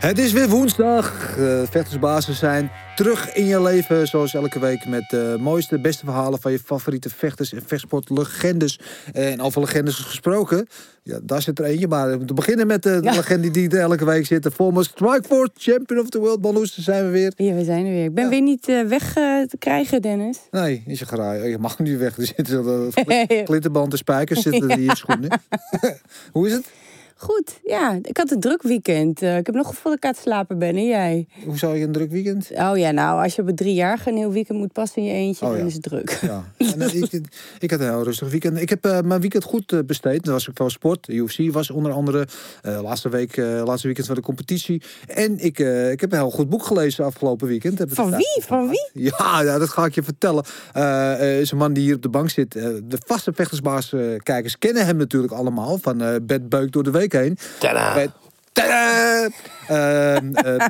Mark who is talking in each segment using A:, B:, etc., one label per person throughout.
A: Het is weer woensdag. Uh, vechtersbazen zijn terug in je leven. Zoals elke week met de mooiste, beste verhalen van je favoriete vechters en vechtsportlegendes. En over legendes gesproken. Ja, daar zit er eentje. Maar we moeten beginnen met de,
B: Ja.
A: legende die er elke week zit. De former Strikeforce Champion of the World. Balloes, zijn we weer.
B: Ja, we zijn er weer. Ik ben weer niet eh, weg eh, te krijgen, Dennis.
A: Nee, is je graai. Je mag nu weg. Er zitten glitterband en spijkers zitten er in je schoenen. Hoe is het?
B: Goed, ja. Ik had een druk weekend. Eh, ik heb nog gevoel dat ik aan het slapen ben. En jij?
A: Hoe zou je een druk weekend?
B: Oh ja, nou, als je op een driejarige een heel weekend moet passen in je eentje,
A: Oh,
B: dan
A: ja.
B: is het druk.
A: Ja, en, eh, ik, ik had een heel rustig weekend. Ik heb eh, mijn weekend goed besteed. Er was ook wel sport. UFC was onder andere laatste week, laatste weekend van de competitie. En ik, ik heb een heel goed boek gelezen afgelopen weekend. Heb
B: Van wie? Van wie?
A: Ja, ja, dat ga ik je vertellen. Is een man die hier op de bank zit. De vaste vechtersbaas kijkers kennen hem natuurlijk allemaal. Van Bed Beuk door de week heen. Bij- Tadaa! Ehm, eh,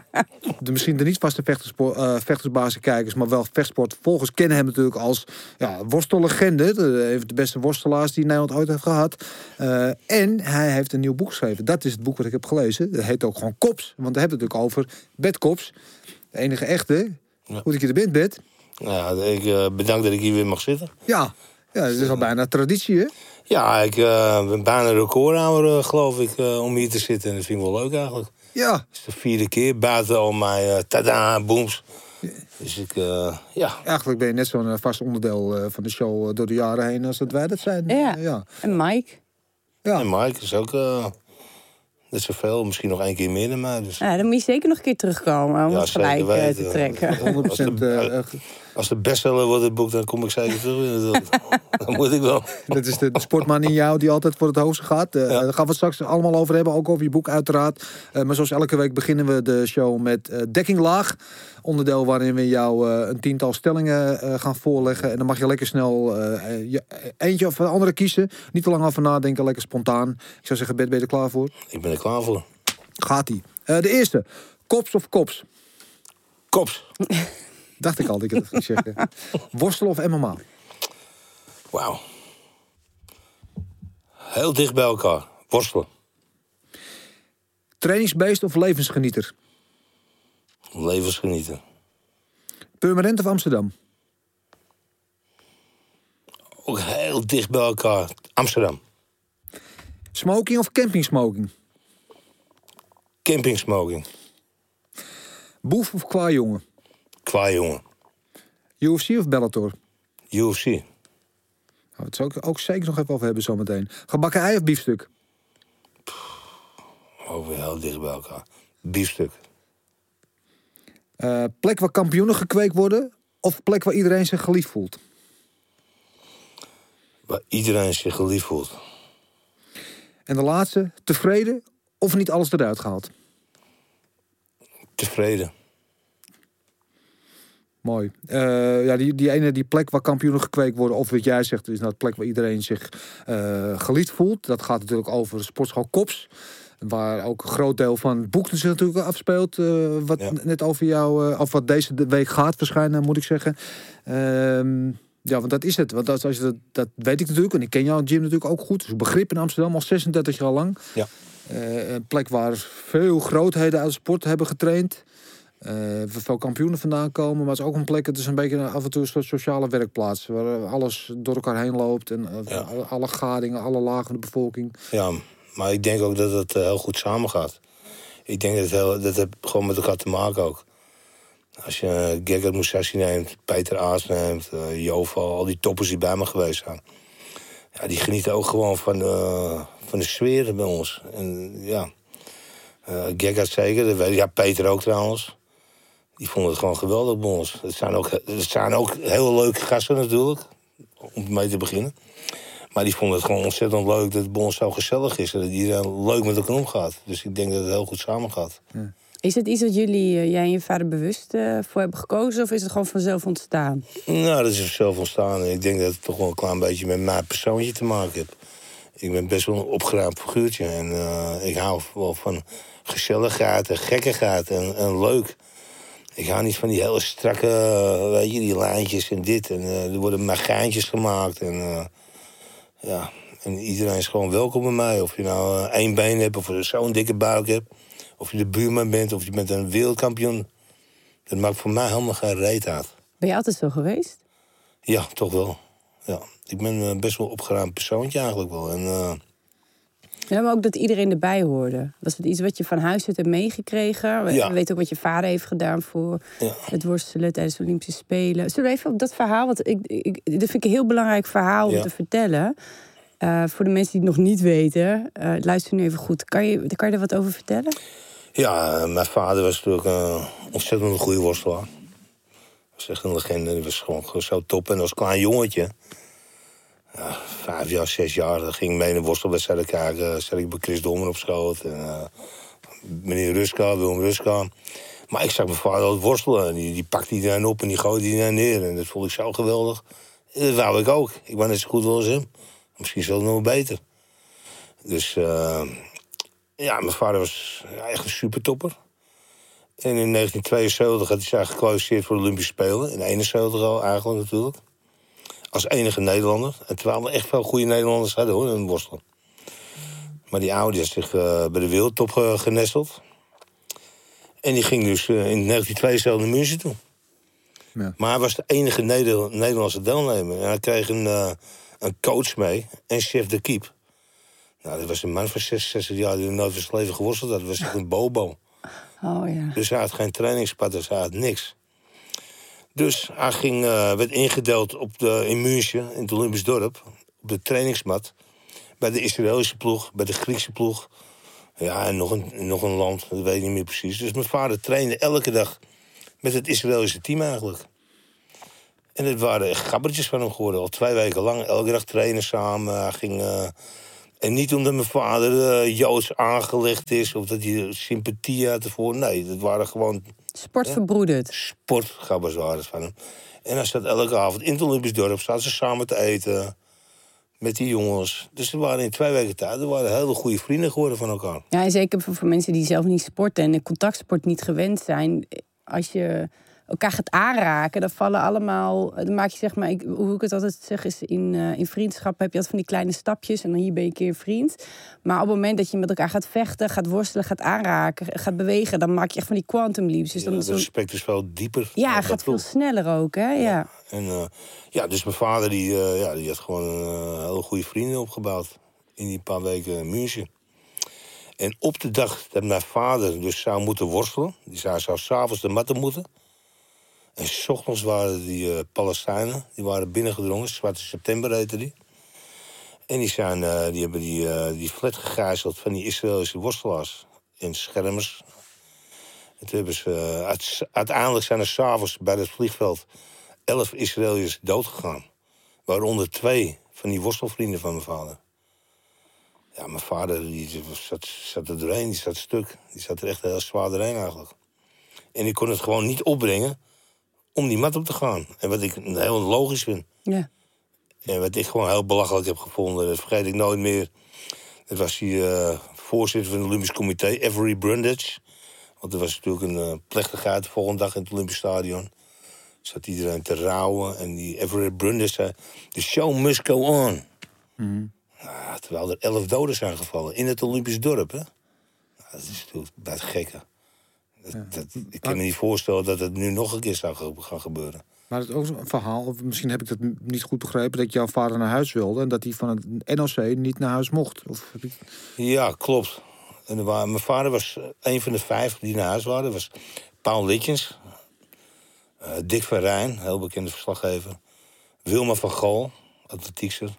A: de misschien de niet vaste eh, vechtersbazenkijkers, maar wel vechtsportvolgers kennen hem natuurlijk als ja, worstellegende. De, een van de beste worstelaars die Nederland ooit heeft gehad. Eh, en hij heeft een nieuw boek geschreven. Dat is het boek wat ik heb gelezen. Dat heet ook gewoon Kops. Want we hebben het natuurlijk over Bed Kops. De enige echte.
C: Ja.
A: Hoe ik je er bent, Bed.
C: Nou, ik eh, bedank dat ik hier weer mag zitten.
A: Ja. Ja, dat is al bijna traditie, hè?
C: Ja, ik eh, ben bijna een recordhouder, eh, geloof ik, eh, om hier te zitten. En dat vind ik wel leuk eigenlijk.
A: Ja.
C: Het is de vierde keer buiten al mijn tada, booms. Dus ik, ja.
A: Eigenlijk ben je net zo'n vast onderdeel eh, van de show door de jaren heen als dat wij dat zijn.
B: Ja.
A: ja.
B: En Mike?
A: Ja.
C: En Mike is ook eh net zoveel, misschien nog één keer meer dan mij. Dus
B: Ja, dan moet je zeker nog een keer terugkomen om
C: Ja,
B: het gelijk
C: weten.
B: te trekken.
A: 100% eh, eh,
C: als de bestseller wordt het boek, dan kom ik zeker terug weer natuurlijk. dan moet ik wel.
A: Dat is de, de sportman in jou die altijd voor het hoogste gaat. Eh,
C: Ja.
A: Daar gaan we het straks allemaal over hebben. Ook over je boek uiteraard. Eh, maar zoals elke week beginnen we de show met eh dekking laag. Onderdeel waarin we jou eh, een tiental stellingen eh, gaan voorleggen. En dan mag je lekker snel je- eentje of een andere kiezen. Niet te lang over nadenken, lekker spontaan. Ik zou zeggen, Bert, ben je er klaar voor?
C: Ik ben er klaar voor.
A: Gaat-ie. Eh, de eerste. Kops of kops?
C: Kops.
A: Dacht ik al dat ik het ging zeggen. Worstelen of MMA?
C: Wauw. Heel dicht bij elkaar. Worstelen.
A: Trainingsbeest of levensgenieter?
C: Levensgenieten.
A: Purmerend of Amsterdam?
C: Ook heel dicht bij elkaar. Amsterdam.
A: Smoking of camping smoking?
C: Camping smoking.
A: Boef of kwajongen?
C: Qua jongen.
A: UFC of Bellator?
C: UFC.
A: Gaan we het zo ook, zeker nog even over hebben zometeen. Gebakken ei of biefstuk?
C: Weer heel dicht bij elkaar. Biefstuk.
A: Eh, plek waar kampioenen gekweekt worden? Of plek waar iedereen zich geliefd voelt?
C: Waar iedereen zich geliefd voelt.
A: En de laatste, tevreden of niet alles eruit gehaald?
C: Tevreden.
A: Mooi. Eh, ja, die, die ene die plek waar kampioenen gekweekt worden, of wat jij zegt, is nou de plek waar iedereen zich eh geliefd voelt. Dat gaat natuurlijk over de sportschool Kops. Waar ook een groot deel van het boek zich natuurlijk afspeelt. eh, wat
C: Ja.
A: net over jou, of wat deze de week gaat verschijnen, moet ik zeggen. Ehm, ja, want dat is het. Want dat, als je dat, dat weet ik natuurlijk. En ik ken jouw gym natuurlijk ook goed. Dus begrip in Amsterdam al 36 jaar lang.
C: Ja.
A: Een plek waar veel grootheden uit sport hebben getraind. Waar veel kampioenen vandaan komen. Maar het is ook een plek, het is een beetje af en toe een soort sociale werkplaats. Waar alles door elkaar heen loopt. En eh,
C: Ja.
A: alle- gadingen, alle lagen van de bevolking.
C: Ja, maar ik denk ook dat het eh, heel goed samengaat. Ik denk dat het heel, dat het gewoon met elkaar te maken ook. Als je uh, Gegard Moussassi neemt, Peter Aas neemt, Joval, al die toppers die bij me geweest zijn. Ja, die genieten ook gewoon van, van de sfeer bij ons. En ja, Gegard zeker, dat weet ik. ja, Peter ook trouwens. Die vonden het gewoon geweldig bij ons. Het zijn ook, het zijn ook heel leuke gasten natuurlijk, om mee te beginnen. Maar die vonden het gewoon ontzettend leuk dat het bij ons zo gezellig is. En dat iedereen leuk met elkaar omgaat. Dus ik denk dat het heel goed samengaat.
B: Is het iets wat jullie, eh, jij en je vader bewust eh, voor hebben gekozen? Of is het gewoon vanzelf ontstaan?
C: Nou, dat is zelf ontstaan. En ik denk dat het toch wel een klein beetje met mijn persoontje te maken heeft. Ik ben best wel een opgeruimd figuurtje. En eh, ik hou wel van gezelligheid en gekkigheid en, en leuk. Ik hou niet van die hele strakke, weet je, die lijntjes en dit. En eh, er worden maar geintjes gemaakt. En, eh, ja. en iedereen is gewoon welkom bij mij. Of je nou eh, één been hebt, of je zo'n dikke buik hebt. Of je de buurman bent, of je bent een wereldkampioen. Dat maakt voor mij helemaal geen reet uit.
B: Ben je altijd zo geweest?
C: Ja, toch wel. Ja. Ik ben best wel opgeruimd persoontje eigenlijk wel. En,
B: Ja, maar ook dat iedereen erbij hoorde. Was het iets wat je van huis uit hebt meegekregen? We
C: Ja.
B: weet ook wat je vader heeft gedaan voor
C: ja.
B: het worstelen tijdens de Olympische Spelen. Zullen we even op dat verhaal, want ik, ik, dit vind ik een heel belangrijk verhaal om te vertellen. Eh, voor de mensen die het nog niet weten, eh, luister nu even goed. Kan je, kan je er wat over vertellen?
C: Ja, mijn vader was natuurlijk een ontzettend goede worstelaar. was echt een legende. Die was gewoon, gewoon zo top. En als klein jongetje, ja, vijf jaar, zes jaar, dan ging ik mee de worstelwedstrijden kijken. Zat ik bij Chris Dommer op schoot. En, eh, meneer Ruska, Willem Ruska. Maar ik zag mijn vader altijd worstelen. En die, die pakte iedereen op en die gooide iedereen neer. En dat vond ik zo geweldig. Dat wou ik ook. Ik was net zo goed als hem. Misschien zelfs nog beter. Dus eh, ja, mijn vader was ja, echt een supertopper. En in 1972 had hij zich gekwalificeerd voor de Olympische Spelen. In 71 al eigenlijk natuurlijk. Als enige Nederlander. En terwijl we echt veel goede Nederlanders hadden hoor, in worstelen. Maar die oude had zich eh, bij de wereldtop eh, genesteld. En die ging dus eh, in 1972 naar München toe.
A: Ja.
C: Maar hij was de enige Neder- Nederlandse deelnemer. En hij kreeg een, eh, een coach mee en chef de keep. Nou, dat was een man van 66 jaar die nooit van zijn leven geworsteld had. Dat was echt een bobo.
B: Oh ja.
C: Dus hij had geen trainingspad, dus hij had niks. Dus hij ging, eh, werd ingedeeld op de, in München, in het Olympisch dorp, op de trainingsmat. Bij de Israëlische ploeg, bij de Griekse ploeg. Ja, en nog een, nog een land, dat weet ik niet meer precies. Dus mijn vader trainde elke dag met het Israëlische team eigenlijk. En het waren gabbertjes van hem geworden. Al twee weken lang, elke dag trainen samen. Hij ging, eh, en niet omdat mijn vader eh, Joods aangelegd is... of dat hij sympathie had ervoor. Nee, dat waren gewoon
B: Sportverbroederd.
C: sportgabbers waren het van hem. En hij zat elke avond in het Olympisch dorp. Zaten ze samen te eten met die jongens. Dus er waren in twee weken tijd... er waren hele goede vrienden geworden van elkaar.
B: Ja, en zeker voor, voor mensen die zelf niet sporten en de contactsport niet gewend zijn. Als je elkaar gaat aanraken, dan vallen allemaal. Dan maak je zeg maar, ik, hoe ik het altijd zeg, is in, eh, in vriendschap heb je altijd van die kleine stapjes en dan hier ben je een keer een vriend. Maar op het moment dat je met elkaar gaat vechten, gaat worstelen, gaat aanraken, gaat bewegen, dan maak je echt van die quantum leaps. Dus
C: Ja,
B: dan,
C: het respect is wel dieper.
B: ja, het gaat veel sneller ook, hè? Ja.
C: En, eh, ja, dus mijn vader die, eh, ja, die had gewoon eh, hele goede vrienden opgebouwd. In die paar weken in München. En op de dag dat mijn vader dus zou moeten worstelen... die zou, zou s'avonds de matten moeten... en s ochtends waren die eh, Palestijnen... die waren binnengedrongen, Zwarte September heette die... En die, zijn, eh, die hebben die, eh, die flat gegijzeld van die Israëlische worstelaars en schermers. En toen hebben ze, uite- uiteindelijk zijn er s'avonds bij het vliegveld elf Israëliërs doodgegaan. Waaronder twee van die worstelvrienden van mijn vader. Ja, mijn vader die zat, zat er doorheen, die zat stuk. Die zat er echt heel zwaar doorheen eigenlijk. En ik kon het gewoon niet opbrengen om die mat op te gaan. En wat ik heel logisch vind.
B: ja.
C: En wat ik gewoon heel belachelijk heb gevonden, dat vergeet ik nooit meer. Dat was die eh, voorzitter van het Olympisch Comité, Avery Brundage. Want er was natuurlijk een eh, plechtigheid de volgende dag in het Olympisch Stadion. Zat iedereen te rouwen. En die Avery Brundage zei, the show must go on. Nou, terwijl er elf doden zijn gevallen in het Olympisch dorp, hè. Nou, dat is natuurlijk bij het gekke. Dat, dat- ik kan me niet voorstellen dat het nu nog een keer zou gaan gebeuren.
A: Maar het is ook zo'n verhaal, of misschien heb ik dat niet goed begrepen, dat jouw vader naar huis wilde en dat hij van het NOC niet naar huis mocht. Of heb ik...
C: Ja, klopt. En waren, mijn vader was eh, een van de vijf die naar huis waren. Dat was Paul Litjens. eh, Dick van Rijn, heel bekende verslaggever. Wilma van Gaal, atletiekster.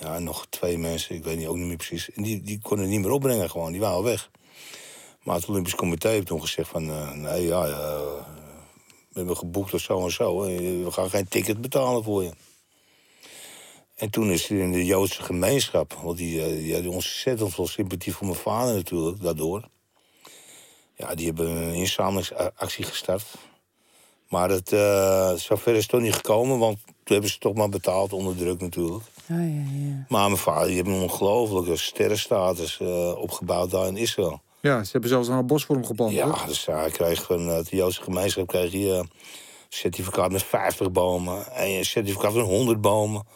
C: Ja, en nog twee mensen, ik weet niet, ook niet meer precies. En die, die konden het niet meer opbrengen gewoon, die waren al weg. Maar het Olympisch Comité heeft toen gezegd van... eh, nee, ja, we hebben geboekt of zo en zo. We gaan geen ticket betalen voor je. En toen is er in de Joodse gemeenschap, want die, eh, die hadden ontzettend veel sympathie voor mijn vader natuurlijk, daardoor. Ja, die hebben een inzamelingsactie gestart. Maar het, eh zover is het toch niet gekomen, want toen hebben ze toch maar betaald onder druk natuurlijk.
B: Oh, ja, ja.
C: Maar mijn vader die heeft een ongelofelijke sterrenstatus opgebouwd daar in Israël.
A: Ja, ze hebben zelfs een bos voor hem geplant.
C: Ja,
A: toch?
C: dus hij kreeg van eh, de Joodse gemeenschap kreeg hij eh, certificaat met 50 bomen. En een certificaat van 100 bomen.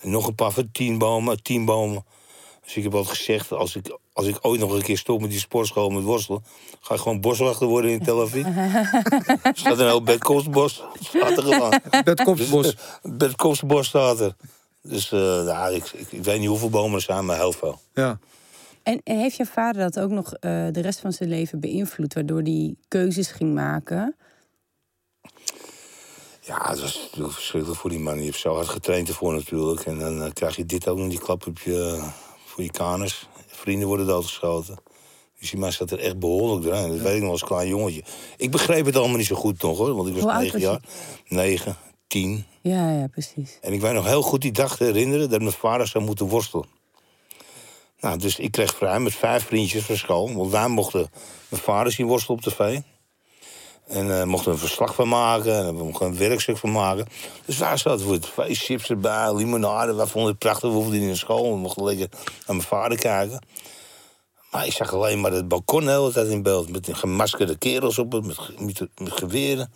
C: En nog een paar van 10 bomen, 10 bomen. Dus ik heb altijd gezegd, als ik, als ik ooit nog een keer stop met die sportschool met worstelen... ga ik gewoon boswachter worden in Tel Aviv. er staat een heel bedkostbos. Staat er gewoon.
A: Bert Kopsbos.
C: Dus, eh, staat er. Dus eh, nou, ik, ik, ik weet niet hoeveel bomen er zijn, maar heel veel.
A: Ja.
B: En en heeft je vader dat ook nog eh, de rest van zijn leven beïnvloed, waardoor hij keuzes ging maken?
C: Ja, dat was natuurlijk verschrikkelijk voor die man. Die heeft zo hard getraind ervoor natuurlijk. En dan eh, krijg je dit ook nog, die klap op je, voor je kanus. Vrienden worden doodgeschoten. Dus die man zat er echt behoorlijk doorheen. Dat weet ik nog als klein jongetje. Ik begreep het allemaal niet zo goed nog hoor. Want ik was
B: Hoe
C: negen jaar. Negen, tien.
B: Ja, ja, precies.
C: En ik weet nog heel goed die dag te herinneren dat mijn vader zou moeten worstelen. Nou, dus ik kreeg vrij met vijf vriendjes van school. Want wij mochten mijn vader zien worstelen op tv. En eh mochten een verslag van maken. En we mochten een werkstuk van maken. Dus wij zaten het tv, chips erbij, limonade. Wij vonden het prachtig. We hoefden niet naar school. We mochten lekker naar mijn vader kijken. Maar ik zag alleen maar het balkon de hele tijd in beeld. Met gemaskerde kerels op het, met, met, geweren.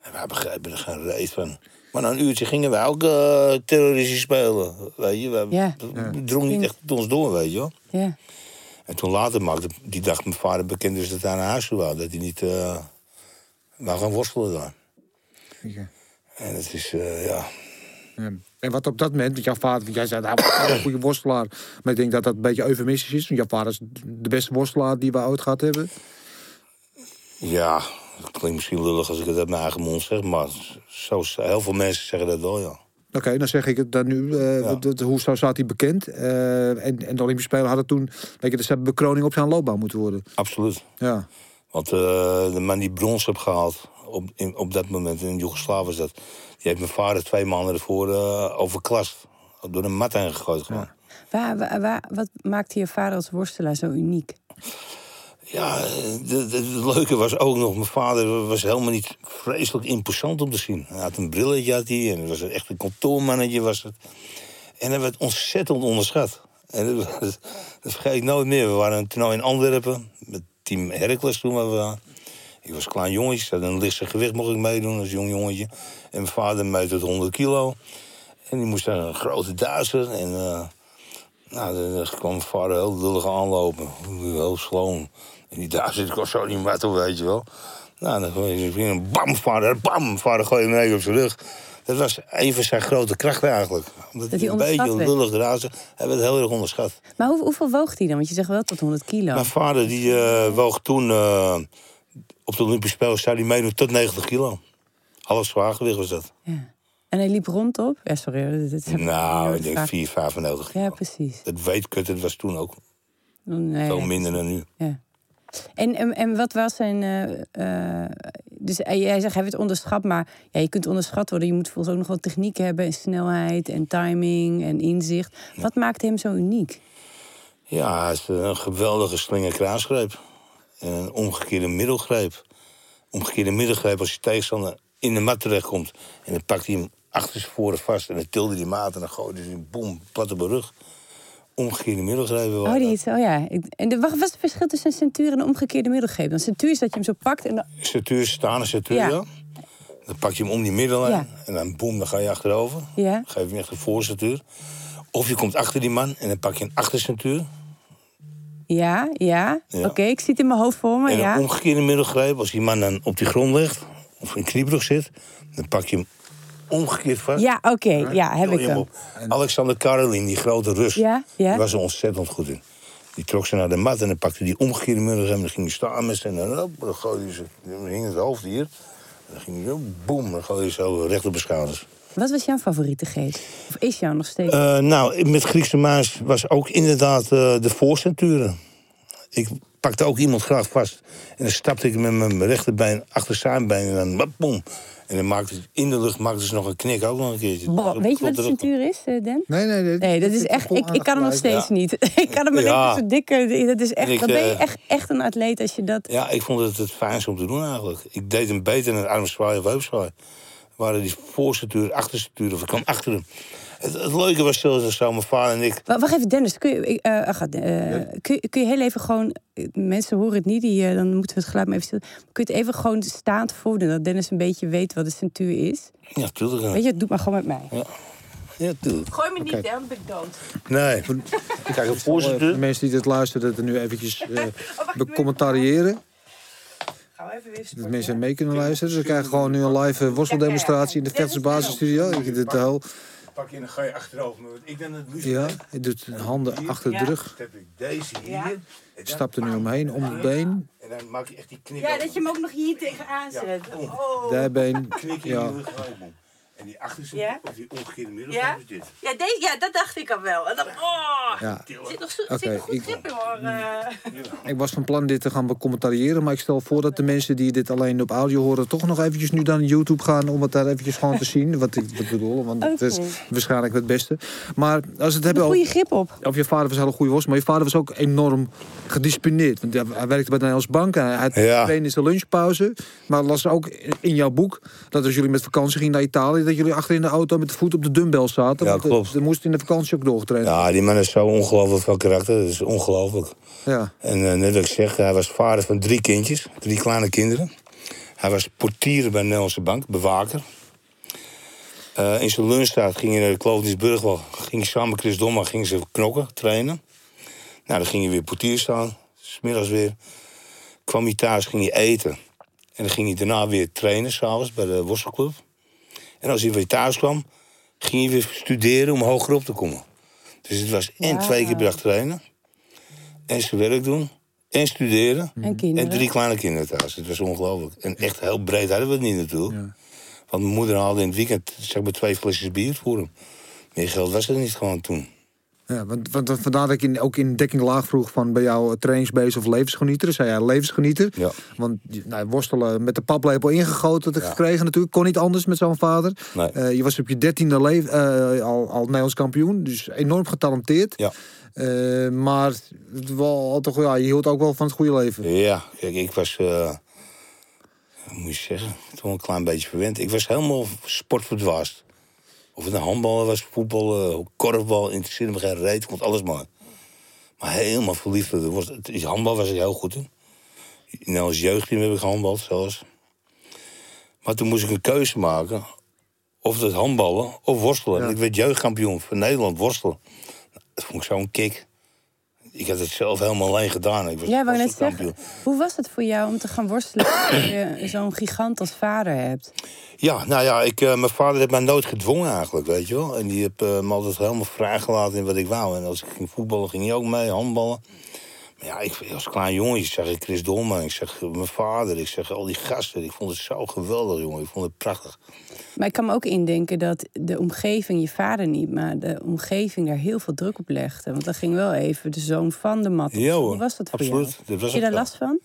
C: En wij begrepen er geen reet van. Maar na een uurtje gingen wij ook eh terroristisch spelen. Weet je, wij,
B: Ja.
C: drong niet echt tot ons door, weet je wel.
B: Ja.
C: En toen later maakte die dag mijn vader bekend dus dat hij naar huis wou. Dat hij niet uh, wou gaan worstelen daar.
A: Ja.
C: En het is, eh, ja...
A: Ja. En wat op dat moment, want jouw vader, want jij zei, nou, hij was een goede worstelaar. Maar ik denk dat dat een beetje eufemistisch is. Want jouw vader is de beste worstelaar die we ooit gehad hebben.
C: Ja, dat klinkt misschien lullig als ik het uit mijn eigen mond zeg. Maar zo, heel veel mensen zeggen dat wel, ja.
A: Oké, dan zeg ik het dan nu. eh,
C: Ja.
A: dat- hoe staat hij bekend? Eh, en, en de Olympische Spelen hadden toen, weet je, dus een bekroning op zijn loopbaan moeten worden.
C: Absoluut.
A: Ja.
C: Want eh, de man die brons heeft gehaald op, in, op dat moment, in Joegoslavië was dat... die heeft mijn vader twee maanden ervoor overklast. Door een mat heen gegooid.
B: Waar, waar, waar- wat maakte je vader als worstelaar zo uniek?
C: Ja, het leuke was ook nog, mijn vader was helemaal niet vreselijk imposant om te zien. Hij had een brilletje en hij was echt een kantoormannetje was het. En hij werd ontzettend onderschat. En dat, vergeet ik nooit meer. We waren een toernooi in Antwerpen, met team Heracles toen waren we daar. Ik was klein jongetje, had een lichtste gewicht mocht ik meedoen als jong jongetje. En mijn vader meet tot 100 kilo. En die moest naar een grote Duitser. En eh, nou, dan kwam mijn vader heel lullig aanlopen. Heel sloom. En die Duitser die kon zo niet met weet je wel. Nou, dan gooi je een bam, vader, bam. Vader gooi je hem mee op zijn rug. Dat was een van zijn grote krachten eigenlijk. Omdat
B: hij
C: hij een beetje lullig raasde. Hij werd heel erg onderschat.
B: Maar hoe, hoeveel woog hij dan? Want je zegt wel tot 100 kilo.
C: Mijn vader die eh, woog toen eh, op de Olympische Spelen zou hij meedoen tot 90 kilo. Alles zwaargewicht was dat.
B: Ja. En hij liep rond op? Ja, sorry. dit
C: Nou, ik denk
B: vaak-
C: 4, 95 kilo.
B: Ja, precies.
C: Dat weetkut, dat was toen ook
B: Nee,
C: veel minder dan nu.
B: Ja. En, en, en wat was zijn. eh, eh, dus jij zegt hij werd onderschat, maar ja, je kunt onderschat worden. Je moet volgens ook nog wat techniek hebben, en snelheid en timing en inzicht. Wat maakt hem zo uniek?
C: Ja, hij is een geweldige slinger kruisgreep. En een omgekeerde middelgreep. Omgekeerde middelgreep als je tegenstander in de mat terechtkomt. En dan pakt hij hem achter zijn voren vast. En dan tilde hij maat en dan gooide hij boem, plat op de rug. Omgekeerde middelgreep.
B: Oh, die oh ja. En de, wat was het verschil tussen een centuur en een omgekeerde middelgreep? Dan centuur is dat je hem zo pakt en dan.
C: Centuur, staande centuur,
B: Ja.
C: ja. Dan pak je hem om die middellijn.
B: Ja.
C: En dan boem, dan ga je achterover.
B: Ja.
C: Dan geef je hem echt een voorcentuur. Of je komt achter die man en dan pak je een achtercentuur.
B: Ja, ja.
C: Ja.
B: Oké, ik zie het in mijn hoofd voor me.
C: En
B: Oh, ja.
C: een omgekeerde middelgreep, als die man dan op die grond ligt... of in kniebrug zit, dan pak je hem omgekeerd vast.
B: Ja, oké. Ja, heb ik hem.
C: op. Alexander Karelin, die grote Rus,
B: Ja, ja.
C: die was er ontzettend goed in. Die trok ze naar de mat en dan pakte die omgekeerde middelgreep... en dan ging hij staan met zijn... en dan, hop, dan gooide ze... dan hing het hoofd hier. En dan ging hij zo, boem, dan gooide hij zo recht op de schouders.
B: Wat was jouw favoriete greep? Of is jou nog steeds?
C: Eh, nou, met Griekse Maas was ook inderdaad eh, de voorcenturen. Ik pakte ook iemand graag vast. En dan stapte ik met mijn rechterbeen achter zijn been en dan... boem. En dan maakte het in de lucht maakte ze nog een knik, ook nog een keertje.
B: Weet je wat de centuur is, eh, Dan?
A: Nee, nee, nee.
B: Nee, dat is echt. Ik, ik kan hem nog steeds niet. ik kan hem alleen
C: Ja.
B: maar zo dikke. Dat is echt.
C: Ik,
B: dan ben je
C: eh,
B: echt, echt een atleet als je dat.
C: Ja, ik vond het het fijnste om te doen eigenlijk. Ik deed hem beter dan armzwaai of heupzwaai. waren die voorcentuur, achtercentuur, of ik kwam achter hem. Het, het leuke was zo, zo mijn vader en ik.
B: Wa- Wacht even, Dennis. Kun je, ik, eh, ach, eh, kun, je- kun je heel even gewoon... eh, Mensen horen het niet, die, eh, dan moeten we het geluid maar even stil. Kun je het even gewoon staand voordoen, dat Dennis een beetje weet wat de centuur is?
C: Ja, tuurlijk. Ja,
B: Weet je, doe maar gewoon met mij.
C: ja tuurlijk.
B: Gooi me niet, hè, dan ben ik dood.
C: Nee. Kijk, een
A: Eh,
C: voorzitter.
A: de mensen die dit luisteren, dat er nu eventjes eh
B: wacht,
A: becommentariëren.
B: Gaan we even weer
A: Dat mensen mee kunnen luisteren. Ze krijgen gewoon nu een live eh, worstelddemonstratie in de Vechtersbasisstudio. Ik dit heel,
C: Pak je en dan ga je achterover. Want ik dan het liefst.
A: ja, je doet de handen achter de
B: Ja.
A: rug.
C: heb ik deze hier.
B: Ja.
C: En dan
A: Stapt er nu omheen, om het been.
C: En dan maak je echt die knik.
B: Ja, dat je hem ook nog hier tegenaan zet. Oh.
A: Dijbeen.
C: Knik in
A: Ja.
C: je ruggenboom. En die achterste,
B: Ja.
C: of die omgekeerde middel,
B: Ja?
C: is dit.
B: Ja, deze, ja, dat dacht ik al wel. En dan, oh,
A: Ja.
B: zit nog, zo, zit nog goed
A: ik-
B: grip in, hoor. eh.
A: Ik was van plan dit te gaan becommentariëren. Maar ik stel voor dat de mensen die dit alleen op audio horen... toch nog eventjes nu naar YouTube gaan om het daar eventjes gewoon te zien. Wat ik wat ik bedoel, want dat is waarschijnlijk het beste. Maar als het
B: Een
A: hebben over...
B: goede grip op.
A: Of je vader was een hele goede worst, maar je vader was ook enorm gedisciplineerd. Want ja, hij werkte bij de Nederlandse Bank. en Hij had
C: Ja.
A: in lunchpauze. Maar las ook in jouw boek dat als jullie met vakantie gingen naar Italië... dat jullie achter in de auto met de voet op de dumbbell zaten.
C: Ja,
A: eh,
C: klopt.
A: Ze moesten in de vakantie ook doorgetraind.
C: Ja, die man is zo ongelooflijk van karakter. Dat is ongelooflijk.
A: Ja.
C: En eh, net wat ik zeg, hij was vader van drie kindjes. Drie kleine kinderen. Hij was portier bij de Nederlandse Bank, bewaker. Eh, in zijn lunchtijd ging hij naar de wel. Ging samen met Chris Domma ging ze knokken, trainen. Nou, dan ging hij weer portier staan. Smiddags weer. Kwam hij thuis, ging hij eten. En dan ging hij daarna weer trainen, s'avonds, bij de worstelclub. En als hij weer thuis kwam, ging hij weer studeren om hoger op te komen. Dus het was en twee keer per dag trainen. En zijn werk doen. En studeren.
B: En kinderen.
C: En drie kleine kinderen thuis. Het was ongelooflijk. En echt heel breed hadden we het niet natuurlijk. Want mijn moeder haalde in het weekend zeg maar, twee flesjes bier voor hem. Meer geld was er niet gewoon toen.
A: Ja, want, want vandaar dat ik in, ook in dekking laag vroeg van bij jou trainingsbeest of levensgenieter. Zei jij levensgenieter.
C: Ja.
A: Want nou, worstelen met de paplepel ingegoten had ik gekregen natuurlijk. Kon niet anders met zo'n vader.
C: Nee.
A: Eh, je was op je dertiende le- eh, al, al Nederlands kampioen. Dus enorm getalenteerd.
C: Ja.
A: Eh, maar het wel, toch, ja, je hield ook wel van het goede leven.
C: Ja, kijk, ik was... eh, moet je zeggen? Toch een klein beetje verwend. Ik was helemaal sportverdwaasd. Of het een handbal was, voetbal, eh, korfbal, interesseerde me geen reet. Ik vond alles mooi. Maar helemaal verliefd. Was, het, handbal was ik heel goed in. In als jeugdteam heb ik gehandbald, zelfs. Maar toen moest ik een keuze maken. Of het handballen of worstelen.
A: Ja.
C: Ik werd jeugdkampioen van Nederland worstelen. Dat vond ik zo'n kick. Ik had het zelf helemaal alleen gedaan. Ik was
B: Ja, wou net zeggen. Hoe was het voor jou om te gaan worstelen als je zo'n gigant als vader hebt?
C: Ja, nou ja, ik, eh, mijn vader heeft mij nooit gedwongen eigenlijk, weet je wel. En die heeft eh, me altijd helemaal vrijgelaten in wat ik wou. En als ik ging voetballen, ging hij ook mee, handballen. Maar ja, ik, als klein jongetje zag ik Chris Dolman, ik zeg mijn vader, ik zeg al die gasten. Ik vond het zo geweldig, jongen. Ik vond het prachtig.
B: Maar ik kan me ook indenken dat de omgeving, je vader niet, maar de omgeving daar heel veel druk op legde. Want dan ging wel even de zoon van de mat.
C: Ja, hoor.
B: Hoe was dat voor
C: Absoluut.
B: jou?
C: Dat was
B: Heb je daar last van?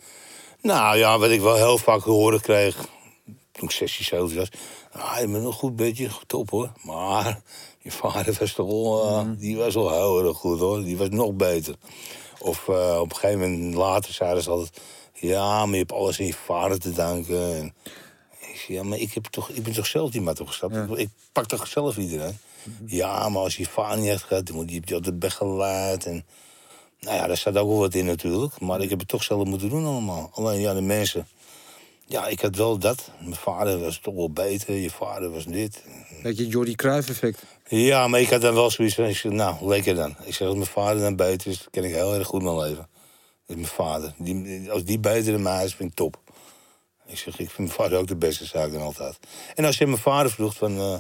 C: Nou ja, wat ik wel heel vaak horen kreeg toen ik 16, 17 was. Ah, je bent nog goed beetje, top hoor. Maar je vader was toch wel, eh, die was wel heel erg goed hoor. Die was nog beter. Of eh, op een gegeven moment later zeiden ze altijd... Ja, maar je hebt alles aan je vader te danken. En ja, maar ik, heb toch, ik ben toch zelf die mat opgestapt. Ik, ik pak toch zelf iedereen. Ja, maar als je vader niet hebt gehad, dan moet je je altijd weggeleid. En nou ja, daar staat ook wel wat in natuurlijk. Maar ik heb het toch zelf moeten doen allemaal. Alleen ja, de mensen. Ja, ik had wel dat. Mijn vader was toch wel beter. Je vader was dit.
A: Weet je, Jordi Cruijff effect.
C: Ja, maar ik had dan wel zoiets van. Ik zeg, nou, lekker dan. Ik zeg, als mijn vader dan beter is, dan kan ik heel erg goed mijn leven. Dat is mijn vader. Die, als die beter dan mij is, vind ik top. Ik zeg, ik vind mijn vader ook de beste zaak dan altijd. En als je mijn vader vroeg van... eh,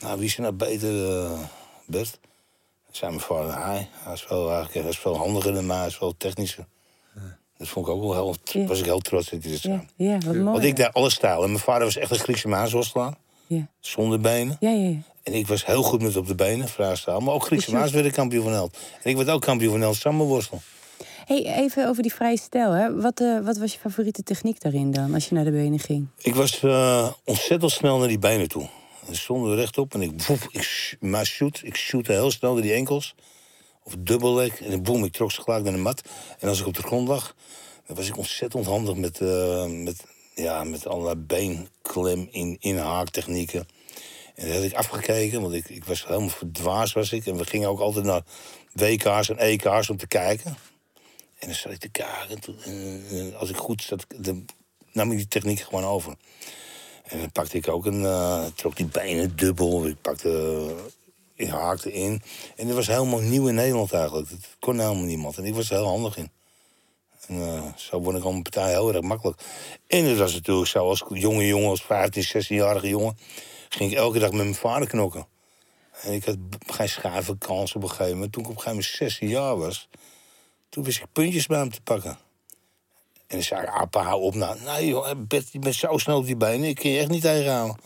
C: nou, wie is er nou beter, eh Bert? Dan zei mijn vader, hij. Hij is wel, eigenlijk, hij is veel handiger dan mij. Hij is wel technischer. Dat vond ik ook wel heel...
B: Ja.
C: Was ik heel trots dat hij dat zei.
B: Ja, ja wat mooi.
C: Want ik deed alle stijl. En mijn vader was echt een Griekse maasworstelaar.
B: Ja.
C: Zonder benen.
B: Ja, ja, ja.
C: En ik was heel goed met op de benen, vraagstaal. Maar ook Griekse Maas werd ik kampioen van Held. En ik werd ook kampioen van Held samenworstel.
B: Hey, even over die vrije stijl. Hè. Wat, eh, wat was je favoriete techniek daarin dan, als je naar de benen ging?
C: Ik was eh, ontzettend snel naar die benen toe. En stonden we rechtop en ik, woef, ik maar shoot, ik shootte heel snel door die enkels. Of dubbelleg. En boem, ik trok ze gelijk naar de mat. En als ik op de grond lag, dan was ik ontzettend handig met, eh, met, ja, met allerlei beenklem in, inhaaktechnieken. En dat had ik afgekeken, want ik, ik was helemaal verdwaasd was ik. En we gingen ook altijd naar WK's en EK's om te kijken. En dan zat ik te kijken. En als ik goed zat, dan nam ik die techniek gewoon over. En dan pakte ik ook een... eh, trok die benen dubbel. Ik pakte... ik haakte in. En dat was helemaal nieuw in Nederland eigenlijk. Dat kon helemaal niemand. En ik was er heel handig in. En eh, zo word ik al mijn partij heel erg makkelijk. En het was natuurlijk zo, als jonge jongen, als 15, 16-jarige jongen... ging ik elke dag met mijn vader knokken. En ik had geen schijve kans op een gegeven moment. Toen ik op een gegeven moment 16 jaar was... toen wist ik puntjes bij hem te pakken. En dan zei ik, ah, hou op nou. Nee joh, Bert, je bent zo snel op die benen, ik kan je echt niet tegenhouden.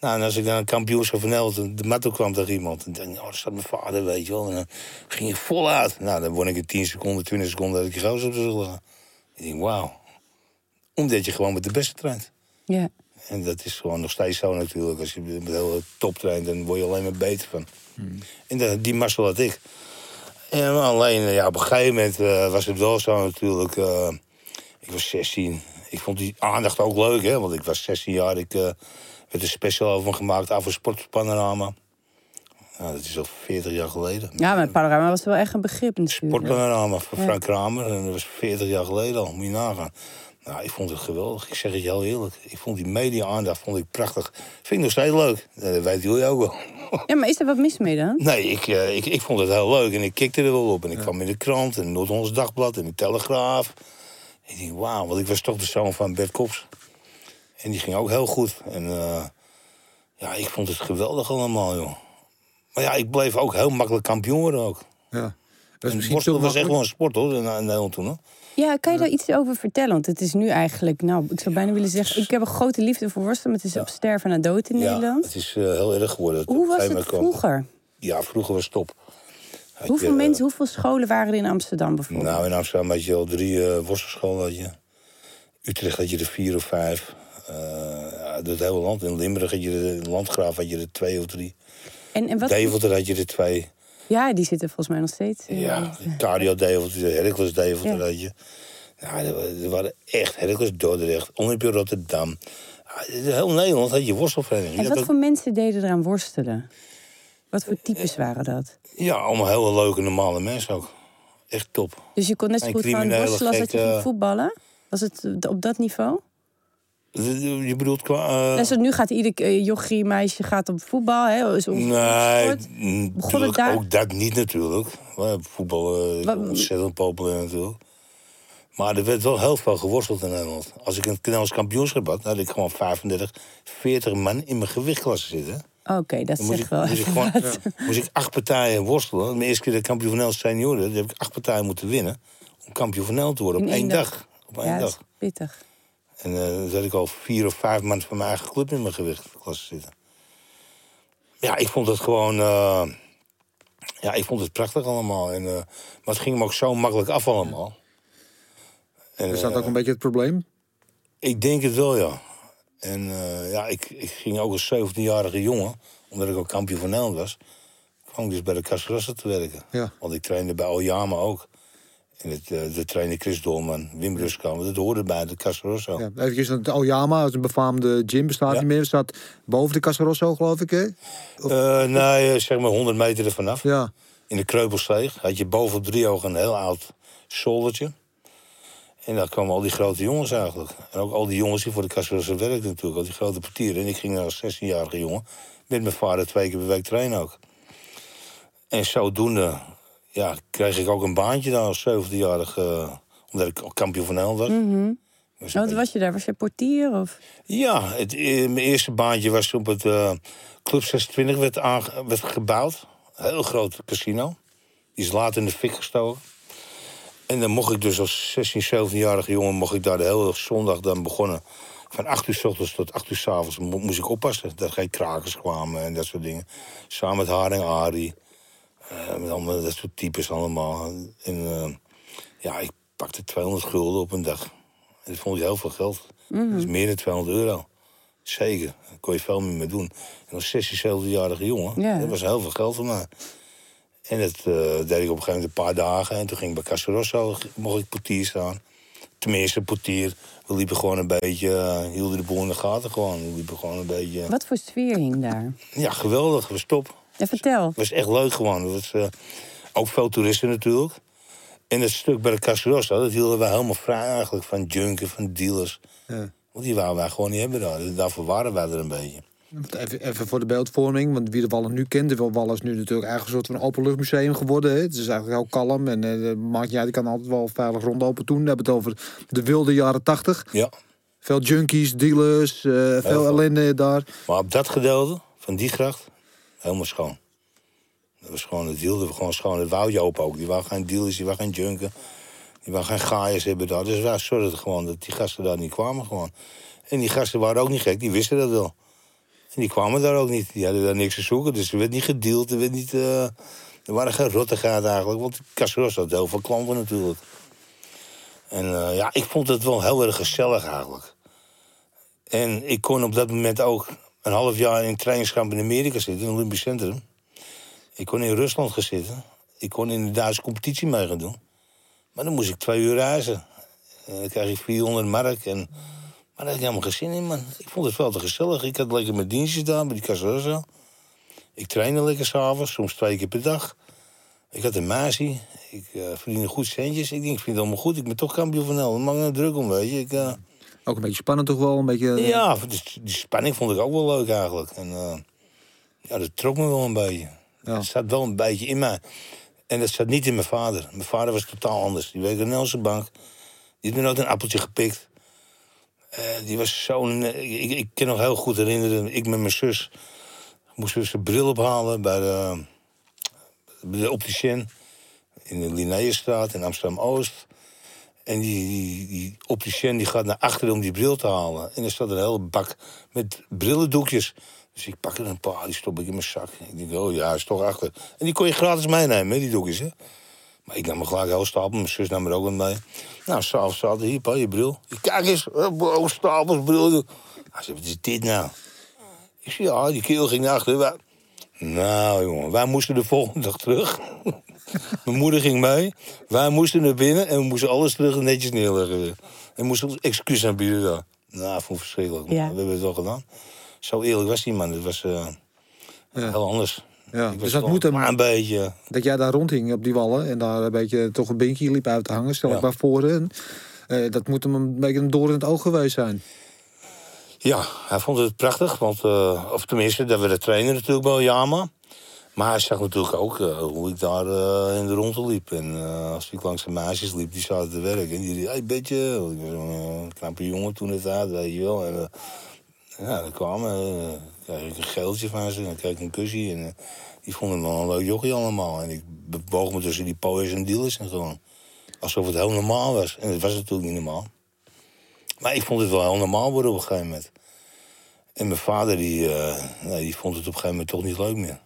C: Nou, en als ik dan een kampioenschap van de mat op kwam tegen iemand... en denk ik, oh, daar staat mijn vader, weet je wel. En dan ging ik voluit. Nou, dan won ik in 10 seconden, 20 seconden... dat ik je gozer op de. Ik denk, wauw. Omdat je gewoon met de beste traint.
B: Ja.
C: En dat is gewoon nog steeds zo natuurlijk. Als je met heel top traint, dan word je alleen maar beter van. En dat- die mazzel had ik. En alleen, ja, op een gegeven moment eh, was het wel zo natuurlijk... eh, ik was 16. Ik vond die aandacht ook leuk, hè. Want ik was 16 jaar. Ik eh, werd een special over me gemaakt. Over Sportpanorama. Nou, dat is al 40 jaar geleden.
B: ja, maar Panorama was wel echt een begrip natuurlijk.
C: Sportpanorama van. Frank Kramer. En dat was 40 jaar geleden al, moet je nagaan. Nou, ik vond het geweldig. Ik zeg het je heel eerlijk. Ik vond die media-aandacht vond ik prachtig. Vind ik nog steeds leuk. Dat weet jullie ook wel.
B: Ja, maar is er wat mis mee dan?
C: Nee, ik, eh, ik, ik vond het heel leuk. En ik kikte er wel op. En ik kwam in de krant, in Noord-Hollands Dagblad, in de Telegraaf. Ik denk, wauw, want ik was toch de zoon van Bert Kops. En die ging ook heel goed. En eh, ja, ik vond het geweldig allemaal, joh. Maar ja, ik bleef ook heel makkelijk kampioen worden ook.
A: Ja. Dat is
C: En
A: misschien
C: was echt wel een sport, hoor, in, in Nederland toen, hoor.
B: Ja, kan je daar iets over vertellen? Want het is nu eigenlijk, nou, ik zou bijna willen zeggen... ik heb een grote liefde voor worstelen, maar het is op sterven na dood in
C: Ja,
B: Nederland.
C: het is eh, heel erg geworden.
B: Hoe was het vroeger?
C: Ja, vroeger was het top. Had
B: Hoeveel
C: je,
B: mensen, hoeveel scholen waren er in Amsterdam bijvoorbeeld?
C: Nou, in Amsterdam had je al drie eh worstelscholen. Had je. Utrecht had je er vier of vijf. Eh ja, het hele land. In Limburg had je in Landgraaf had je er twee of drie.
B: en, en wat,
C: Deventer had je er twee.
B: Ja, die zitten volgens mij nog steeds. eh,
C: Ja, Cardio Deventer, Heracles Deventer
B: Ja.
C: had je. Ja, er, wa- waren echt Heracles Dordrecht, Olympia Rotterdam. In heel Nederland had je worstelverenigingen.
B: En wat voor mensen deden eraan worstelen? Wat voor types waren dat?
C: Ja, allemaal hele leuke, normale mensen ook. Echt top.
B: Dus je kon net zo goed
C: criminele,
B: worstelen als dat je ging voetballen? Was het eh, op dat niveau?
C: Je bedoelt qua... eh,
B: zoals nu gaat ieder eh, jochie, meisje gaat op voetbal. Hè? Is onze
C: Nee,
B: Begon het daar-
C: ook dat niet natuurlijk. Voetbal eh, is
B: Wat-
C: ontzettend populair natuurlijk. Maar er werd wel heel veel geworsteld in Nederland. Als ik een Nederlands kampioenschap had, dan had ik gewoon 35, 40 man in mijn gewichtklasse zitten.
B: Oké, dat zegt
C: ik,
B: wel
C: moest, ik gewoon, moest ik acht partijen worstelen. Mijn eerste keer de kampioen van Nederland senioren, dan heb ik acht partijen moeten winnen. Om kampioen van Nederland te worden op één
B: één
C: dag.
B: dag.
C: Op één
B: Ja, dat
C: dag.
B: is pittig.
C: En eh dan ik al vier of vijf man van mijn eigen club in mijn gewichtklasse zitten. Ja, ik vond het gewoon... eh, ja, ik vond het prachtig allemaal. En, eh, maar het ging me ook zo makkelijk af allemaal. En,
A: Is dat ook een beetje het probleem?
C: Ik denk het wel, ja. En ja, ik, ik ging ook als 17-jarige jongen, omdat ik ook kampioen van Nederland was... kwam ik dus bij de Casarassa te werken.
A: Ja.
C: Want ik trainde bij Oyama ook. En het, eh de trainde Chris Dolman, Wim Ruskam. Dat hoorde bij de Casarassa.
A: Ja, eventjes, het Oyama, een befaamde gym, bestaat
C: Ja.
A: niet meer. Staat boven de Casa Rosso, geloof ik, hè?
C: Eh, nee, eh, zeg maar 100 meter er vanaf.
A: Ja.
C: In de Kreupelsteeg had je boven op driehoog een heel oud zoldertje. En daar kwamen al die grote jongens eigenlijk. En ook al die jongens die voor de Casarassa werkten natuurlijk. Al die grote portieren. En ik ging daar als 16-jarige jongen met mijn vader twee keer per week trainen ook. En zodoende ja, kreeg ik ook een baantje daar als 17-jarige. eh, omdat ik kampioen van Nederland was. Was een
B: Wat
C: beetje-
B: was je daar? Was je portier? Of?
C: ja, het, eh, mijn eerste baantje was op het eh, Club 26 werd, aange- werd gebouwd. Een heel groot casino. Die is later in de fik gestoken. En dan mocht ik dus als 16, 17-jarige jongen... mocht ik daar de hele zondag dan begonnen. Van 8 uur s ochtends tot 8 uur s avonds mo- moest ik oppassen. Dat geen krakers kwamen en dat soort dingen. Samen met Haar en Arie. Eh, met allemaal dat soort types allemaal. En eh, ja, ik pakte 200 gulden op een dag. Dat vond ik heel veel geld. Dat is meer dan 200 euro. Zeker. Daar kon je veel meer mee doen. En als 16, 17-jarige jongen,
B: Ja.
C: dat was heel veel geld voor mij. En dat eh, deed ik op een gegeven moment een paar dagen. En toen ging ik bij Casarosso, mocht ik portier staan. tenminste, portier. We liepen gewoon een beetje, hielden de boel in de gaten gewoon. We liepen gewoon een beetje...
B: Wat voor sfeer hing daar?
C: Ja, geweldig. We stop.
B: Ja, vertel.
C: Het was echt leuk gewoon. Het was, eh, ook veel toeristen natuurlijk. En het stuk bij de Casarossa, dat hielden wij helemaal vrij eigenlijk. Van junken, van dealers.
A: Ja.
C: Want die wouden wij gewoon niet hebben daar. Daarvoor waren wij er een beetje.
A: Even, even voor de beeldvorming, want wie de Wallen nu kent, de Wallen is nu natuurlijk eigenlijk een soort van openluchtmuseum geworden. Hè. Het is eigenlijk heel kalm en eh maakt uit, die kan altijd wel veilig rondlopen toen. We hebben het over de wilde jaren tachtig.
C: Ja.
A: Veel junkies, dealers, eh, veel
C: veel.
A: ellende daar.
C: Maar op dat gedeelte, van die gracht, helemaal schoon. Dat was gewoon, het hielden we gewoon schoon. Het wou je open ook. Die wou geen dealers, die wou geen junken. Die wou geen gaaiers hebben daar. Dus wij zorgden gewoon dat die gasten daar niet kwamen gewoon. En die gasten waren ook niet gek, die wisten dat wel. En die kwamen daar ook niet. Die hadden daar niks te zoeken. Dus er werd niet gedeeld, er niet... eh, er waren geen rottigheden eigenlijk. Want Casaros had heel veel klanten natuurlijk. En eh, ja, ik vond het wel heel erg gezellig eigenlijk. En ik kon op dat moment ook een half jaar in trainingskamp in Amerika zitten, in het Olympisch Centrum. Ik kon in Rusland gaan zitten. Ik kon in de Duitse competitie mee gaan doen. Maar dan moest ik twee uur reizen. En dan kreeg ik 400 mark. En... Maar daar had ik helemaal geen zin in, man. Ik vond het veel te gezellig. Ik had lekker mijn dienstjes daar bij die Casarosa. Ik trainde lekker s'avonds, soms twee keer per dag. Ik had een meisje. Ik eh, verdiende goed centjes. Ik denk, ik vind het allemaal goed. Ik ben toch kampioen van Nederland. Ik maak me druk om, weet je. Ik, eh,
A: Ook een beetje spannend toch wel, een beetje... eh,
C: ja, die spanning vond ik ook wel leuk eigenlijk. En eh, ja, dat trok me wel een beetje.
A: Ja.
C: Het zat wel een beetje in mij. En dat zat niet in mijn vader. Mijn vader was totaal anders. Die werkte in de Nederlandse bank. Die had me nooit een appeltje gepikt. Eh, die was eh, ik, ik kan nog heel goed herinneren, ik met mijn zus... moest dus een bril ophalen bij de, bij de opticien... in de Linnaeusstraat in Amsterdam-Oost. En die, die, die opticien die gaat naar achteren om die bril te halen. En er staat een hele bak met brillendoekjes. Dus ik pak er een paar, die stop ik in mijn zak. Ik denk, oh ja, is toch achter. En die kon je gratis meenemen, die doekjes, hè. Maar ik nam er gelijk heel stapel. Mijn zus nam er ook wat mee. Nou, s'avonds zaten hier, pa, je bril. Kijk eens, oh, stapels bril. Hij zei, wat is dit nou? Ik zei, ja, die keel ging naar achteren. Wij- Nou, jongen, wij moesten de volgende dag terug. Mijn moeder ging mee. Wij moesten naar binnen en we moesten alles terug en netjes neerleggen weer. En moesten ons excuus aanbieden daar. Nou, ik vond het verschrikkelijk.
B: Ja.
C: We hebben het wel gedaan. Zo eerlijk was die man. Het was eh,
A: Ja.
C: heel anders.
A: Ja,
C: Ik
A: dus dat
C: wel
A: moet hem-
C: maar een beetje...
A: Dat jij daar rondhing op die wallen en daar een beetje toch een beentje liep uit te hangen, stel ik
C: Ja.
A: maar voor. En, eh, dat moet hem een beetje een door in het oog geweest zijn.
C: Ja, hij vond het prachtig. Want, eh, of tenminste, dat we de trainen natuurlijk bij Yama. Maar hij zag natuurlijk ook eh, hoe ik daar eh, in de ronde liep. En eh, als ik langs de meisjes liep, die zaten te werken. En die riep, hey, beetje. Ik was een knappe jongen toen het uit, weet je wel. En, ja, dan kwam kreeg ik een geeltje van ze. En dan kreeg ik een kusje. En die vonden me wel een leuk jochie allemaal. En ik bewoog me tussen die pooiers en dealers en gewoon. Alsof het heel normaal was. En het was natuurlijk niet normaal. Maar ik vond het wel heel normaal worden op een gegeven moment. En mijn vader die, die vond het op een gegeven moment toch niet leuk meer.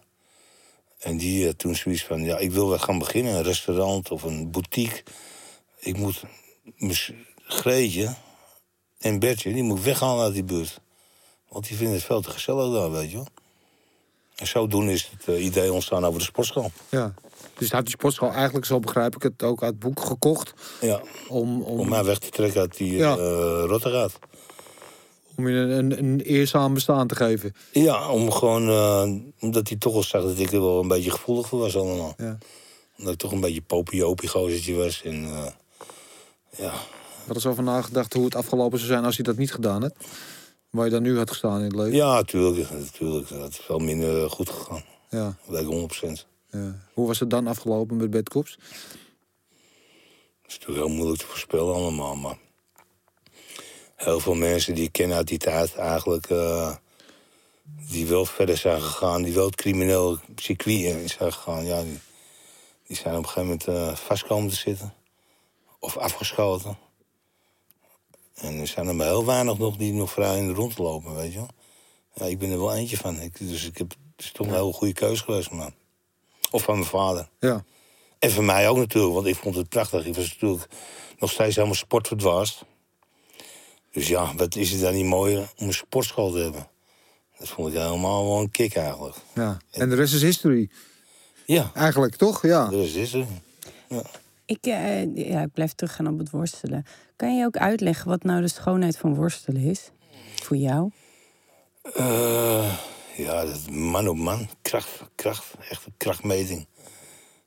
C: En die had toen zoiets van, ja, ik wil wat gaan beginnen. Een restaurant of een boutique. Ik moet Greetje en Bertje, die moet weghalen uit die buurt. Want die vinden het veel te gezellig daar, weet je wel. En zodoende is het eh, idee ontstaan over de sportschool.
A: Ja. Dus had die sportschool eigenlijk, zo begrijp ik het, ook uit het boek gekocht.
C: Ja,
A: Om, om,
C: om mij weg te trekken uit die
A: Ja.
C: eh.
A: Om je een, een, een eerzaam bestaan te geven.
C: Ja, om gewoon, eh, omdat hij toch wel zag dat ik er wel een beetje gevoelig voor was allemaal.
A: Ja.
C: Omdat ik toch een beetje popiopie gozertje was. En eh, ja,
A: Wat is over nagedacht hoe het afgelopen zou zijn als hij dat niet gedaan had? Waar je dan nu had gestaan in het leven.
C: ja, natuurlijk. natuurlijk dat is veel minder goed gegaan.
A: Ja,
C: ik 100%.
A: ja. Hoe was het dan afgelopen met Bedkops?
C: Dat is natuurlijk heel moeilijk te voorspellen allemaal, maar... Heel veel mensen die ik ken uit die tijd eigenlijk... eh, die wel verder zijn gegaan, die wel het crimineel circuit in zijn gegaan... Ja, die, die zijn op een gegeven moment eh, vast komen te zitten. Of afgeschoten. En er zijn er maar heel weinig nog die nog vrij in de rond lopen, weet je wel. Ja, ik ben er wel eentje van. Ik, dus ik heb, het is toch een hele goede keuze geweest van mij. Of van mijn vader.
A: Ja.
C: En voor mij ook natuurlijk, want ik vond het prachtig. Ik was natuurlijk nog steeds helemaal sportverdwaasd. Dus ja, wat is het dan niet mooier om een sportschool te hebben? Dat vond ik helemaal wel een kick eigenlijk.
A: ja. En de rest is history.
C: Ja,
A: Eigenlijk, toch? Ja.
C: dat is het. Ja.
B: Ik, eh, ja, ik blijf teruggaan op het worstelen. Kan je ook uitleggen wat nou de schoonheid van worstelen is? Voor jou?
C: Eh, ja, dat man op man. Kracht, kracht. Echt een krachtmeting.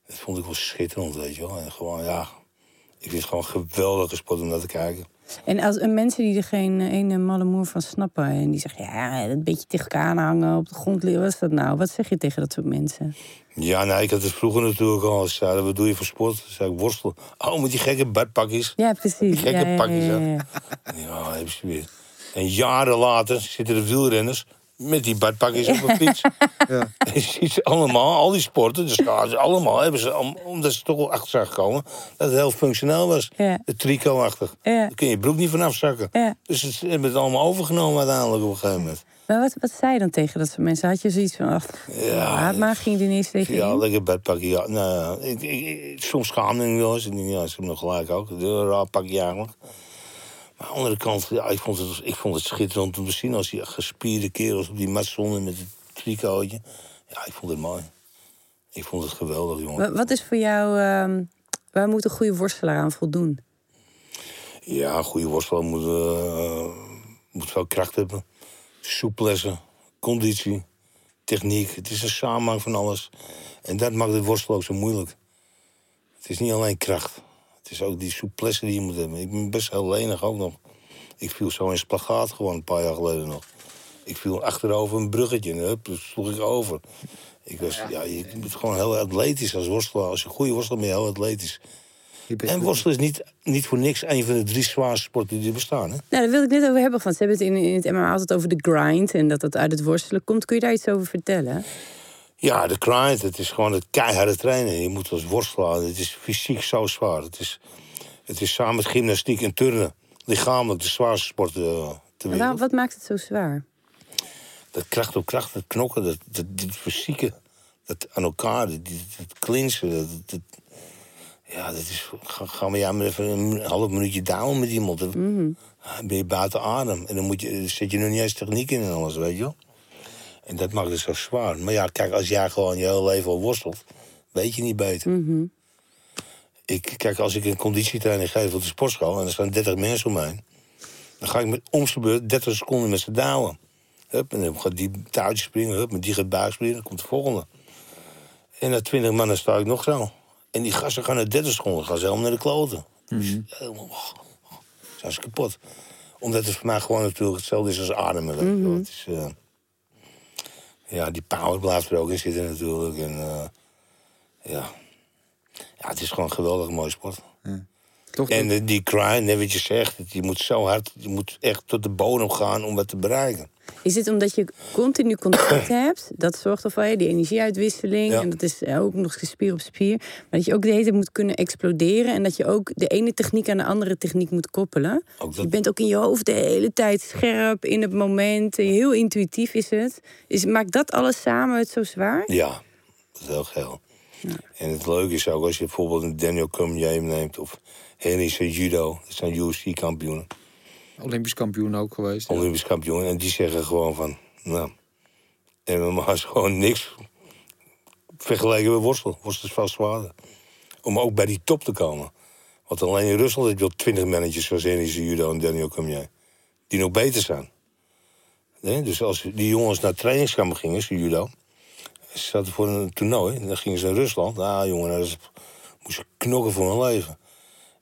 C: Dat vond ik wel schitterend, weet je wel. En gewoon, ja... Ik vind het gewoon een geweldige sport om naar te kijken.
B: En als en mensen die er geen ene malle moer van snappen... en die zeggen, ja, een beetje tegen elkaar aanhangen, op de grond liggen... wat is dat nou? Wat zeg je tegen dat soort mensen?
C: Ja, nou, ik had het vroeger natuurlijk al. Zeiden, wat doe je voor sport? Zei ik, worstelen. Oh, met die gekke badpakjes.
B: Ja, precies.
C: Die gekke
B: ja,
C: pakjes,
B: ja, ja, ja.
C: Ja, hebben ze weer. En jaren later zitten de wielrenners met die badpakjes op een fiets.
A: Ja.
C: Je ziet allemaal, al die sporten, dus gaan ze allemaal, hebben ze, om- omdat ze toch wel achter zijn gekomen, dat het heel functioneel was.
B: Ja.
C: Het tricot-achtig.
B: Ja.
C: Daar kun je je broek niet van afzakken.
B: Ja.
C: Dus ze hebben het allemaal overgenomen uiteindelijk op een gegeven moment.
B: Maar wat, wat zei je dan tegen dat soort mensen? Had je zoiets van, ach,
C: Ja,
B: maar, ging er ineens tegen
C: Ja, lekker bedpakje. Ja. Nou, ik, ik, ik- soms schaamde ik me wel eens. Ik denk, ja, ze hebben nog gelijk ook. Een raar pakje eigenlijk. Maar aan de andere kant, ja, ik, vond het, ik vond het schitterend om te zien... als die gespierde kerels op die mat stonden met het tricotje. Ja, ik vond het mooi. Ik vond het geweldig, jongen.
B: Wa- Wat is voor jou, ehm, waar moet een goede worstelaar aan voldoen?
C: Ja, een goede worstelaar moet, eh, moet veel kracht hebben. Souplesse, conditie, techniek. Het is een samenhang van alles. En dat maakt het worstelen ook zo moeilijk. Het is niet alleen kracht. Het is ook die souplesse die je moet hebben. Ik ben best heel lenig ook nog. Ik viel zo in spagaat gewoon een paar jaar geleden nog. Ik viel achterover een bruggetje en hup, dus sloeg ik over. Ik was, ja, je bent gewoon heel atletisch als worstelaar. Als je een goede worstelaar ben je heel atletisch.
A: Bent-
C: En worstelen is niet, niet voor niks een van de drie zwaarste sporten die er bestaan. Hè?
B: Nou, daar wilde ik net over hebben. Want ze hebben het in, in het MMA altijd over de grind en dat dat uit het worstelen komt. Kun je daar iets over vertellen?
C: Ja, de grind, het is gewoon het keiharde trainen. Je moet als worstelaar, het is fysiek zo zwaar. Het is, het is samen met gymnastiek en turnen lichamelijk de zwaarste sport eh, ter
B: En
C: wereld.
B: waarom- wat maakt het zo zwaar?
C: Dat kracht op kracht, dat knokken, dat, dat, dat fysieke, dat aan elkaar, dat, dat, dat clinchen. Dat, dat, ja, dat is, ga- gaan we ja maar even een half minuutje down met iemand. Dan dan ben je buiten adem. En dan, moet je, dan zet je nog niet eens techniek in en alles, weet je wel. En dat maakt het zo zwaar. Maar ja, kijk, als jij gewoon je hele leven al worstelt, weet je niet beter. Ik, kijk, als ik een conditietraining geef op de sportschool en er staan 30 mensen om heen, dan ga ik met om zijn beurt 30 seconden met ze douwen. Hup, en dan gaat die touwtje springen, hup, met die gaat buikspringen, dan komt de volgende. En na 20 mannen sta ik nog zo. En die gasten gaan na 30 seconden, gaan ze helemaal naar de kloten. Dus helemaal, oh, oh, zijn ze kapot. Omdat het voor mij gewoon natuurlijk hetzelfde is als ademen. wel. Het is, eh, ja, die power blijft er ook in zitten natuurlijk. En eh, ja. ja, het is gewoon een geweldig mooie sport.
A: Toch?
C: En die grind, net wat je zegt, je moet zo hard, je moet echt tot de bodem gaan om wat te bereiken.
B: Is het omdat je continu contact hebt? Dat zorgt ervoor, die energieuitwisseling.
C: Ja.
B: En dat is eh, ook nog eens spier op spier. Maar dat je ook de hele tijd moet kunnen exploderen. En dat je ook de ene techniek aan de andere techniek moet koppelen.
C: Dat-
B: Je bent ook in je hoofd de hele tijd scherp, in het moment. En Heel intuïtief is het. Is, maakt dat alles samen het zo zwaar?
C: Ja, dat is heel geil. En het leuke is ook, als je bijvoorbeeld een Daniel Cormier neemt... of Henry Judo, dat zijn UFC-kampioenen,
A: Olympisch kampioen ook geweest.
C: Olympisch kampioen... en die zeggen gewoon van, nou... MMA is gewoon niks vergeleken met worstel. Worstel is vast zwaarder. Om ook bij die top te komen. Want alleen in Rusland heb je wel twintig mannetjes zoals Henry Judo en Daniel Cormier... die nog beter zijn. Dus als die jongens naar trainingskamp gingen, judo... Ze zaten voor een toernooi. Dan gingen ze naar Rusland. Ah, jongen, dat is, moesten knokken voor hun leven.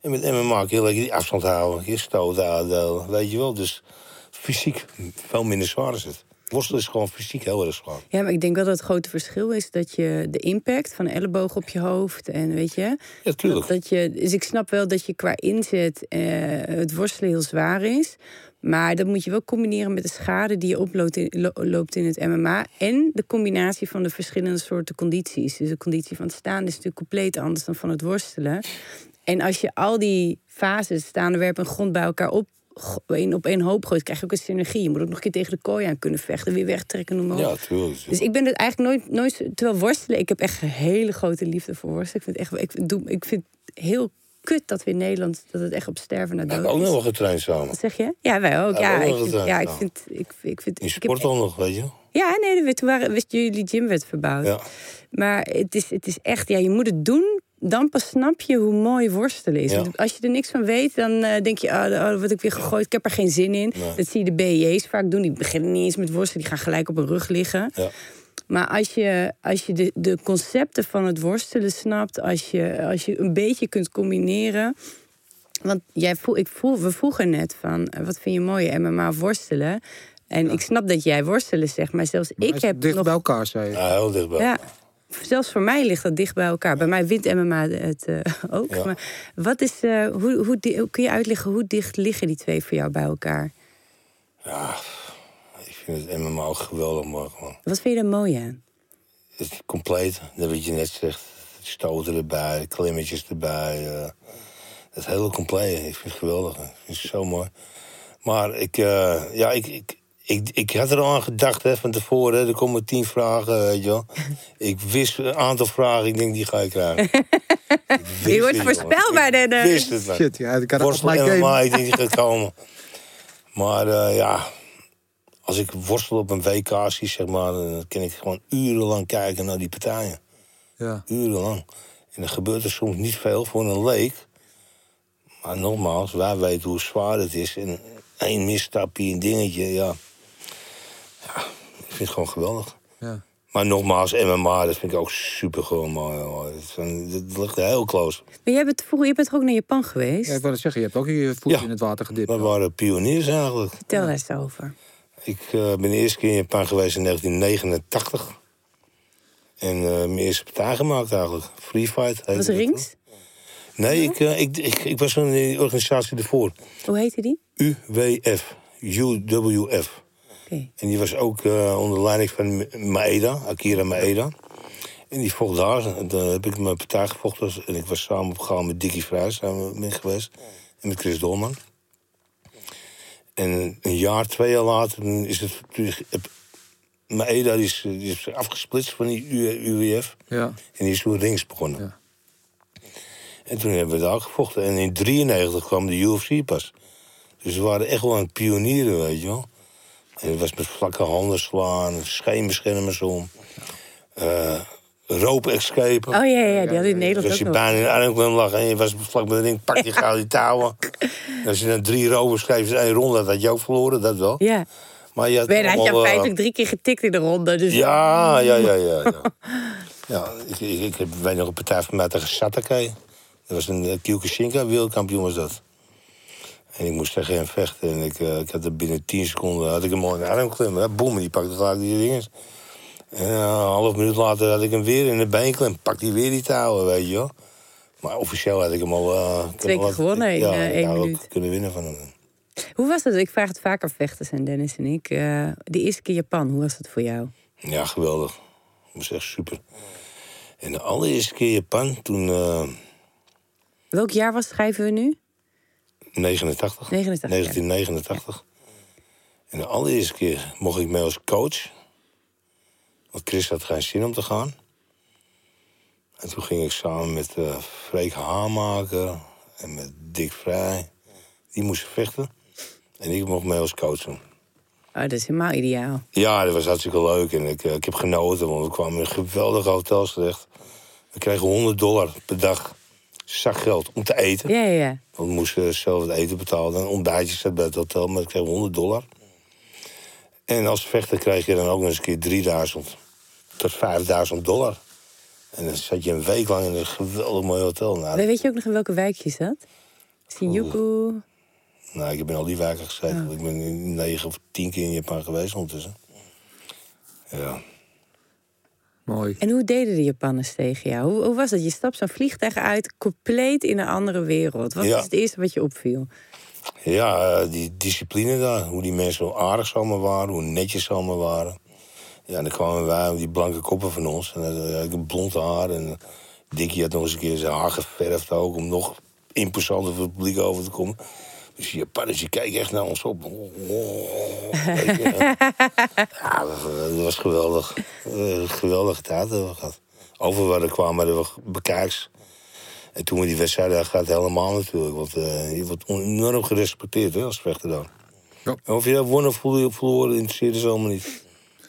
C: En met MMA kun je lekker die afstand houden. Je stoot uitdelen, weet je wel. Dus fysiek veel minder zwaar is het. Worstelen is gewoon fysiek heel erg zwaar.
B: Ja, maar ik denk wel dat het grote verschil is dat je de impact van een elleboog op je hoofd en weet je.
C: Ja, tuurlijk.
B: Dat, dat je, dus ik snap wel dat je qua inzet eh, het worstelen heel zwaar is. Maar dat moet je wel combineren met de schade die je oploopt in, lo- loopt in het MMA. En de combinatie van de verschillende soorten condities. Dus de conditie van het staan is natuurlijk compleet anders dan van het worstelen. En als je al die fases, staande werpen en grond bij elkaar op, in, op één hoop gooit, krijg je ook een synergie. Je moet ook nog een keer tegen de kooi aan kunnen vechten, weer wegtrekken, noem maar op.
C: Ja, tuurlijk.
B: Dus ik ben het eigenlijk nooit, nooit... Terwijl worstelen, ik heb echt een hele grote liefde voor worstelen. Ik vind het, echt, ik doe, ik vind het heel kut dat we in Nederland... dat het echt op sterven na
C: We
B: dood
C: hebben ook
B: is.
C: nog wel getraind samen.
B: Wat zeg je? Ja, wij ook.
C: Ja,
B: ik vind, ja, ik vind... Ik, ik vind
C: In sport al nog, weet je.
B: ja, nee, toen waren, wist jullie gym werd verbouwd.
C: Ja.
B: Maar het is, het is echt, ja, je moet het doen dan pas snap je hoe mooi worstelen is.
C: Ja.
B: Want Als je er niks van weet, dan eh, denk je, oh, oh, word ik weer gegooid. Ik heb er geen zin in.
C: Nee.
B: Dat zie je de BJ's vaak doen. Die beginnen niet eens met worstelen. Die gaan gelijk op hun rug liggen.
C: Ja.
B: Maar als je, als je de, de concepten van het worstelen snapt, als je, als je een beetje kunt combineren. Want jij voel, ik voel, we vroegen net van, eh, wat vind je mooier, MMA of worstelen? En ik snap dat jij worstelen zegt, maar zelfs
A: Maar
B: ik heb
A: dicht
B: nog...
A: bij elkaar, zei je.
C: Ja, heel dichtbij.
B: Ja, zelfs voor mij ligt dat dicht bij elkaar. Bij mij wint MMA het eh, ook.
C: Ja.
B: Maar wat is, eh, hoe, hoe, kun je uitleggen hoe dicht liggen die twee voor jou bij elkaar?
C: Ja, ik vind het MMA ook geweldig mooi gewoon.
B: Wat vind je er mooi aan?
C: Het is compleet, dat wat je net zegt. Stoten erbij, klimmetjes erbij. eh het hele compleet. Ik vind het geweldig. Ik vind het zo mooi. Maar ik, ja, ik, ik, ik, ik had er al aan gedacht hè, van tevoren. Hè, er komen tien vragen, weet je wel. Ik wist een aantal vragen, ik denk die ga ik krijgen.
B: Je wordt voorspelbaar.
C: Ik wist het, man.
A: Shit, ja, ik had het op
C: Worstel
A: mijn
C: MMA,
A: game.
C: ik denk die gaat komen. Maar eh, ja, als ik worstel op een WK zie, zeg maar, dan kan ik gewoon urenlang kijken naar die partijen.
A: Ja.
C: Urenlang. En er gebeurt er soms niet veel voor een leek. Maar nogmaals, wij weten hoe zwaar het is. En één misstapje, een dingetje, ja. Ja, ik vind het gewoon geweldig.
A: Ja.
C: Maar nogmaals, MMA, dat vind ik ook super gewoon mooi. hoor. Het is een- Het ligt heel close.
B: Maar jij bent, vroeger, je bent toch ook naar Japan geweest?
A: Ja, ik wou net zeggen, je hebt ook je voet
C: Ja.
A: in het water gedipt.
C: We waren pioniers eigenlijk.
B: Vertel daar eens over.
C: Ik eh, ben de eerste keer in Japan geweest in 1989. En eh, mijn eerste partij gemaakt eigenlijk. Free Fight. heette
B: Was
C: dat
B: rings?
C: toen. Nee, ik, eh, ik, ik, ik was in die organisatie ervoor.
B: Hoe heette die?
C: UWF. UWF. En die was ook eh, onder leiding van Maeda, Akira Maeda. En die vocht daar. En Daar heb ik mijn partij gevochten. En ik was samen opgegaan met Dickie Vrij samen met geweest. En met Chris Dolman. En een jaar, twee jaar later is het... Maeda is, die is afgesplitst van die UWF.
A: Ja.
C: En die is toen rings begonnen.
A: Ja.
C: En toen hebben we daar gevochten. En in 93 kwam de UFC pas. Dus we waren echt wel een pionieren, weet je wel. Het was met vlakke handen slaan, scheenbeschermers om. eh rope escape.
B: Oh ja, ja, die had in
C: Dus
B: Nederland
C: als
B: ook
C: je bijna in de armklem lag en je was vlak bij de ring, pak je gauw die touwen. En als je dan drie rovers schreef in één ronde, dat had je ook verloren, dat wel.
B: Ja.
C: Maar je had
B: Ben, had je
C: allemaal, eh,
B: feitelijk drie keer getikt in de ronde. Dus
C: ja, ja, ja, ja. Ja, ja ik, ik, ik heb weet nog een partij van mij tegen Satake. Dat was een uh, Kyokushinka, wereldkampioen was dat. En ik moest tegen hem vechten. En ik, eh, ik had er binnen 10 seconden had ik hem al in de arm hè. Boem, en die pakte gelijk die dingen. En eh, een half minuut later had ik hem weer in de been klem. Pakt hij weer die touwen, weet je wel. Maar officieel had ik hem al... eh,
B: Twee keer gewonnen in,
C: ja,
B: één
C: ook
B: minuut.
C: kunnen winnen van hem.
B: Hoe was het? Ik vraag het vaker vechters en Dennis en ik. eh de eerste keer Japan, hoe was het voor jou?
C: Ja, geweldig. Dat was echt super. En de allereerste keer Japan, toen...
B: Welk jaar was schrijven we nu?
C: 89.
B: 89, ja.
C: 1989. En de allereerste keer mocht ik mee als coach. Want Chris had geen zin om te gaan. En toen ging ik samen met eh Freek Haamaker en met Dick Vrij. Die moesten vechten. En ik mocht mee als coach doen.
B: Oh, dat is helemaal ideaal.
C: Ja, dat was hartstikke leuk. En ik, eh, ik heb genoten, want we kwamen in geweldige hotels terecht. We kregen 100 dollar per dag zakgeld om te eten.
B: Ja, ja,
C: we moesten zelf het eten betalen. Een ontbijtje zat bij het hotel, maar ik kreeg 100 dollar. En als vechter kreeg je dan ook nog eens een keer 3000 tot 5000 dollar. En dan zat je een week lang in een geweldig mooi hotel. Nou,
B: Weet je ook nog in welke wijk je zat? Shinjuku.
C: nou ik heb in al die wijken gezeten. Ik ben negen of tien keer in Japan geweest ondertussen. Ja.
A: Mooi.
B: En hoe deden de Japanners tegen jou? Hoe, hoe was het? Je stapt zo'n vliegtuig uit, compleet in een andere wereld. Wat
C: Ja.
B: was het eerste wat je opviel?
C: Ja, eh, die discipline daar. Hoe die mensen zo aardig allemaal waren, hoe netjes ze allemaal waren. Ja, en dan kwamen wij die blanke koppen van ons. En dan had ik een blond haar. En Dickie had nog eens een keer zijn haar geverfd ook... om nog imposanter voor het publiek over te komen. Dus die Japanners, die kijken echt naar ons op. Weet je. ja, dat, was geweldig. Eh, geweldige tijd hebben we gehad. Over waar we kwamen, hadden we bekijks. En toen we die wedstrijd daar gaat helemaal natuurlijk. Want eh, je wordt enorm gerespecteerd hè, als vechter dan.
A: Ja.
C: En of je dat won of verlo- verloren, interesseerde ze allemaal niet.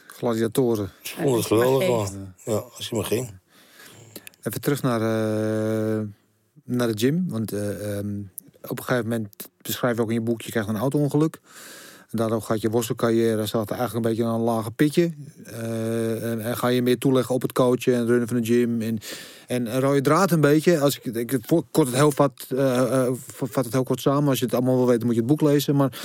A: Gladiatoren.
C: Ze vonden het geweldig gewoon. Ja, als je maar ging.
A: Even terug naar, eh, naar de gym. Want eh, ehm, op een gegeven moment beschrijf je ook in je boek... je krijgt een auto-ongeluk. Daardoor gaat je worstelcarrière staat eigenlijk een beetje aan een lage pitje. Eh, en, ga je meer toeleggen op het coachen en runnen van de gym. En, en rode draad een beetje. Als ik, ik kort het heel vat, eh, eh, vat het heel kort samen. Als je het allemaal wil weten, moet je het boek lezen. Maar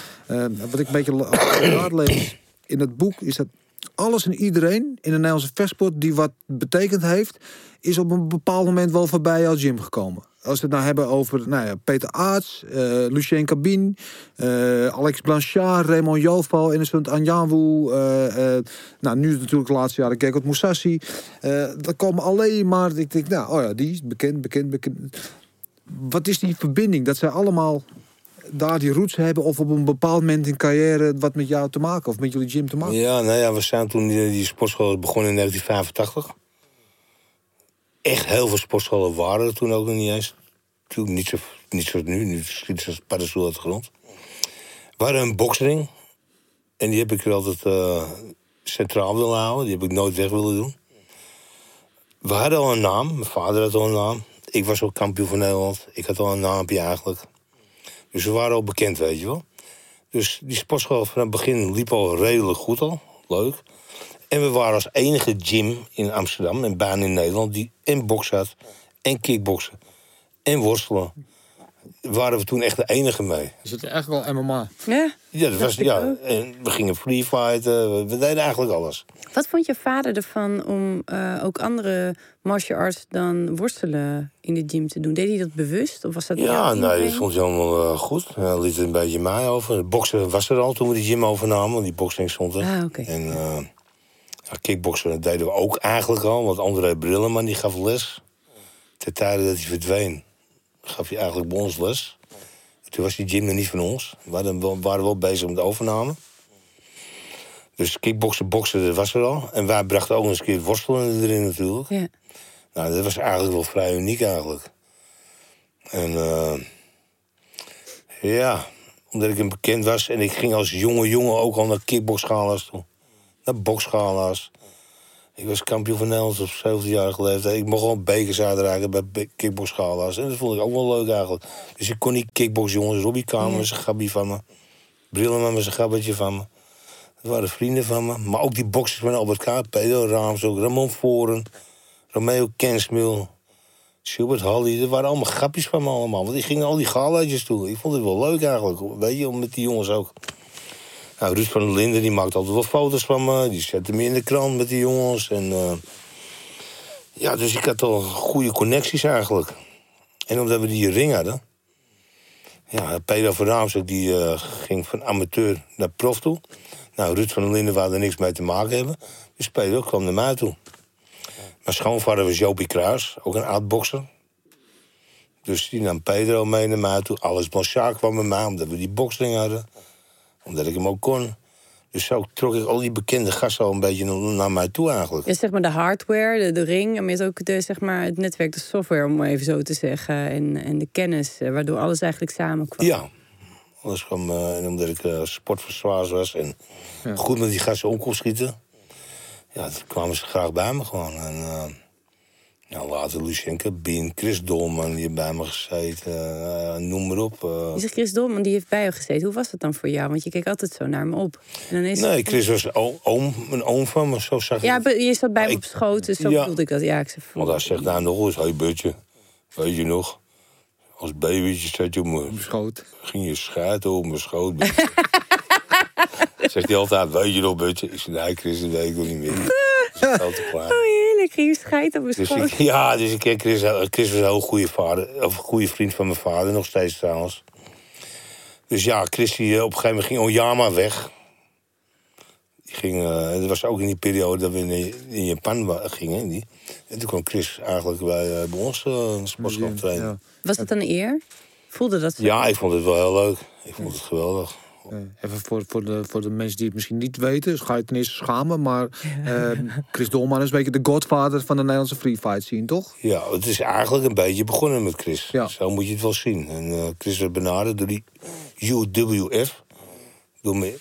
A: wat ik een beetje la- draad lees in het boek is dat alles en iedereen in de Nederlandse vechtsport die wat betekend heeft, is op een bepaald moment wel voorbij als gym gekomen. Als we het nou hebben over nou ja, Peter Aarts, eh, Lucien Cabine, eh, Alex Blanchard, Raymond Joval, Innocent Anjanwu. eh eh nou, nu natuurlijk de laatste jaren Gekot Moussassi. Dat komen alleen maar, ik denk, nou, oh ja, die is bekend, bekend, bekend. Wat is die verbinding? Dat zij allemaal daar die roots hebben of op een bepaald moment in carrière wat met jou te maken of met jullie gym te maken?
C: Ja, nou ja, we zijn toen die, die sportschool begonnen in 1985. Echt heel veel sportscholen waren er toen ook nog niet eens. Natuurlijk niet, zo, niet zoals nu, nu schieten ze paddenstoel uit de grond. We hadden een boksring. En die heb ik er altijd eh, centraal willen houden. Die heb ik nooit weg willen doen. We hadden al een naam. Mijn vader had al een naam. Ik was ook kampioen van Nederland. Ik had al een naampje eigenlijk. Dus we waren al bekend, weet je wel. Dus die sportschool van het begin liep al redelijk goed al. Leuk. En we waren als enige gym in Amsterdam en baan in Nederland... die en boksen had, en kickboksen, en worstelen. Waren we toen echt de enige mee.
A: Is het eigenlijk wel MMA?
B: Ja.
C: Ja, dat was, ja en we gingen free fighten, we, deden eigenlijk alles.
B: Wat vond je vader ervan om eh, ook andere martial arts dan worstelen in de gym te doen? Deed hij dat bewust? Of was dat
C: Ja, nee, dat vond hij allemaal eh, goed. Hij liet het een beetje mij over. Boksen was er al toen we die gym overnamen, want die boxing stond er.
B: Ah, oké.
C: En eh kickboksen dat deden we ook eigenlijk al, want André Brillenman die gaf les. Ten tijde dat hij verdween, gaf hij eigenlijk bij ons les. Toen was die gym nog niet van ons. We waren wel, waren wel bezig met de overname. Dus kickboksen, boksen, dat was er al. En wij brachten ook eens een keer worstelen erin natuurlijk.
B: Ja.
C: Nou, dat was eigenlijk wel vrij uniek eigenlijk. En eh, ja, omdat ik hem bekend was en ik ging als jonge jongen ook al naar kickboxgala's toe. Naar boxgala's. Ik was kampioen van Nederland op 17-jarige leeftijd. Ik mocht gewoon bekers uitreiken bij kickboxgala's. En dat vond ik ook wel leuk eigenlijk. Dus ik kon die kickboxjongens, Robbie Kamer met zijn gabbie van me. Brillenman met zijn gabbetje van me. Dat waren vrienden van me. Maar ook die boxers van Albert K. Pedro Raams ook. Ramon Voren. Romeo Kensmil. Schubert Halley. Dat waren allemaal grapjes van me allemaal. Want die gingen al die galaatjes toe. Ik vond het wel leuk eigenlijk. Weet je, om met die jongens ook. Nou, Ruud van der Linden die maakt altijd wel foto's van me. Die zette me in de krant met die jongens. En, eh, ja, dus ik had al goede connecties eigenlijk. En omdat we die ring hadden... Ja, Peter van Raams ook, die eh, ging van amateur naar prof toe. Nou, Ruud van der Linden wou er niks mee te maken hebben. Dus Peter kwam naar mij toe. Mijn schoonvader was Jopie Kruis, ook een oud-bokser. Dus die nam Pedro mee naar mij toe. Alles Blanchard kwam met mij, omdat we die boksring hadden. Omdat ik hem ook kon. Dus zo trok ik al die bekende gasten al een beetje naar- mij toe eigenlijk.
B: Ja, zeg maar de hardware, de, de ring, maar met ook de, zeg maar, het netwerk, de software, om maar even zo te zeggen. En, en de kennis, eh, waardoor alles eigenlijk samenkwam.
C: Ja. Alles kwam, eh, omdat ik sportverzwaars was en goed met die gasten om kon schieten. Ja, toen kwamen ze graag bij me gewoon. En, eh, ja, later Lucien Cabin, Chris Dolman, die heeft bij me gezeten. eh, noem maar op.
B: Je zegt Chris Dolman, die heeft bij je gezeten. Hoe was dat dan voor jou? Want je keek altijd zo naar me op. En dan is
C: Nee, Chris was oom, een oom van me, zo zag ik
B: Ja,
C: het.
B: be- je zat bij me
C: Ik-
B: op schoot, dus zo
C: Ja.
B: bedoelde ik dat. Ja, ik zeg,
C: Want hij zegt nou nog eens, hey Butje, weet je nog? Als babytje zat je op mijn
A: Beschoot.
C: ging je schuiten op mijn schoot. Zegt hij altijd, weet je nog, Butje? Ik zeg, nee, Chris, dat weet ik nog niet meer. Dat.
B: Oh, heerlijk. Ging je scheiden op mijn
C: Dus
B: schoot.
C: ik, ja, dus ik ken Chris. Chris was een heel goede vader. Of een goede vriend van mijn vader, nog steeds trouwens. Dus ja, Chris die, eh, op een gegeven moment ging Oyama weg. Die ging, eh, het was ook in die periode dat we in, in Japan gingen. Die. En toen kwam Chris eigenlijk bij, eh, bij ons uh, een sportschool trainen.
A: Ja.
B: Was het een eer? Voelde dat zo?
C: Ja, ik vond het wel heel leuk. Ik vond het geweldig.
A: Eh, Even voor, voor, de, voor de mensen die het misschien niet weten, dus ga je ten eerste schamen. Maar eh, Chris Dolman is een beetje de godvader van de Nederlandse free fight scene, toch?
C: Ja, het is eigenlijk een beetje begonnen met Chris.
A: Ja.
C: Zo moet je het wel zien. En eh, Chris werd benaderd door die UWF, door Me-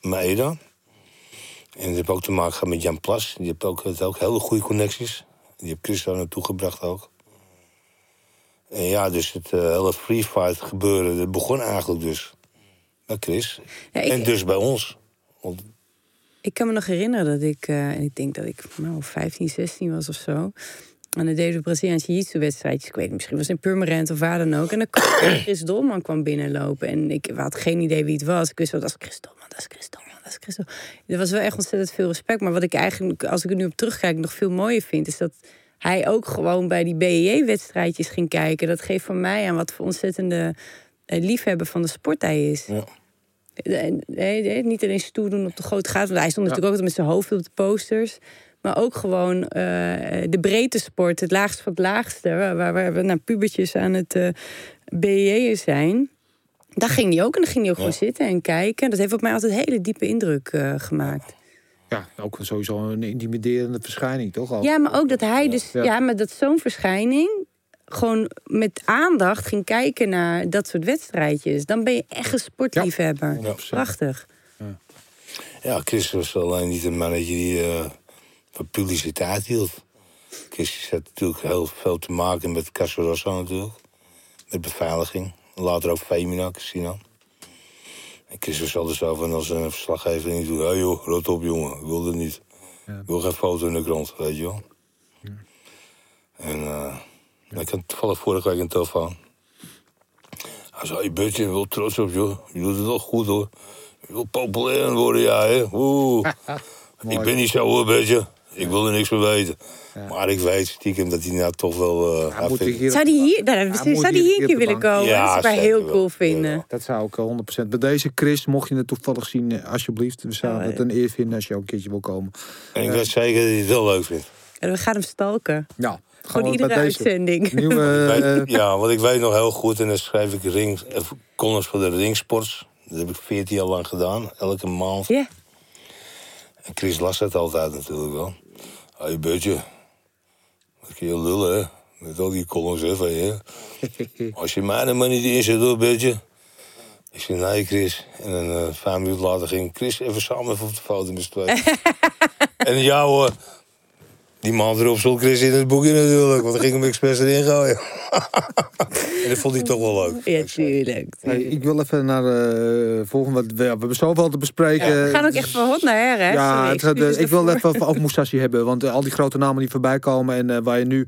C: Maeda. En dat heeft ook te maken gehad met Jan Plas. Die heeft ook, heeft ook hele goede connecties. Die heb Chris daar naartoe gebracht ook. En ja, dus het eh, hele free fight gebeuren, dat begon eigenlijk dus bij Chris.
B: Ja, ik-
C: en dus bij ons. Want
B: Ik kan me nog herinneren dat ik, en ik denk dat ik nou, 15, 16 was of zo. En dan deden we Braziliaanse jiu-jitsu-wedstrijdjes. Ik weet niet, misschien was het in Purmerend of waar dan ook. En dan kwam Chris Dolman kwam binnenlopen. En ik had geen idee wie het was. Ik wist wel, dat is Chris Dolman, dat is Chris Dolman, dat is Chris Dolman. Er was wel echt ontzettend veel respect. Maar wat ik eigenlijk, als ik er nu op terugkijk, nog veel mooier vind... is dat hij ook gewoon bij die BEJ-wedstrijdjes ging kijken. Dat geeft voor mij aan wat voor ontzettende eh, liefhebber van de sport hij is.
C: ja.
B: En, nee, nee, niet alleen stoer doen op de grote gaten. Want hij stond natuurlijk ook met zijn hoofd op de posters. Maar ook gewoon eh, de breedte sport, het laagste van het laagste. Waar, waar, waar we naar pubertjes aan het BJ'en zijn. Daar ging hij ook. En dan ging hij ook
C: Ja.
B: gewoon zitten en kijken. Dat heeft op mij altijd een hele diepe indruk eh, gemaakt.
A: Ja, ook sowieso een intimiderende verschijning, toch? Al?
B: Ja, maar ook dat hij dus...
A: Ja.
B: Ja, maar dat zo'n verschijning gewoon met aandacht ging kijken naar dat soort wedstrijdjes. Dan ben je echt een sportliefhebber.
C: Ja.
B: Prachtig.
C: ja, Chris was alleen niet een mannetje die eh, van publiciteit hield. Chris had natuurlijk heel veel te maken met Casa Rosso natuurlijk. Met beveiliging. Later ook Femina Casino. En Chris was altijd zo van als een verslaggever niet doet. Hé joh, rot op jongen, ik wil het niet. Ik wil geen foto in de krant, weet je wel. En eh, ik had toevallig vorige week een telefoon. Hij zei, je bent je wel trots op joh. Je doet het wel goed hoor. Je wil populair worden, ja hè. Oeh. ik ben niet zo hoor, beetje. Ik wil er niks meer weten. Maar ik weet stiekem dat hij nou toch wel... eh,
A: Hij moet hier-
B: Zou die hier, nou,
A: Hij
B: zou die
A: hier
B: hier een keer willen komen?
C: Ja,
B: dat zou ik heel
C: wel.
B: cool vinden.
C: Ja.
A: Dat zou ik eh, 100%. Bij deze Chris, mocht je het toevallig zien, eh, alsjeblieft. We zouden
B: Oh,
A: het een eer vinden als je ook een keertje wil komen.
C: En ik weet zeker dat hij het wel leuk vindt.
B: En we gaan hem stalken.
A: Ja,
B: Gewoon iedere uitzending.
A: Nieuwe, eh,
C: ja, want ik weet nog heel goed, en dan schrijf ik ring, eh, columns voor de Ringsports. Dat heb ik 14 jaar lang gedaan, elke maand.
B: Ja,
C: En Chris las het altijd natuurlijk wel. Hé, hey, wat kun je lullen, hè? Met al die columns, hè, van je. Als je mij er maar niet in zit, hoor, Butje. Ik zei, nee, Chris. En een uh, vijf minuten later ging Chris even samen even op de foto met z'n tweeën. en ja, hoor. Die man erop stond Chris in het boekje natuurlijk. Want dan ging hem expres erin gooien. en dat vond hij toch wel leuk.
B: ja tuurlijk.
A: hey, ik wil even naar de volgende. wat- We, ja, we hebben zoveel te bespreken.
B: We gaan ook echt van hot naar her, hè?
A: Ja,
B: Sorry,
A: het gaat, eh, ik wil even over Musashi hebben. Want eh, al die grote namen die voorbij komen en eh, waar je nu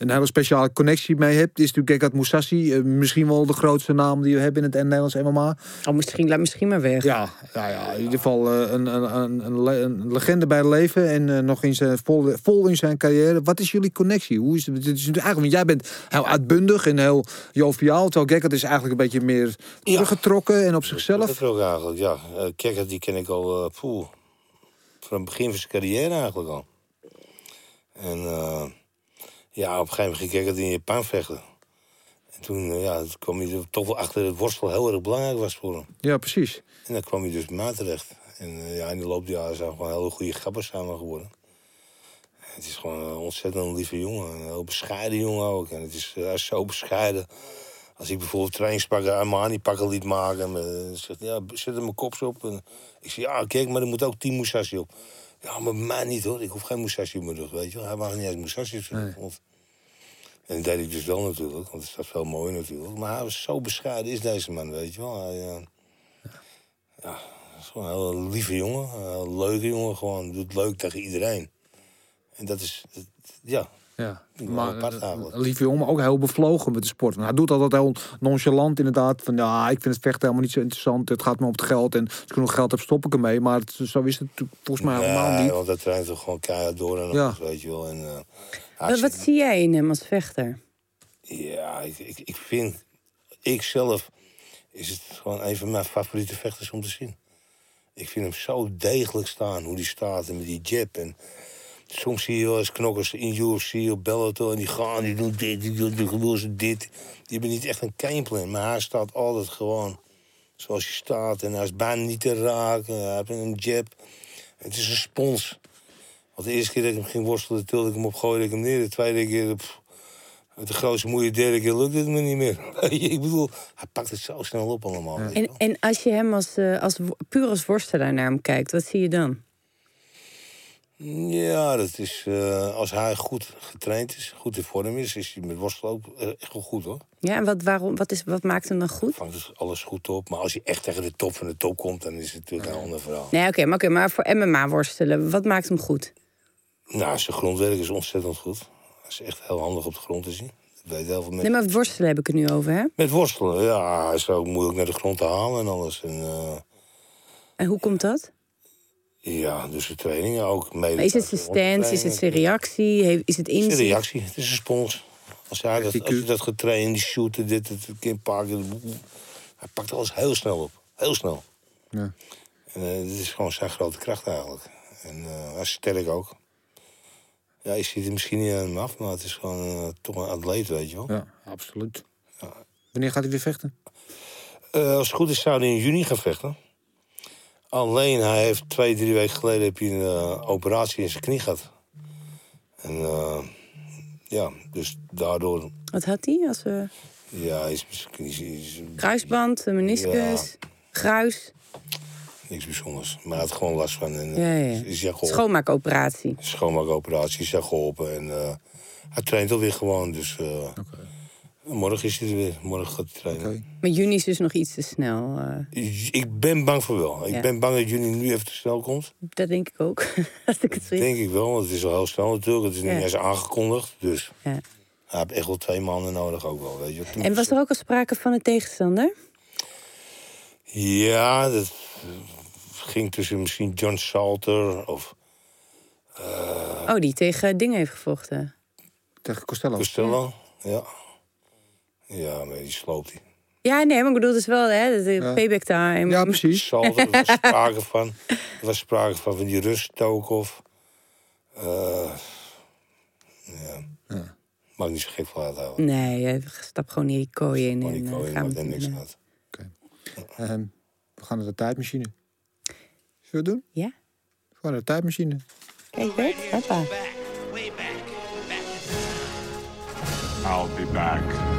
A: een hele speciale connectie mee hebt, is natuurlijk Gekkat Musashi. eh, misschien wel de grootste naam die we hebben in het Nederlands MMA.
B: Oh, misschien, laat misschien maar weg.
A: Ja, ja, ja in ieder geval eh, een, een, een, een, le- een legende bij het leven en eh, nog in zijn, vol, vol in zijn carrière. Wat is jullie connectie? Hoe is het? Het is natuurlijk eigenlijk, want jij bent heel uitbundig en heel joviaal. Terwijl Gekkat is eigenlijk een beetje meer
C: Ja.
A: teruggetrokken en op
C: Dat
A: zichzelf.
C: is ook eigenlijk, ja. Uh, Kekker, die ken ik al uh, poeh, van het begin van zijn carrière eigenlijk al. En uh, ja, op een gegeven moment ging Kekker in Japan vechten. En toen, uh, ja, toen kwam hij er toch wel achter dat worstel heel erg belangrijk was voor hem.
A: Ja, precies.
C: En dan kwam hij dus mij terecht. En uh, ja, in de loop der jaren zijn we gewoon hele goede grappers samen geworden. En het is gewoon een ontzettend lieve jongen. Een heel bescheiden jongen ook. En het is, hij is zo bescheiden. Als ik bijvoorbeeld trainingspakken Armani pakken liet maken. En uh, zegt, ja, zet er mijn kops op. En ik zeg, ja, kijk, maar er moet ook 10 Musashi op. Ja, maar mij niet hoor. Ik hoef geen Musashi op mijn rug, weet je wel. Hij mag niet eens Musashi op zijn rug. Want- En dat deed ik dus wel natuurlijk, want het staat veel mooier natuurlijk. Maar hij was zo bescheiden, is deze man, weet je wel. Hij, uh, ja, is gewoon een hele lieve jongen. Een leuke jongen, gewoon. Doet leuk tegen iedereen. En dat is, dat, ja,
A: Ja, maar eh, lieve jongen, ook heel bevlogen met de sport. Maar hij doet altijd heel nonchalant inderdaad. Van ja, ik vind het vechten helemaal niet zo interessant. Het gaat me om het geld. En als ik genoeg geld heb, stop ik ermee. Maar het, zo is het volgens mij helemaal
C: Nee,
A: niet.
C: want dat traint toch gewoon keihard door en nog
A: Ja.
C: weet je wel. En, uh,
B: Wat, wat zie jij in hem als vechter?
C: Ja, ik, ik, ik vind, ik zelf, is het gewoon een van mijn favoriete vechters om te zien. Ik vind hem zo degelijk staan, hoe die staat en met die jab. En soms zie je wel eens knokkers in UFC of Bellator en die gaan, die doen dit, die doen, die doen ze dit. Die hebben niet echt een gameplan, maar hij staat altijd gewoon zoals hij staat. En hij is bijna niet te raken, hij heeft een jab. Het is een spons. Want de eerste keer dat ik hem ging worstelen, tilde ik hem op, gooide ik hem neer. De tweede keer, pff, met de grootste moeite, derde keer lukte het me niet meer. ik bedoel, hij pakt het zo snel op allemaal.
B: En, en als je hem als, eh, als, puur als worstelaar naar hem kijkt, wat zie je dan?
C: Ja, dat is, eh, als hij goed getraind is, goed in vorm is, is hij met worstelen ook eh, echt wel goed hoor.
B: Ja, en wat, waarom, wat, is, wat maakt hem dan goed?
C: Vangt dus alles goed op. Maar als hij echt tegen de top van de top komt, dan is het natuurlijk een ander verhaal.
B: Nee, oké, maar, oké, maar voor MMA worstelen, wat maakt hem goed?
C: Nou, zijn grondwerk is ontzettend goed. Hij is echt heel handig op de grond te zien. Dat weten heel veel mensen.
B: Nee, maar worstelen heb ik het nu over, hè?
C: Met worstelen, ja, hij is ook moeilijk naar de grond te halen en alles. En, eh,
B: En hoe komt dat?
C: Ja, dus de trainingen ook. Mede
B: Maar is het zijn stance, is het zijn reactie, heeft- is het
C: Het is een
B: inzicht?
C: reactie, het is een spons. Als hij dat, als je dat getraind, die shooten, dit, het kind pakken. Hij pakt alles heel snel op. Heel snel.
A: Ja.
C: En eh, dit is gewoon zijn grote kracht eigenlijk. En eh, hij is sterk ook. Ja, je ziet het misschien niet aan hem af, maar het is gewoon eh, toch een atleet, weet je wel.
A: Ja, absoluut. Wanneer gaat hij weer vechten?
C: Eh, als het goed is, zou hij in juni gaan vechten. Alleen, hij heeft twee, drie weken geleden heb hij een eh, operatie in zijn knie gehad. En eh, ja, dus daardoor,
B: Wat had hij? Als we
C: ja, is misschien is, is
B: kruisband, een meniscus, gruis,
C: niks bijzonders. Maar hij had gewoon last van. En,
B: Ja, ja, ja.
C: Is, is ja geholpen.
B: schoonmaakoperatie.
C: Schoonmaakoperatie is ja geholpen. En eh, hij traint alweer gewoon, dus eh, morgen is hij er weer. Morgen gaat hij trainen.
B: Maar juni is dus nog iets te snel. eh,
C: Ik ben bang voor wel. Ik ben bang dat juni nu even te snel komt.
B: dat denk ik ook. Als ik het zie.
C: Denk ik wel, want het is al heel snel natuurlijk. Het is niet
B: Ja.
C: eens aangekondigd. Dus
B: Ja.
C: hij heeft echt wel twee maanden nodig ook wel. Weet je. Toen-
B: En was er ook al sprake van een tegenstander?
C: Ja, dat eh, ging tussen misschien John Salter of
B: Oh, die tegen dingen heeft gevochten.
A: Tegen Costello.
C: Costello. Ja. Ja, maar die sloopt hij.
B: Ja, nee, maar ik bedoel, het is wel hè, de
A: Ja.
B: payback time.
A: Ja, precies.
C: Salter, er was sprake van. Er was sprake van, van die Rus Tokov. Eh ja. Maakt niet zo gek van uit houden.
B: Nee, je stapt gewoon in die kooi in.
C: Gewoon
B: En,
C: die
B: eh,
C: kooi,
B: gaan
C: maakt
B: we
C: er niks uit.
A: Ehm, we gaan naar de tijdmachine. Zullen we het doen?
B: Ja?
A: We gaan naar de tijdmachine.
B: Kijk, Bert. Hoppa.
D: I'll be back.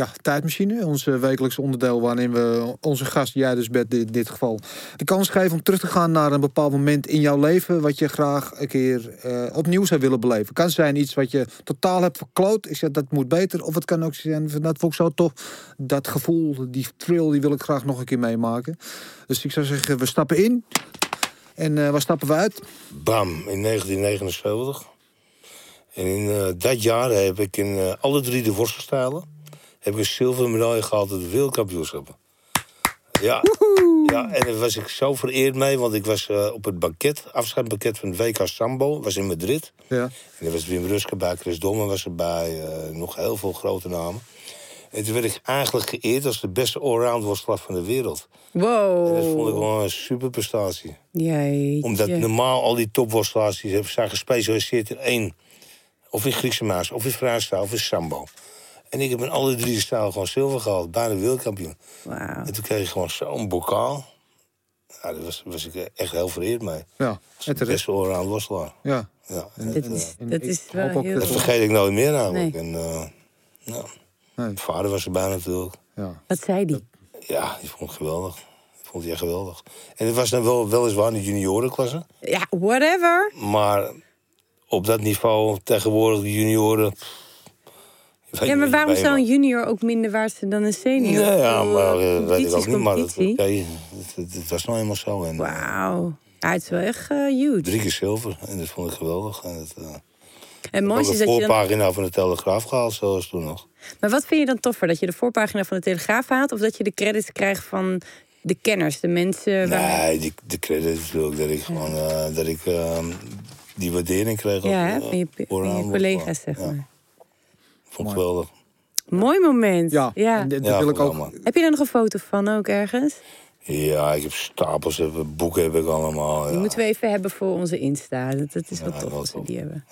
A: Ja, tijdmachine. Ons eh, wekelijkse onderdeel waarin we onze gast, jij dus Bert in dit geval, de kans geven om terug te gaan naar een bepaald moment in jouw leven wat je graag een keer eh, opnieuw zou willen beleven. Kan zijn iets wat je totaal hebt verkloot. Ik zeg dat moet beter. Of het kan ook zijn dat vond ik zo tof. Dat gevoel, die thrill, die wil ik graag nog een keer meemaken. Dus ik zou zeggen, we stappen in. En eh waar stappen we uit?
C: Bam, in 1979. En in dat jaar heb ik in alle drie de worstelstijlen... heb ik een zilveren medaille gehaald op de wereldkampioenschappen. Ja, ja, en daar was ik zo vereerd mee, want ik was eh, op het banket, afscheidsbanket van WK Sambo, was in Madrid.
A: Ja.
C: En er was Wim Ruske bij, Chris Domme was erbij, eh, nog heel veel grote namen. En toen werd ik eigenlijk geëerd als de beste allround worstelaar van de wereld.
B: Wow.
C: En dat vond ik wel een super prestatie.
B: Jeetje.
C: Omdat normaal al die topworstelaars die zijn gespecialiseerd in één. Of in Griekse maas, of in freestyle, of in sambo. En ik heb in alle drie de stijlen gewoon zilver gehaald. Bijna wereldkampioen.
B: Wauw.
C: En toen kreeg ik gewoon zo'n bokaal. Ja, daar was, was ik echt heel vereerd mee.
A: Ja, terecht.
C: beste allround worstelaar.
A: Ja.
C: Ja, en dat,
B: Dat is,
A: En
B: dat
A: ik
B: is wel heel...
A: dat-
C: vergeet ik nooit meer namelijk.
B: Nee.
C: En, eh, ja.
A: Nee.
C: Mijn vader was erbij natuurlijk.
A: Ja.
B: Wat zei die?
C: Ja, die vond ik geweldig. Die vond hij echt geweldig. En het was dan wel, weliswaar in de juniorenklasse.
B: Ja, whatever.
C: Maar op dat niveau, tegenwoordig de junioren...
B: Ja, maar waarom zou een junior ook minder waard zijn dan een senior?
C: Ja,
B: Ik
C: maar eh, weet ik ook niet. Maar dat,
B: competitie.
C: oké, het, was nou eenmaal zo. En, eh,
B: Wauw. Ja, het is wel echt eh, huge.
C: Drie keer zilver. En dat vond ik geweldig. En het,
B: En mooi is dat je dan...
C: voorpagina van de Telegraaf gehaald, zoals toen nog.
B: Maar wat vind je dan toffer? Dat je de voorpagina van de Telegraaf haalt... of dat je de credits krijgt van de kenners, de mensen... waar-
C: Nee, die, de credit natuurlijk. Dat ik gewoon dat ik, eh, die waardering kreeg.
B: Ja,
C: als,
B: hè,
C: eh,
B: van je, van
C: allround
B: je collega's, zeg
C: Ja,
B: maar.
C: Vond ik geweldig.
B: Mooi moment.
A: Ja,
B: ja.
A: en dit
C: Ja,
A: wil ik ook.
C: allemaal.
B: Heb je daar nog een foto van ook ergens?
C: Ja, ik heb stapels, heb, boeken heb ik allemaal.
B: Die
C: Ja.
B: moeten we even hebben voor onze Insta. Dat, dat is wel
C: Ja,
B: tof als we die hebben.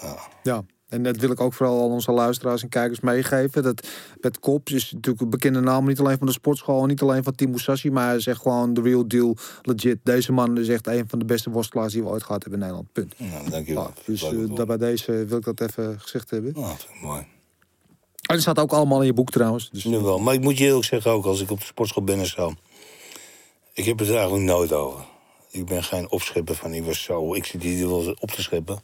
A: Ja, en dat wil ik ook vooral aan onze luisteraars en kijkers meegeven. Dat Bert Kops is natuurlijk een bekende naam, niet alleen van de sportschool, niet alleen van Team Musashi, maar hij is echt gewoon de real deal, legit. Deze man is echt een van de beste worstelaars die we ooit gehad hebben in Nederland. Punt.
C: Nou, dankjewel.
A: Ja, dus daar bij deze wil ik dat even gezegd hebben.
C: Ik mooi.
A: En het staat ook allemaal in je boek trouwens. Dus
C: Nu wel. Maar ik moet je eerlijk zeggen ook, als ik op de sportschool ben en zo... Ik heb het er eigenlijk nooit over. Ik ben geen opschipper van ik was zo. Ik zit hier wel op te scheppen.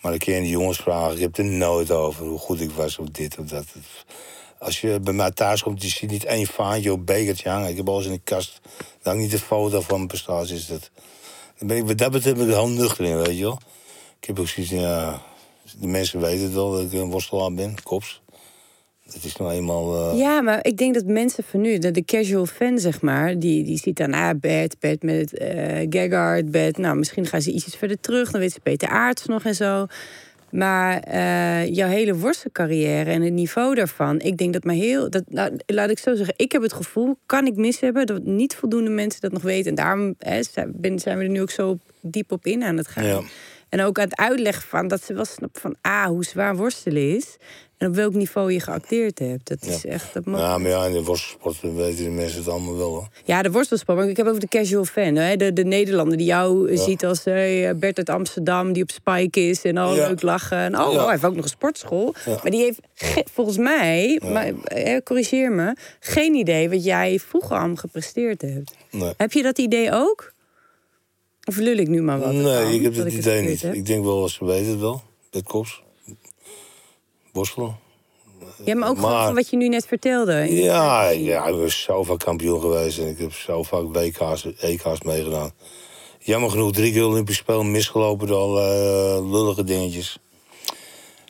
C: Maar dan kun je die jongens vragen. Ik heb het er nooit over hoe goed ik was of dit of dat. Als je bij mij thuis komt, je ziet niet één vaantje of bekertje hangen. Ik heb alles in de kast. Dan niet de foto van mijn prestaties. Dat, dan ben ik, wat dat betreft ben ik heel nuchter in, weet je wel. Ik heb ook zoiets, ja... De mensen weten wel dat ik een worstelaar ben, kops. Dat is nou eenmaal... eh,
B: Ja, maar ik denk dat mensen van nu, de, de casual fan zeg maar, die, die ziet dan ah, bed, bed met eh Gaggard, bed. Nou, misschien gaan ze ietsjes verder terug, dan weet ze Peter Aarts nog en zo. Maar eh, jouw hele worstelcarrière en het niveau daarvan, ik denk dat maar heel, dat, nou, laat ik zo zeggen, ik heb het gevoel, kan ik mis hebben, dat niet voldoende mensen dat nog weten. En daarom hè, zijn we er nu ook zo diep op in aan het gaan.
C: Ja.
B: En ook aan het uitleggen van dat ze wel snapt van ah, hoe zwaar worstelen is. En op welk niveau je geacteerd hebt. Dat is echt. Dat mag-
C: Ja, maar ja, in de worstelsport weten de mensen het allemaal wel. Hoor.
B: Ja, de worstelsport. Maar ik heb over de casual fan. Hè? De, de Nederlander die jou eh, ziet als hey, Bert uit Amsterdam... die op Spike is en al
C: Ja.
B: leuk lachen. En, oh,
C: Ja.
B: hij heeft ook nog een sportschool.
C: Ja.
B: Maar die heeft ge- volgens mij, maar, eh, corrigeer me... geen idee wat jij vroeger allemaal gepresteerd hebt.
C: Nee.
B: Heb je dat idee ook? Of lul ik nu maar wat?
C: Nee, ik heb
B: dat
C: het idee niet.
B: heb?
C: Ik denk wel, ze weten het wel. Met kops. Worstelen.
B: Ja, maar ook
C: Maar-
B: van wat je nu net vertelde.
C: Ja, ja, ik ben zo vaak kampioen geweest. En ik heb zo vaak WK's, EK's meegedaan. Jammer genoeg drie keer Olympisch Spelen misgelopen door alle eh, lullige dingetjes.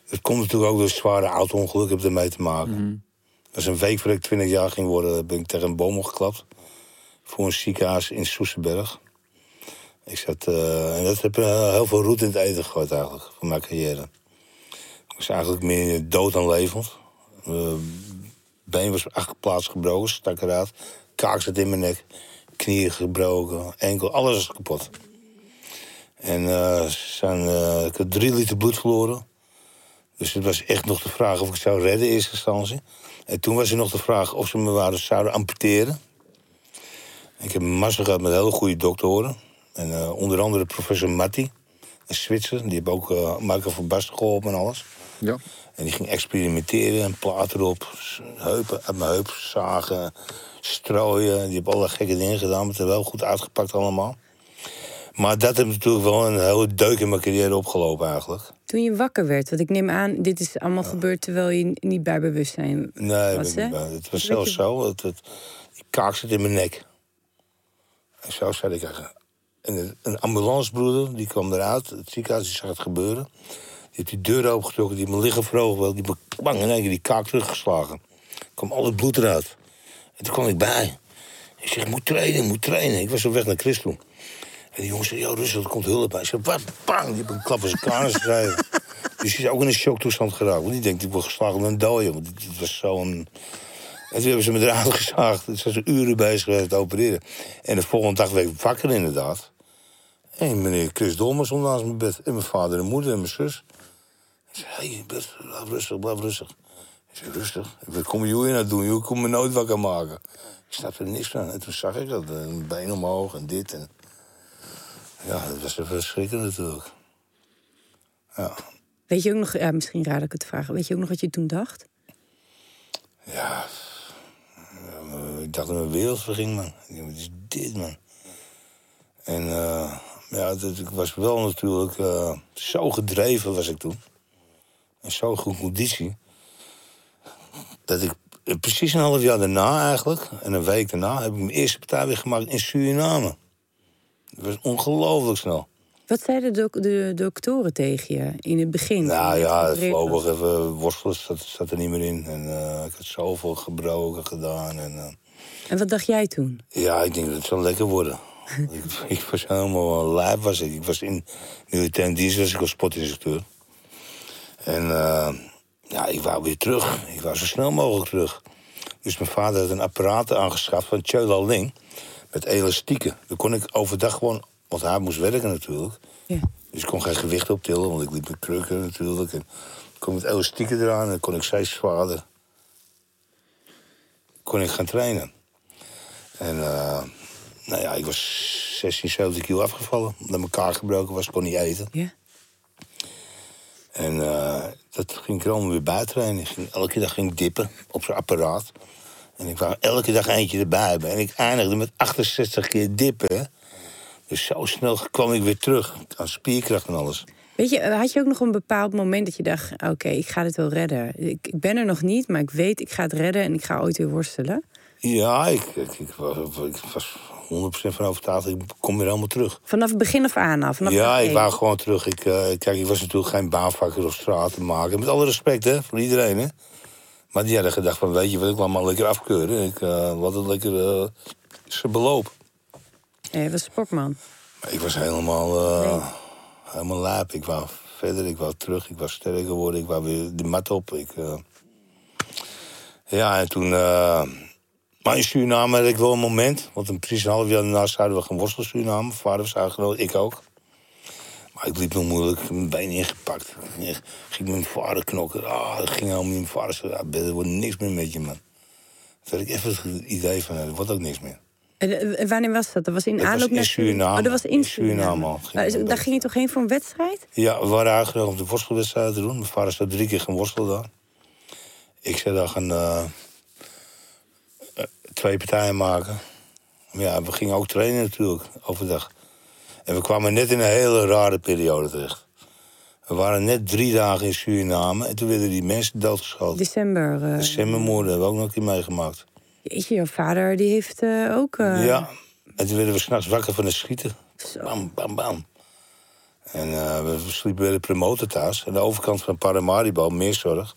C: Het komt natuurlijk ook door zware auto-ongeluk, heb ermee te maken. Dat was een week voordat ik 20 jaar ging worden, ben ik tegen een boom geklapt. Voor een ziekenhuis in Soesterberg. Ik zat, eh, en dat heb eh, heel veel roet in het eten gegooid eigenlijk, voor mijn carrière. Ik was eigenlijk meer dood dan levend. Eh, been was acht plaatsen gebroken, stak eruit. Kaak zat in mijn nek. Knieën gebroken, enkel, alles was kapot. En eh, zijn, eh, ik heb drie liter bloed verloren. Dus het was echt nog de vraag of ik zou redden in eerste instantie. En toen was er nog de vraag of ze me waren, zouden amputeren. Ik heb een massa gehad met hele goede doktoren. En eh, onder andere professor Matti, een Zwitser. Die heeft ook uh, Michael van Basten geholpen en alles.
A: Ja.
C: En die ging experimenteren en plaat erop, heupen uit mijn heup zagen, strooien. Die heeft alle gekke dingen gedaan, maar het heeft wel goed uitgepakt allemaal. Maar dat heeft natuurlijk wel een hele deuk in mijn carrière opgelopen eigenlijk.
B: Toen je wakker werd, want ik neem aan, dit is allemaal gebeurd terwijl je niet bij bewustzijn
C: Nee,
B: was.
C: bij. het was zelfs
B: je-
C: zo. Het, het, die kaak zit in mijn nek. En zo zat ik eigenlijk. En een- ambulancebroeder, die kwam eruit, het ziekenhuis, die zag het gebeuren. Die heeft die deur opengetrokken, die mijn liggen verhoogd, wel, die me bang in één keer die kaak teruggeslagen. Er kwam al het bloed eruit. En toen kwam ik bij. Ik zeg, ik moet trainen, ik moet trainen. Ik was op weg naar Chris toe. En die jongen zei, joh, rustig, er komt hulp bij. Ik zei, wat? Bang! Die heeft een klap in zijn kanus gegeven. Dus die is ook in een shocktoestand geraakt. Want die denkt, ik word geslagen met een dode. Want het was zo'n... En toen hebben ze me eruit gezaagd. Toen zijn ze uren bezig geweest te opereren. En de volgende dag werd ik wakker inderdaad. En meneer Chris Dolmer stond naast mijn bed. En mijn vader en moeder en mijn zus. Ik zei, hey, Bert, blijf rustig, blijf rustig. Ik zei, rustig? Wat kom jullie nou doen? Jullie komen me nooit wakker maken. Ik snapte er niks van. En toen zag ik dat. eh, Een been omhoog en dit. En... Ja, dat was even verschrikkelijk natuurlijk. Ja.
B: Weet je ook nog, ja, misschien raad ik het vragen, weet je ook nog wat je toen dacht?
C: Ja, ik dacht dat mijn wereld verging, man. Wat is dit, man? En eh, ja, dat, ik was wel natuurlijk eh, zo gedreven was ik toen. En zo goed conditie. Dat ik precies een half jaar daarna eigenlijk, en een week daarna, heb ik mijn eerste partij weer gemaakt in Suriname. Dat was ongelooflijk snel.
B: Wat zeiden de, de doktoren tegen je in het begin?
C: Nou ja, voorlopig even worstelen zat, zat er niet meer in. En eh, ik had zoveel gebroken gedaan. En, eh,
B: En wat dacht jij toen?
C: Ja, ik denk dat het zal lekker worden. Ik, ik was helemaal lijp was ik. Ik was in militair dienst was ik als sportinstructeur. En eh, ja, ik wou weer terug. Ik wou zo snel mogelijk terug. Dus mijn vader had een apparaat aangeschaft van Tjöla Ling. Met elastieken. Dan kon ik overdag gewoon... Want hij moest werken natuurlijk.
B: Ja.
C: Dus ik kon geen gewicht optillen, want ik liep met krukken natuurlijk. En ik kon met elastieken eraan en dan kon ik steeds zwaarder. Kon ik gaan trainen. En eh, nou ja, ik was 16, 17 kilo afgevallen. Omdat mijn kaak gebroken was, ik kon niet eten.
B: Ja?
C: En eh, dat ging ik allemaal weer trainen. Ik ging, elke dag ging ik dippen op zo'n apparaat. En ik wou elke dag eentje erbij hebben. En ik eindigde met 68 keer dippen. Dus zo snel kwam ik weer terug aan spierkracht en alles.
B: Weet je, had je ook nog een bepaald moment dat je dacht: oké, ik ga dit wel redden. Ik, ik ben er nog niet, maar ik weet, ik ga het redden en ik ga ooit weer worstelen.
C: Ja, ik, ik, ik was, ik was 100% van overtuigd. Ik kom weer helemaal terug.
B: Vanaf het begin af aan af. Vanaf
C: ja, ik wou gewoon terug. Ik, eh, kijk, ik was natuurlijk geen baanvakker of stratenmaker. Met alle respect, hè, voor iedereen, hè. Maar die hadden gedacht van, weet je wat, ik laat maar lekker afkeuren. Ik uh, laat het lekker uh, ze beloop.
B: Ja, je was sportman.
C: Maar ik was helemaal,
B: Nee.
C: helemaal laap. Ik wou verder, ik wou terug, ik wou sterker worden. Ik wou weer de mat op. Ik, eh, Ja, en toen... Maar in Suriname had ik wel een moment. Want een precies een half jaar daarna zouden we gaan worstelen in Suriname. Vader was uitgenodigd, ik ook. Maar ik liep nog moeilijk, mijn been ingepakt. Ik ging met mijn vader knokken. Ah, dat ging helemaal niet. Mijn vader zei, ah, er wordt niks meer met je, man. Toen had ik even het idee van, er wordt ook niks meer.
B: En, wanneer was dat? Dat was in
C: Dat was
B: aanloop
C: in
B: naar
C: Suriname.
B: Oh, dat was in
C: In
B: Suriname.
C: Suriname al. Ging
B: daar ging je toch heen voor een wedstrijd?
C: Ja, we waren uitgenodigd om de worstelwedstrijd te doen. Mijn vader zou drie keer gaan worstelen daar. Ik daar gaan eh, eh, twee partijen maken. Maar ja, we gingen ook trainen natuurlijk, overdag. En we kwamen net in een hele rare periode terecht. We waren net drie dagen in Suriname en toen werden die mensen doodgeschoten.
B: December. eh
C: Decembermoorden hebben we ook nog een keer meegemaakt.
B: Jeetje, jouw vader die heeft eh, ook... eh,
C: Ja, en toen werden we s'nachts wakker van het schieten.
B: Zo.
C: Bam, bam, bam. En we sliepen bij de promotor thuis. Aan de overkant van Paramaribo, meerzorg.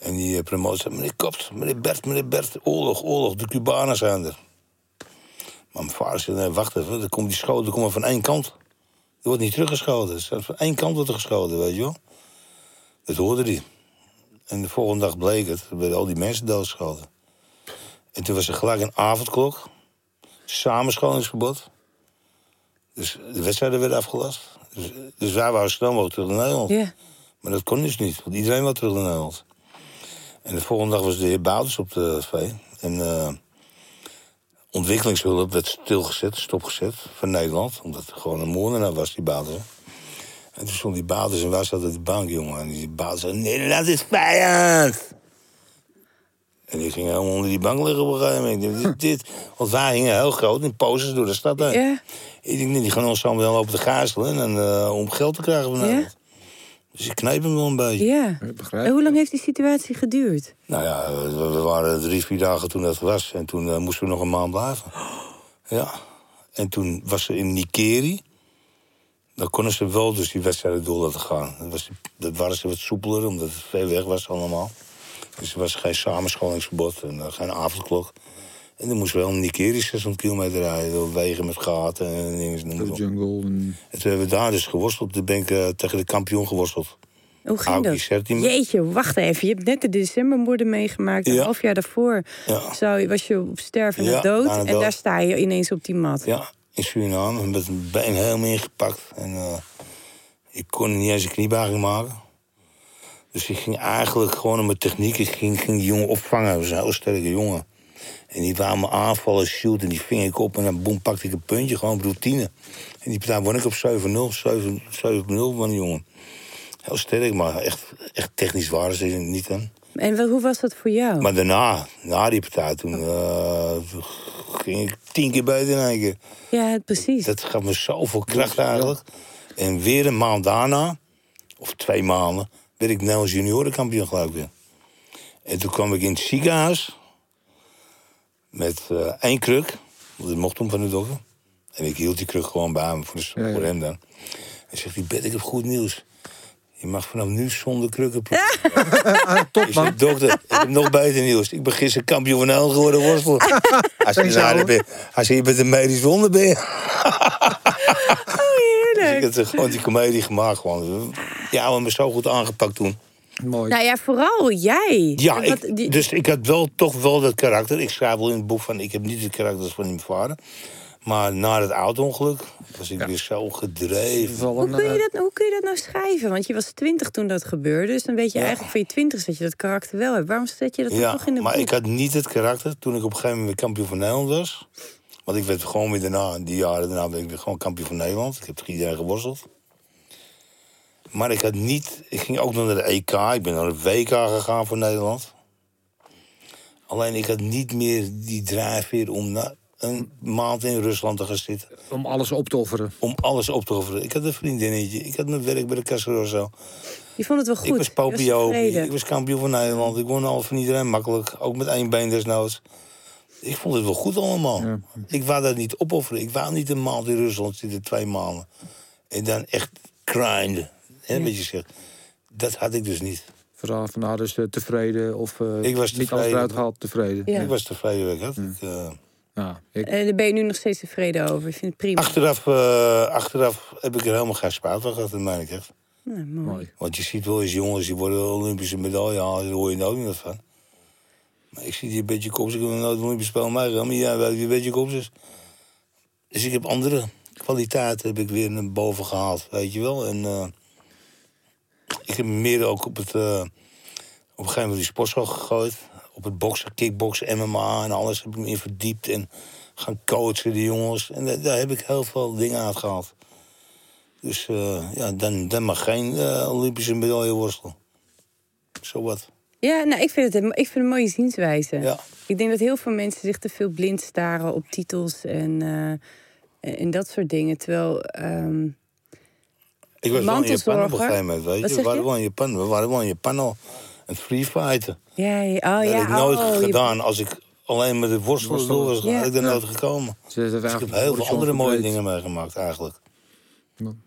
C: En die promotor zei, meneer Kopt, meneer Bert, meneer Bert, oorlog, oorlog, de Cubanen zijn er. Maar mijn vader zei, nee, wacht even, dan komt die schoten komen van één kant. Er wordt niet teruggeschoten, van één kant wordt er geschoten, weet je wel. Dat hoorde hij. En de volgende dag bleek het, er werden al die mensen doodgeschoten. En toen was er gelijk een avondklok, samenscholingsverbod. Dus de wedstrijden werden afgelast. Dus, dus wij waren snel mogelijk terug naar Nederland. Maar dat kon dus niet, want iedereen wil terug naar Nederland. En de volgende dag was de heer Bouters op de tv. En eh, ontwikkelingshulp werd stilgezet, stopgezet van Nederland. Omdat het gewoon een moordenaar was, die Bouters. En toen stond die Bouters en wij zaten op de bank, jongen. En die Bouters zei, Nederland is vijand! En die ging helemaal onder die bank liggen op een gegeven moment. Dit, dit. Want wij gingen heel groot in poses door de stad heen. Ik denk, die gaan ons allemaal lopen te gazelen en, eh, om geld te krijgen van
B: Ja?
C: Nederland. Dus ik kneep hem wel een beetje.
B: Ja.
A: Ik begrijp.
B: En hoe lang heeft die situatie geduurd?
C: Nou ja, we, we waren drie, vier dagen toen dat was. En toen eh, moesten we nog een maand blijven. Ja. En toen was ze in Nikeri. Dan konden ze wel dus die wedstrijden door laten gaan. Dat, was, dat waren ze wat soepeler, omdat het ver weg was allemaal. Dus er was geen samenscholingsverbod en eh, geen avondklok. En dan moesten we wel in Nikeri 600 kilometer rijden. Door wegen met gaten en dingen.
A: De jungle. En...
C: En toen hebben we daar dus geworsteld. Toen ben ik eh, tegen de kampioen geworsteld.
B: Hoe ging
C: Aoki
B: dat?
C: Sertim.
B: Jeetje, wacht even. Je hebt net de decembermoorden meegemaakt. Een
C: Ja.
B: half jaar daarvoor
C: Ja.
B: zou, je- was je op sterven en
C: Ja,
B: dood. En
C: dood.
B: daar sta je ineens op die mat.
C: Ja, in Suriname. Met een been helemaal ingepakt. En eh, ik kon niet eens een kniebuiging maken. Dus ik ging eigenlijk gewoon met mijn techniek... Ik ging, ging die jongen opvangen. Dat was een heel sterke jongen. En die wou me aanvallen, shoot. En die ving ik op en dan boem, pakte ik een puntje. Gewoon routine. En die partij won ik op 7-0. 7 7-0 van die jongen. Heel sterk, maar echt, echt technisch waren ze niet aan.
B: En wat, hoe was dat voor jou?
C: Maar daarna, na die partij, toen eh, ging ik tien keer beter in één keer.
B: Ja, precies.
C: Dat gaf me zoveel kracht eigenlijk. En weer een maand daarna, of twee maanden, werd ik Nederlands juniorenkampioen geloof ik weer. En toen kwam ik in het ziekenhuis met eh, één kruk. Want dat mocht toen van de dokter. En ik hield die kruk gewoon bij me voor, de,
A: Ja, ja.
C: voor hem dan. En zegt hij, Bet, ik heb goed nieuws. Je mag vanaf nu zonder krukken proberen.
A: Ah, top,
C: Ik
A: man.
C: zeg, dokter, ik heb nog beter nieuws. Ik ben gisteren kampioen van Nederland geworden worstelen. Hij zei, nou, ben je- hij je een medisch wonder, ben je. Dus ik heb er gewoon die comedie gemaakt. Gewoon. Ja, we hebben me zo goed aangepakt toen.
A: Mooi.
B: Nou ja, vooral jij.
C: Ja,
B: Wat-
C: ik,
B: die-
C: dus ik had wel toch wel dat karakter. Ik schrijf wel in het boek van, ik heb niet het karakter van mijn vader. Maar na het auto-ongeluk was ik weer zo gedreven.
B: Hoe, kun je dat, hoe kun je dat nou schrijven? Want je was twintig toen dat gebeurde. Dus dan weet je
C: Ja.
B: eigenlijk van je twintig dat je dat karakter wel hebt. Waarom zet je dat
C: Ja,
B: toch in de
C: maar
B: boek?
C: ik had niet het karakter toen ik op een gegeven moment weer kampioen van Nederland was. Want ik werd gewoon weer daarna, die jaren daarna ben ik weer gewoon kampioen van Nederland. Ik heb tegen iedereen geworsteld. Maar ik had niet, ik ging ook nog naar de EK, ik ben naar de WK gegaan voor Nederland. Alleen ik had niet meer die drijfveer om na, een maand in Rusland te gaan zitten.
A: Om alles op te offeren.
C: Om alles op te offeren. Ik had een vriendinnetje. Ik had mijn werk bij de Casa Rosso.
B: Je vond het wel goed.
C: Ik was popio. Ik was kampioen van Nederland. Ik won al van iedereen makkelijk. Ook met één been desnoods. Ik vond het wel goed allemaal.
A: Ja.
C: Ik wou dat niet opofferen. Ik wou niet een maand in Rusland zitten, twee maanden. En dan echt grinden. Hè, wat je zegt. Dat had ik dus niet.
A: Vooral van nou, dus eh, tevreden of eh,
C: Ik was
A: niet alles
C: tevreden.
A: eruit gehaald, tevreden.
B: Ja.
C: Ik was tevreden. wat Ik had. Ik, eh,
A: Ja, ik,
B: En daar ben je nu nog steeds tevreden over. Ik vind het prima.
C: achteraf, eh, achteraf heb ik er helemaal geen spijt van gehad, dat meen ik echt.
B: Nou, mooi.
A: mooi.
C: Want je ziet wel eens jongens die worden Olympische medaille halen, daar hoor je nooit meer van. Maar ik zie die een beetje kops, ik heb nog nooit een Olympisch spel maar weet wie een beetje kops is. Dus ik heb andere kwaliteiten heb ik weer naar boven gehaald, weet je wel. En eh, ik heb me meer ook op het, eh, op een gegeven moment die sportschool gegooid. Op het boksen, kickboksen, MMA en alles heb ik me in verdiept. En gaan coachen, die jongens. En daar, daar heb ik heel veel dingen uitgehaald. Dus eh, ja, dan, dan mag geen eh, Olympische medaille worstelen. Zo wat.
B: Ja, nou, ik vind het ik vind het een mooie zienswijze.
C: Ja.
B: Ik denk dat heel veel mensen zich te veel blind staren op titels en, en dat soort dingen. Terwijl, ehm,
C: Ik was wel in Japan op een gegeven moment, weet je.
B: Wat
C: We
B: zeg
C: waren wel in Japan. We waren wel in Japan al. Een free fighten.
B: ja, ja, oh,
C: dat
B: ja,
C: heb ik nooit
B: oh, je-
C: gedaan als ik alleen met de Worstelen. door was. Had ik daar nooit gekomen. Dus ik heb heel veel andere mooie dingen meegemaakt eigenlijk.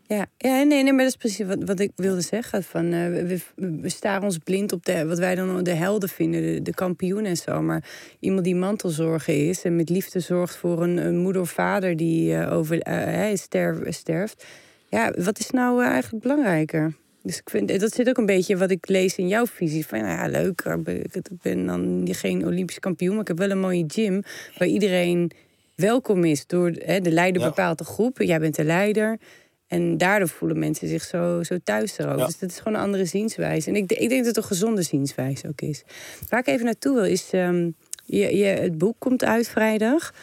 B: Ja, ja nee, nee, maar dat is precies wat, wat ik wilde zeggen. Van, eh, we, we staren ons blind op de, wat wij dan de helden vinden, de, de kampioen en zo. Maar iemand die mantelzorger is en met liefde zorgt voor een, een moeder of vader die eh, over, hij sterf, sterft. Ja, wat is nou eh, eigenlijk belangrijker? Dus ik vind, dat zit ook een beetje wat ik lees in jouw visie. Van nou ja, leuk, ik ben- ik ben dan geen Olympisch kampioen, maar ik heb wel een mooie gym waar iedereen welkom is. Door hè, de leider
C: Ja.
B: bepaalt de groep, jij bent de leider. En daardoor voelen mensen zich zo, zo thuis er ook.
C: Ja.
B: Dus dat is gewoon een andere zienswijze. En ik, ik denk dat het een gezonde zienswijze ook is. Waar ik even naartoe wil is... ehm, je, je, het boek komt uit vrijdag.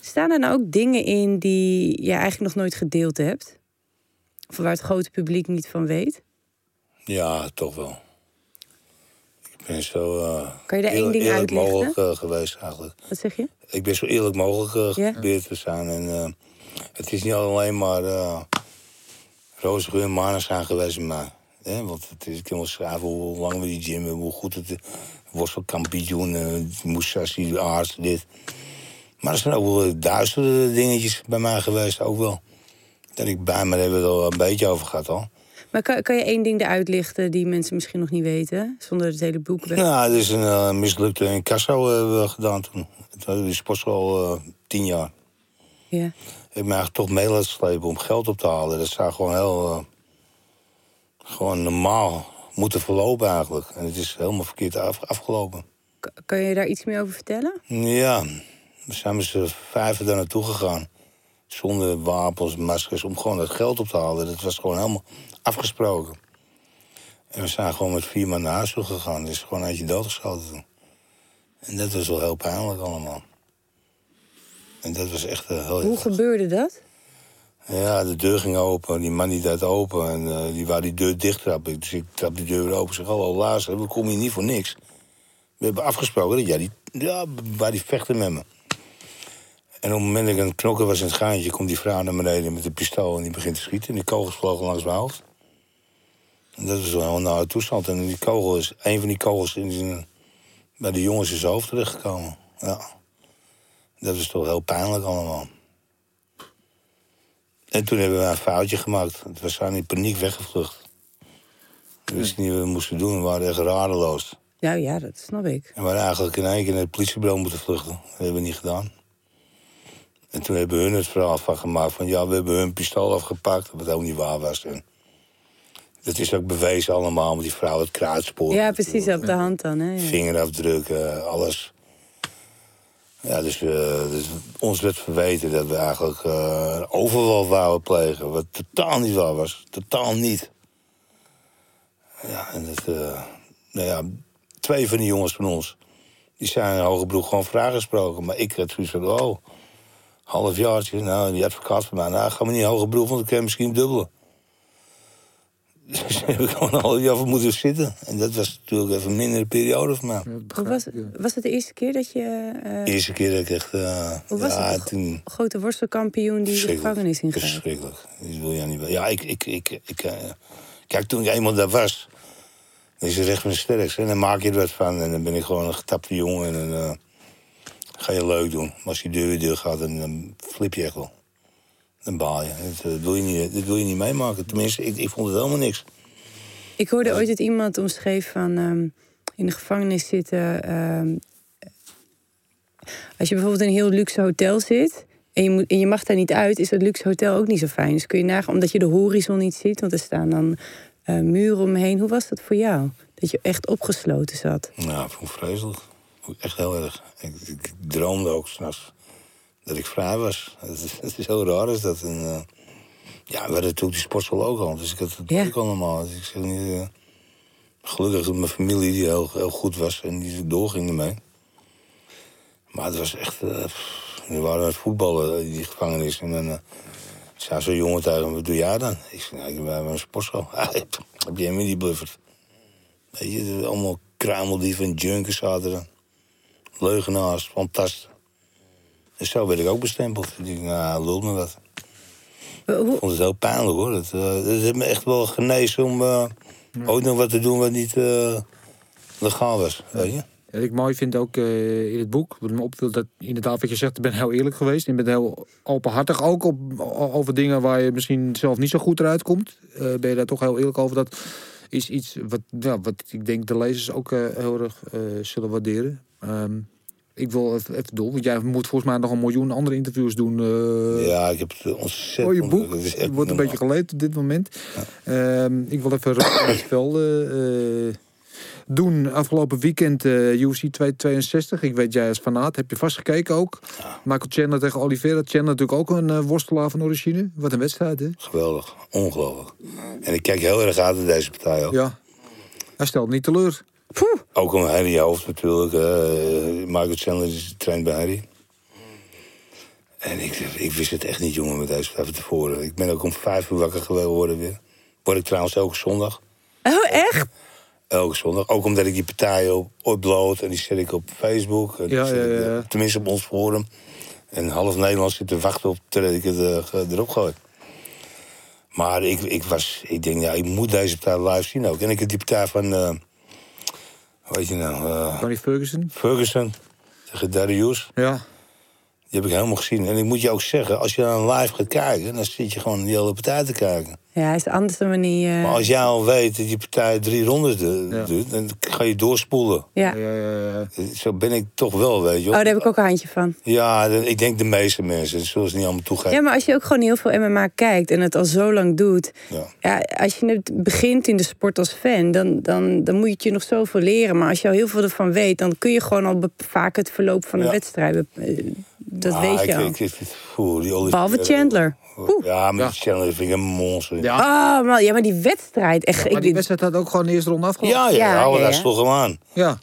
B: Staan er nou ook dingen in die je eigenlijk nog nooit gedeeld hebt? Of waar het grote publiek niet van weet?
C: Ja, toch wel. Ik ben zo eh,
B: Kan je daar één
C: eerlijk-
B: ding
C: eerlijk mogelijk eh, geweest eigenlijk.
B: Wat zeg je?
C: Ik ben zo eerlijk mogelijk eh,
B: Ja.
C: geprobeerd te zijn. En, eh, het is niet alleen maar uh, roze geur en maneschijn geweest bij mij. Hè? Want het is, ik kan wel schrijven hoe lang we die gym hebben, hoe goed het. Worstelkampioen, uh, Musashi, arts, dit. Maar er zijn ook wel duistere dingetjes bij mij geweest, ook wel. Dat ik bij me hebben we het al een beetje over gehad al.
B: Maar kan, kan je één ding eruit lichten die mensen misschien nog niet weten? Zonder het hele boek weg.
C: Nou, dit is een uh, mislukte incasso hebben we gedaan toen. Toen die sportschool uh, tien jaar.
B: Ja.
C: Ik heb me eigenlijk toch mee laten slepen om geld op te halen. Dat zou gewoon heel... Uh, gewoon normaal moeten verlopen eigenlijk. En het is helemaal verkeerd af, afgelopen.
B: K- Kan je daar iets meer over vertellen?
C: Ja, we zijn met z'n vijven daar naartoe gegaan. Zonder wapens, maskers, om gewoon dat geld op te halen. Dat was gewoon helemaal afgesproken. En we zijn gewoon met vier man naar huis toe gegaan. Is gewoon eentje doodgeschoten toen. En dat was wel heel pijnlijk allemaal. En dat was echt uh, heel...
B: Hoe gebeurde dat?
C: Ja, de deur ging open, die man die deed open en uh, die wou die deur dicht trappen. Dus ik trap die deur weer open. Ik zeg, hallo, luister, we komen hier niet voor niks. We hebben afgesproken dat jij die, ja, waar die vechten met me. En op het moment dat ik aan het knokken was in het gaantje... komt die vrouw naar beneden met een pistool en die begint te schieten. En die kogels vlogen langs mijn hoofd. En dat was wel een nauwe toestand. En die kogel is, een van die kogels is in, bij de jongens in zijn hoofd terechtgekomen. Ja. Dat was toch heel pijnlijk allemaal. En toen hebben we een foutje gemaakt. We zijn in paniek weggevlucht. We wisten niet wat we moesten doen. We waren echt radeloos.
B: Ja, ja, dat snap ik.
C: En we hadden eigenlijk in één keer naar het politiebureau moeten vluchten. Dat hebben we niet gedaan. En toen hebben hun het verhaal van gemaakt van... ja, we hebben hun pistool afgepakt, wat ook niet waar was. En dat is ook bewezen allemaal met die vrouw, het kruidspoor.
B: Ja, precies, op de hand dan. Hè? Ja.
C: Vingerafdrukken, alles. Ja, dus, uh, dus, ons werd verweten dat we eigenlijk uh, overval wouden plegen. Wat totaal niet waar was. Totaal niet. Ja, en dat... Uh, nou ja, twee van die jongens van ons... die zijn in hoge broek gewoon vragen gesproken. Maar ik had zoiets van, oh, halfjaartje. Nou, die advocaat van mij, nou, ga maar niet in hoge broek... want dan kun je misschien dubbelen. Dus heb ik gewoon een half jaar voor moeten zitten. En dat was natuurlijk even een mindere periode voor mij.
B: Was,
A: ik,
B: was het de eerste keer dat je eh,
C: De eerste keer dat ik echt... eh,
B: Hoe was
C: ja,
B: het?
C: toen...
B: grote worstelkampioen die de gevangenis ingaat?
C: Verschrikkelijk. Dat wil je niet wel. Ja, ik... ik, ik, ik eh, kijk, toen ik eenmaal daar was... Dan is het recht van de sterkste. En dan maak je er wat van. En dan ben ik gewoon een getapte jongen. En dan eh, ga je leuk doen. Maar als die deur weer deur gaat, dan, dan flip je echt wel. Dan baal je. Dat, eh, wil je niet, dat wil je niet meemaken. Tenminste, ik, ik vond het helemaal niks.
B: Ik hoorde ooit dat iemand omschreef van ehm, in de gevangenis zitten. ehm, als je bijvoorbeeld in een heel luxe hotel zit en je, moet, en je mag daar niet uit, is dat luxe hotel ook niet zo fijn. Dus kun je nagaan, omdat je de horizon niet ziet, want er staan dan eh, muren omheen. Hoe was dat voor jou? Dat je echt opgesloten zat.
C: Nou, ik vond vreselijk. Echt heel erg. Ik, ik droomde ook s'nachts dat ik vrij was. Het is, het is heel raar is dat. En, eh, ja, we hadden natuurlijk die sportschool ook al. Dus ik had het
B: Ja.
C: ook allemaal. Dus ik zeg niet... eh, gelukkig dat mijn familie die heel, heel goed was en die doorging ermee. Maar het was echt... pff, we waren aan het voetballen in die gevangenis. En dan eh, zei zo'n jongen tegen me, wat doe jij dan? Ik zei, nou, ik ben bij een sportschool. Heb hem in die blufferd? Weet je, allemaal kruimeldieven en junkers zaten er. Leugenaars, fantast. En zo werd ik ook bestempeld. Ik dacht, nou, lul me wat.
B: Eh, Hoe,
C: Ik vond het heel pijnlijk, hoor. Dat, eh, dat heeft me echt wel genezen om eh, ooit nog wat te doen wat niet eh, legaal was, weet je?
A: Wat ik mooi vind ook eh, in het boek, wat me opviel, dat inderdaad wat je zegt, ik ben heel eerlijk geweest. Je bent heel openhartig ook op, over dingen waar je misschien zelf niet zo goed eruit komt. Eh, ben je daar toch heel eerlijk over? Dat is iets wat, ja, wat ik denk de lezers ook eh, heel erg eh, zullen waarderen. Ehm, ik wil even, even door, want jij moet volgens mij nog een miljoen andere interviews doen. eh,
C: Ja, ik heb het ontzettend...
A: voor je boek.
C: Het
A: Het wordt een beetje geleid op dit moment. Ehm, ik wil even het velden eh, doen. Afgelopen weekend eh UFC 262. Ik weet, jij als fanaat, heb je vast gekeken ook. Michael Chandler tegen Oliveira. Chandler natuurlijk ook een eh, worstelaar van origine. Wat een wedstrijd, hè?
C: Geweldig, ongelooflijk. En ik kijk heel erg uit naar deze partij ook.
A: Ja. Hij stelt niet teleur.
C: Ook om Harry Hoofd natuurlijk. eh, Michael Chandler is traint bij Harry. En ik, ik wist het echt niet, jongen, met deze partij van tevoren. Ik ben ook om vijf uur wakker geworden weer. Word ik trouwens elke zondag.
B: oh, echt?
C: Elke zondag. Ook omdat ik die partijen op, upload en die zet ik op Facebook. En
A: Ja, ja,
C: ik,
A: ja.
C: Tenminste op ons forum. En half Nederland zit te wachten op totdat ik het eh, erop gooi. Maar ik, ik was, ik denk, ja, ik moet deze partij live zien ook. En ik heb die partij van, eh heet je nou, eh,
A: Tony Ferguson.
C: Ferguson tegen Darius.
A: Ja.
C: Die heb ik helemaal gezien. En ik moet je ook zeggen, als je dan live gaat kijken, dan zit je gewoon die hele partij te kijken.
B: Ja, is anders dan wanneer je...
C: Maar als jij al weet dat die partij drie rondes duurt, dan ga je doorspoelen.
B: ja.
A: Ja, ja, ja.
C: Zo ben ik toch wel, weet je.
B: Oh, daar heb ik ook een handje van.
C: Ja, de- ik denk de meeste mensen, ze niet allemaal toegeven.
B: Ja, maar als je ook gewoon heel veel MMA kijkt en het al zo lang doet.
C: Ja.
B: Ja, als je het begint in de sport als fan, dan, dan, dan moet je nog zoveel leren. Maar als je al heel veel ervan weet, dan kun je gewoon al vaak het verloop van een
C: Ja.
B: wedstrijd. eh, Dat
C: Ah,
B: weet je
C: ik,
B: al.
C: ik, ik, oeh, die Olivier-
B: Behalve Chandler. Oeh.
C: Ja, maar die Chandler vind ik een monster.
A: Ja.
B: Oh, man, ja, maar die wedstrijd. Echt,
A: Maar
B: ik,
A: die wedstrijd had ook gewoon de eerste ronde afgelopen.
C: Ja, ja,
B: Ja,
C: ja,
B: ja,
C: dat hem aan.
A: Ja.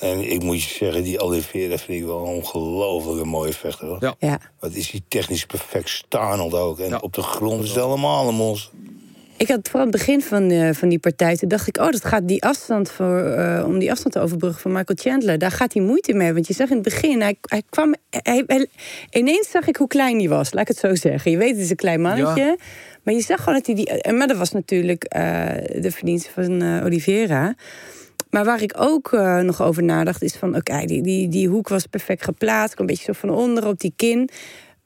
C: En ik moet je zeggen, die Oliveira vind ik wel een ongelooflijk mooie vechter. Hoor.
A: Ja.
B: ja.
C: Wat is die technisch perfect staand ook. En
A: Ja.
C: op de grond is het helemaal een monster.
B: Ik had vooral het begin van, eh, van die partij, toen dacht ik, oh, dat gaat die afstand voor, eh, om die afstand te overbruggen van Michael Chandler. Daar gaat hij moeite mee. Want je zag in het begin, hij, hij kwam. Hij, hij- ineens zag ik hoe klein hij was, laat ik het zo zeggen. Je weet, het is een klein mannetje. Maar je zag gewoon dat hij die. Maar dat was natuurlijk eh, de verdienste van Oliveira. Maar waar ik ook nog over nadacht, is van oké, die, die, die hoek was perfect geplaatst. Een beetje zo van onder op die kin.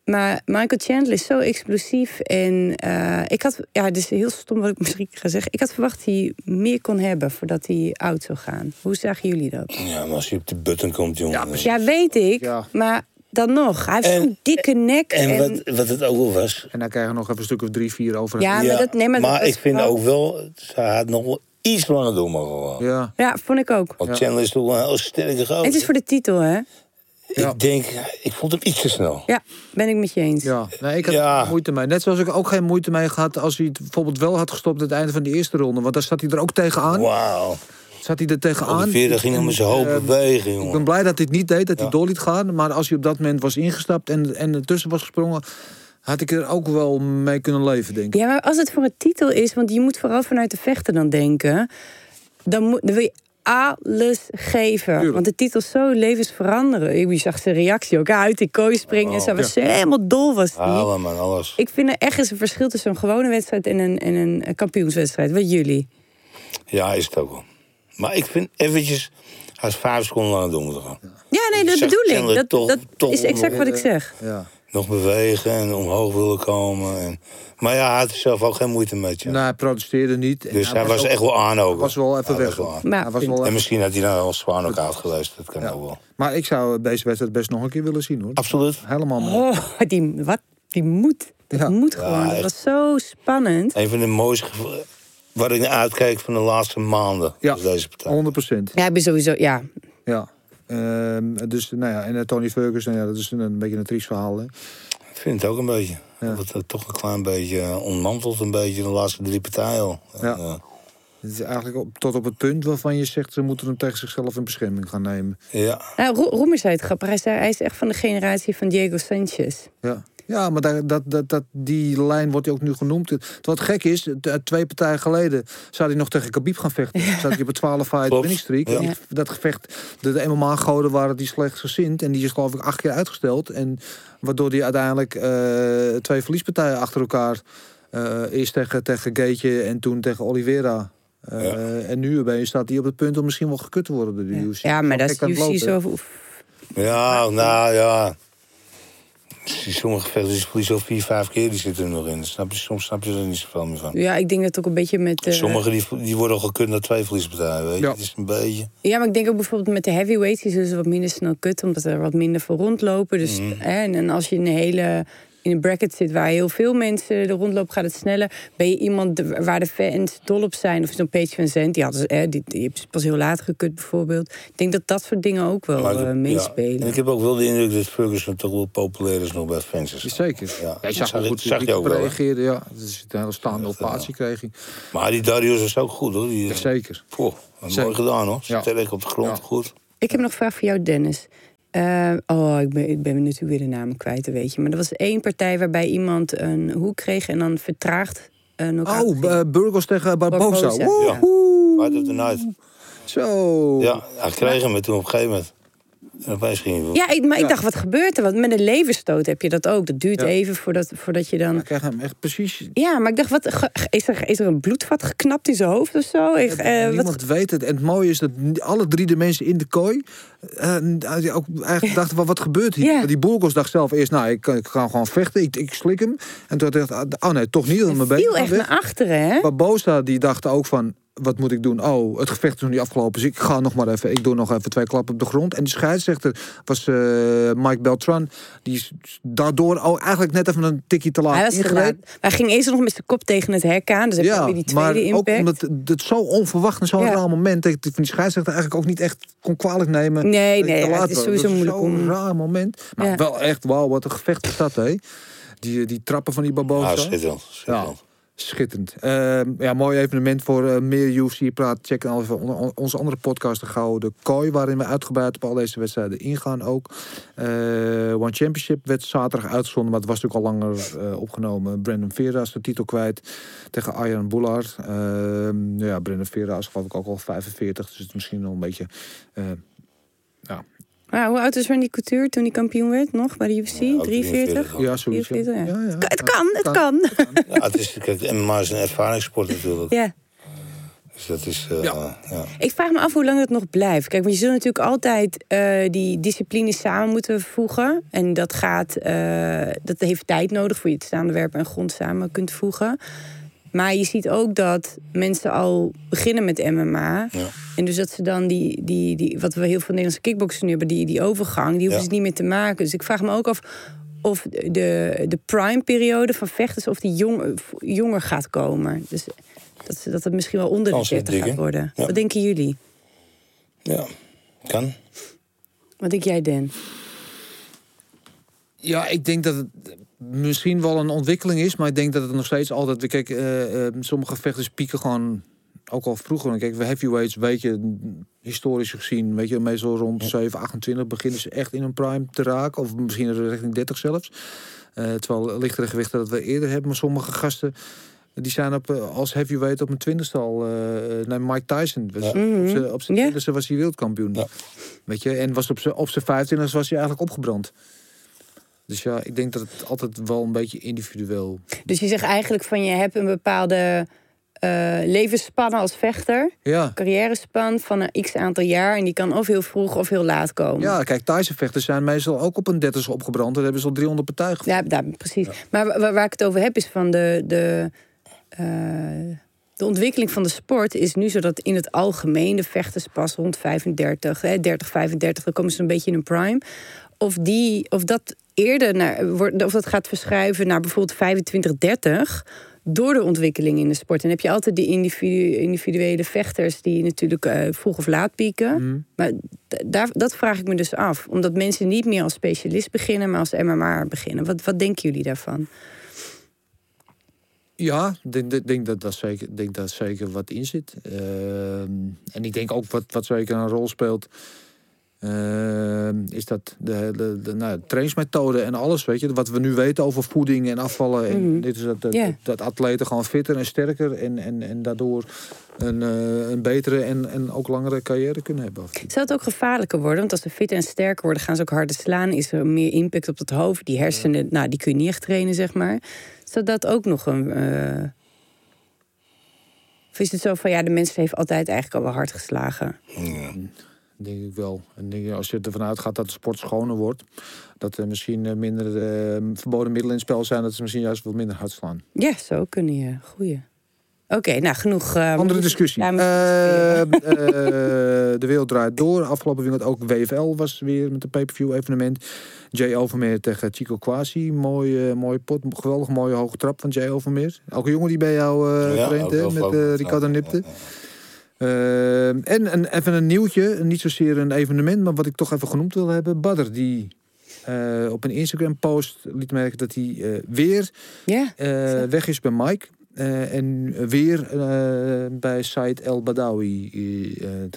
B: Maar Michael Chandler is zo explosief. En eh, ik had, ja, het is heel stom wat ik misschien ga zeggen. Ik had verwacht dat hij meer kon hebben voordat hij oud zou gaan. Hoe zagen jullie dat?
C: Ja, maar als je op de button komt, jongen.
A: Ja.
B: Ja, weet ik.
A: Ja.
B: Maar dan nog, hij heeft zo'n dikke nek.
C: En
B: En,
C: wat, wat het ook wel was.
A: En dan krijgen we nog even een stuk of drie, vier over.
B: Ja, maar dat- nee, maar dat was
C: ik vind
B: wel-
C: ook wel, zij had nog wel iets langer door mogen gaan.
A: Ja.
B: ja, vond ik ook.
C: Want
A: Ja.
C: Chandler is toch wel een heel sterke gozer.
B: Het is voor de titel, hè?
A: Ja.
C: Ik denk, ik vond hem iets te snel.
B: Ja, ben ik met je eens.
A: Ja, nee, ik had
C: Ja.
A: moeite mee. Net zoals ik ook geen moeite mee gehad als hij het bijvoorbeeld wel had gestopt aan het einde van de eerste ronde. Want daar zat hij er ook tegenaan.
C: Wauw.
A: Zat hij er tegenaan.
C: Oliveira ging nog met zijn hoop
A: Eh,
C: bewegen,
A: Ik ben
C: jongen.
A: blij dat hij het niet deed, dat hij door liet gaan. Maar als hij op dat moment was ingestapt en, en ertussen was gesprongen... Had ik er ook wel mee kunnen leven, denk ik.
B: Ja, maar als het voor een titel is, want je moet vooral vanuit de vechten dan denken, dan, moet, dan wil je alles geven.
A: Tuurlijk.
B: Want de titel is zo levensveranderen. Je zag zijn reactie ook uit die kooi springen.
C: Oh,
B: Ze was helemaal dol was die.
C: Man, alles.
B: Ik vind er echt eens een verschil tussen een gewone wedstrijd en een, en een kampioenswedstrijd. Wat jullie?
C: Ja, is het ook wel. Maar ik vind eventjes, is vijf seconden langer door moeten gaan.
B: Ja, nee, dat bedoel ik. Dat, dat
C: toch
B: is exact wat ik zeg.
A: Ja.
C: Nog bewegen en omhoog willen komen. En... Maar ja, hij had er zelf ook geen moeite mee. Ja.
A: Nou, hij protesteerde niet. En
C: dus hij was
A: ook-
C: echt wel aan ook.
A: Was wel even
C: Hij
A: weg.
C: was wel aan.
B: Maar-
A: Hij was wel
C: En
A: even-
C: misschien had hij nou wel zwaar ook uit geweest. Dat kan
A: Ja.
C: ook wel.
A: Maar ik zou deze wedstrijd best nog een keer willen zien, hoor.
C: Absoluut.
A: Helemaal mooi.
B: Oh, die, wat? Die moet. Dat
A: Ja.
B: moet gewoon. dat was zo spannend.
C: Een van de mooiste waar ik naar uitkijk van de laatste maanden.
A: Ja.
C: deze partij.
A: 100 procent.
B: Ja, ik ben sowieso... Ja,
A: Ja. Ehm, dus, nou ja, en eh, Tony Ferguson, ja, dat is een, een beetje een triest verhaal. Hè?
C: Ik vind het ook een beetje.
A: Ja.
C: Dat het toch een klein beetje eh, ontmantelt. Een beetje de laatste drie partijen al.
A: Ja.
C: En, eh,
A: Het is eigenlijk op, tot op het punt waarvan je zegt... ze moeten hem tegen zichzelf in bescherming gaan nemen.
C: ja.
B: Nou, Ro- Roemer zei het grappig. Hij is echt van de generatie van Diego Sanchez.
A: Ja, ja maar daar, dat, dat, dat, die lijn wordt ook nu genoemd. Het- Wat gek is, t- twee partijen geleden zou hij nog tegen Khabib gaan vechten. Zat hij op een 12 fight winning streak.
C: Ja.
A: Dat gevecht, de, de MMA-goden waren die slecht gezind. En die is geloof ik acht keer uitgesteld. En waardoor hij uiteindelijk eh, twee verliespartijen achter elkaar... eh eerst tegen, tegen Gaetje en toen tegen Oliveira... Eh,
C: Ja.
A: En nu opeens staat hij op het punt om misschien wel gekut te worden door de
B: Ja,
A: UFC.
B: ja maar dat is
A: het
B: UFC zo...
C: Ja, nou ja. Sommige verliezen al vier, vijf keer, die zitten er nog in. Snap je, soms snap je er niet zoveel meer van.
B: Ja, ik denk dat ook een beetje met... eh,
C: Sommigen die, die worden al gekund naar twee verliespartijen, weet je.
A: Ja.
C: Het is een beetje...
B: Ja, maar ik denk ook bijvoorbeeld met de heavyweights... die zullen ze wat minder snel kutten, omdat er wat minder voor rondlopen. Dus,
C: Mhm.
B: hè, en, en als je een hele... In een bracket zit waar heel veel mensen er rondlopen, gaat het sneller. Ben je iemand de- waar de fans dol op zijn, of zo'n Page van Zandt, die, had, hè, die, die heeft pas heel laat gekut bijvoorbeeld. Ik denk dat dat soort dingen ook wel
C: ik
B: eh,
C: heb- ja.
B: meespelen.
C: En ik heb ook wel de indruk dat Ferguson toch wel populair is nog bij fans. is.
A: Zeker.
C: Ja,
A: Ja, je zag
C: zag
A: goed
C: zag je ook
A: reageerde. Ja, het is een hele staande
C: ja.
A: ovatie kreeg hij.
C: Maar die Darius is ook goed hoor. Die,
A: Ja, zeker.
C: Poh,
A: Zeker.
C: mooi gedaan hoor.
A: Ja.
C: Sterk op de grond,
A: Ja.
C: goed.
B: Ik heb nog een vraag voor jou, Dennis. Eh, oh, ik ben, ik ben natuurlijk weer de namen kwijt, weet je. Maar er was één partij waarbij iemand een hoek kreeg en dan vertraagd. Uh,
A: Oh, uh, Burgos tegen Barbosa.
B: Barbosa,
C: Ja.
A: Woehoe.
C: Fight of the night.
A: Zo.
C: Ja, hij kreeg hem en toen op een gegeven moment. Hij.
B: Ja, ik, maar
A: Ja.
B: ik dacht, wat gebeurt er? Want met een leverstoot heb je dat ook. Dat duurt
A: Ja.
B: even voordat, voordat je dan...
A: Hij kreeg hem echt precies...
B: Ja, maar ik dacht, wat, ge- is, er, is er een bloedvat geknapt in zijn hoofd of zo? Ik, eh, wat,
A: Niemand weet het. En het mooie is dat alle drie de mensen in de kooi... eh, ook eigenlijk dachten, wat, wat gebeurt hier? Die Burgos dacht zelf eerst, nou, ik, kan- ik ga gewoon vechten. Ik, ik slik hem. En toen dacht ik, oh nee, toch niet. been
B: viel echt
A: weg.
B: naar achteren, hè?
A: Barbosa die dacht ook van, wat moet ik doen? Oh, het gevecht is nog niet afgelopen, dus ik ga nog maar even. Ik doe nog even twee klappen op de grond. En die scheidsrechter was eh, Mike Beltran. Die is daardoor ook eigenlijk net even een tikje te laat
B: Hij was te
A: ingereden.
B: laat. Maar hij ging eerst nog met zijn kop tegen het hek aan. Dus heb je
A: Ja,
B: weer die
A: maar
B: tweede
A: ook
B: impact.
A: omdat het zo onverwacht en zo'n
B: Ja.
A: raar moment... dat ik van die scheidsrechter eigenlijk ook niet echt kon kwalijk nemen.
B: Nee, nee, ja, het is sowieso
A: Dat
B: moeilijk
A: zo'n
B: om-
A: raar moment. Maar
B: Ja.
A: wel echt, wauw, wat een gevecht is dat, hè? Die, die trappen van die Barbosa.
C: Ah, schitterend. schitterend.
A: Schitterend. Ehm, ja, mooi evenement voor eh, meer UFC praat. Check dan even on- on- onze andere podcast, de Gouden Kooi, waarin we uitgebreid op al deze wedstrijden ingaan ook. Eh, One Championship werd zaterdag uitgezonden, maar het was natuurlijk al langer eh, opgenomen. Brandon Vera is de titel kwijt tegen Arjan Boulard. Ehm, ja, Brandon Vera is ik ook al 45, dus het is misschien nog een beetje... ja,
B: Ah, hoe oud is Randy Couture toen hij kampioen werd? Nog bij de UFC?
C: Ja, ook
B: 43?
C: 43.
A: ja, zoiets. Ja.
B: 44, ja.
A: Ja, ja.
B: Het kan, het kan.
C: Ja, het is, kijk, MMA is een ervaringssport natuurlijk.
B: Ja.
C: Dus dat is. eh,
A: Ja.
C: ja.
B: Ik vraag me af hoe lang het nog blijft. Kijk, want je zult natuurlijk altijd eh, die disciplines samen moeten voegen. En dat gaat, eh, dat heeft tijd nodig voor je het staande werpen en grond samen kunt voegen. Maar je ziet ook dat mensen al beginnen met MMA.
C: Ja.
B: En dus dat ze dan die, die, die wat we heel veel Nederlandse kickboxers nu hebben, die, die overgang, die hoeven
C: Ja.
B: ze niet meer te maken. Dus ik vraag me ook af of de, de prime-periode van vechters, of die jong, jonger gaat komen. Dus dat, ze- dat het misschien wel onder de
C: Kans is
B: 40
C: dik,
B: gaat
C: hè?
B: worden.
C: Ja.
B: Wat denken jullie?
C: ja, kan.
B: Wat denk jij, Dan?
A: Ja, ik denk dat het misschien wel een ontwikkeling is, maar ik denk dat het nog steeds altijd. Kijk, eh, eh, sommige vechters pieken gewoon ook al vroeger, kijk, we heavyweights, weet je, historisch gezien, weet je, meestal rond 7, 28 beginnen ze echt in een prime te raken. Of misschien richting 30 zelfs. Eh, terwijl lichtere gewichten dat we eerder hebben. Maar sommige gasten, die zijn op, als heavyweight op een twintigste al. eh nee, Mike Tyson. Was,
B: Mhm.
A: Op zijn- Op zijn
B: Ja.
A: twintigste was hij wereldkampioen.
C: Ja.
A: Weet je, en was op zijn op zijn 25 was hij eigenlijk opgebrand. Dus ja, ik denk dat het altijd wel een beetje individueel.
B: Dus je zegt eigenlijk van je hebt een bepaalde eh levensspanne als vechter.
A: Ja.
B: Carrièrespan van een x aantal jaar. En die kan of heel vroeg of heel laat komen.
A: Ja, kijk, Tyson-vechters zijn meestal ook op een 30 opgebrand. Daar hebben ze al 300 partijen
B: Ja, daar, precies. Maar wa- waar, ik het over heb is van de, de, eh, de ontwikkeling van de sport is nu zo dat in het algemeen de vechters pas rond 35, hè, 30, 35, dan komen ze een beetje in een prime. Of, die, of dat eerder naar, wordt, of dat gaat verschuiven naar bijvoorbeeld 25, 30 door de ontwikkeling in de sport. En dan heb je altijd die individu- individuele vechters die natuurlijk eh, vroeg of laat pieken.
A: Mhm.
B: Maar daar, dat vraag ik me dus af. Omdat mensen niet meer als specialist beginnen, maar als MMA beginnen. Wat, wat denken jullie daarvan?
A: Ja, ik denk, denk, dat daar zeker, denk dat zeker wat in zit. Ehm, en ik denk ook wat, wat zeker een rol speelt. Ehm, is dat de, de, de, nou, de trainingsmethode en alles, weet je, wat we nu weten over voeding en afvallen. En
B: Mhm.
A: dit is dat, dat, atleten gewoon fitter en sterker en, en, en daardoor een, eh, een betere en, en ook langere carrière kunnen hebben.
B: Zou het ook gevaarlijker worden? Want als ze fit en sterker worden, gaan ze ook harder slaan. Is er meer impact op het hoofd? Die hersenen, nou, die kun je niet echt trainen, zeg maar. Zou dat ook nog een... eh, Of is het zo van, ja, de mens heeft altijd eigenlijk al wel hard geslagen?
C: Ja.
A: Denk ik wel. En denk, ik, als je ervan uitgaat dat de sport schoner wordt, dat er misschien eh, minder eh, verboden middelen in het spel zijn, dat ze misschien juist wat minder hard slaan.
B: Ja, zo kunnen je. Goeie. Oké, nou, genoeg... eh,
A: Andere discussie.
B: Ja,
A: Eh, eh, de wereld draait door. Afgelopen weekend ook WFL was weer met een pay-per-view evenement. Jay Overmeer tegen Chico Quasi. Mooi, eh, mooie pot. Geweldig mooie hoge trap van Jay Overmeer. Elke jongen die bij jou eh
C: Ja,
A: traint, hè, met eh. Ricardo
C: Ja,
A: Nipte.
C: ja, ja.
A: Eh, en een, even een nieuwtje. Niet zozeer een evenement, maar wat ik toch even genoemd wil hebben. Badr, die eh, op een Instagram-post liet merken dat hij eh, weer
B: Ja,
A: eh, weg is bij Mike. eh, en weer eh, bij Said El Badawi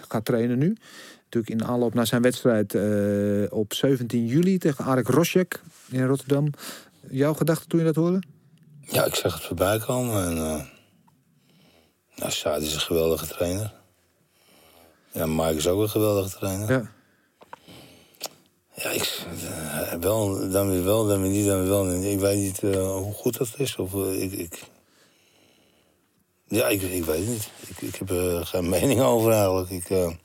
A: gaat trainen nu. Natuurlijk in aanloop naar zijn wedstrijd eh, op 17 juli tegen Arek Rosjek in Rotterdam. Jouw gedachte toen je dat hoorde?
C: Ja, ik zag het voorbij komen. En, eh nou, Saad is een geweldige trainer. Ja, Mike is ook een geweldige trainer.
A: Ja.
C: Ja, ik, eh, wel, dan weer wel, dan weer niet, dan weer wel. Ik weet niet eh, hoe goed dat is. Of, eh, ik, ik, ja, ik, ik weet het niet. Ik, ik heb er geen mening over eigenlijk. Ik vind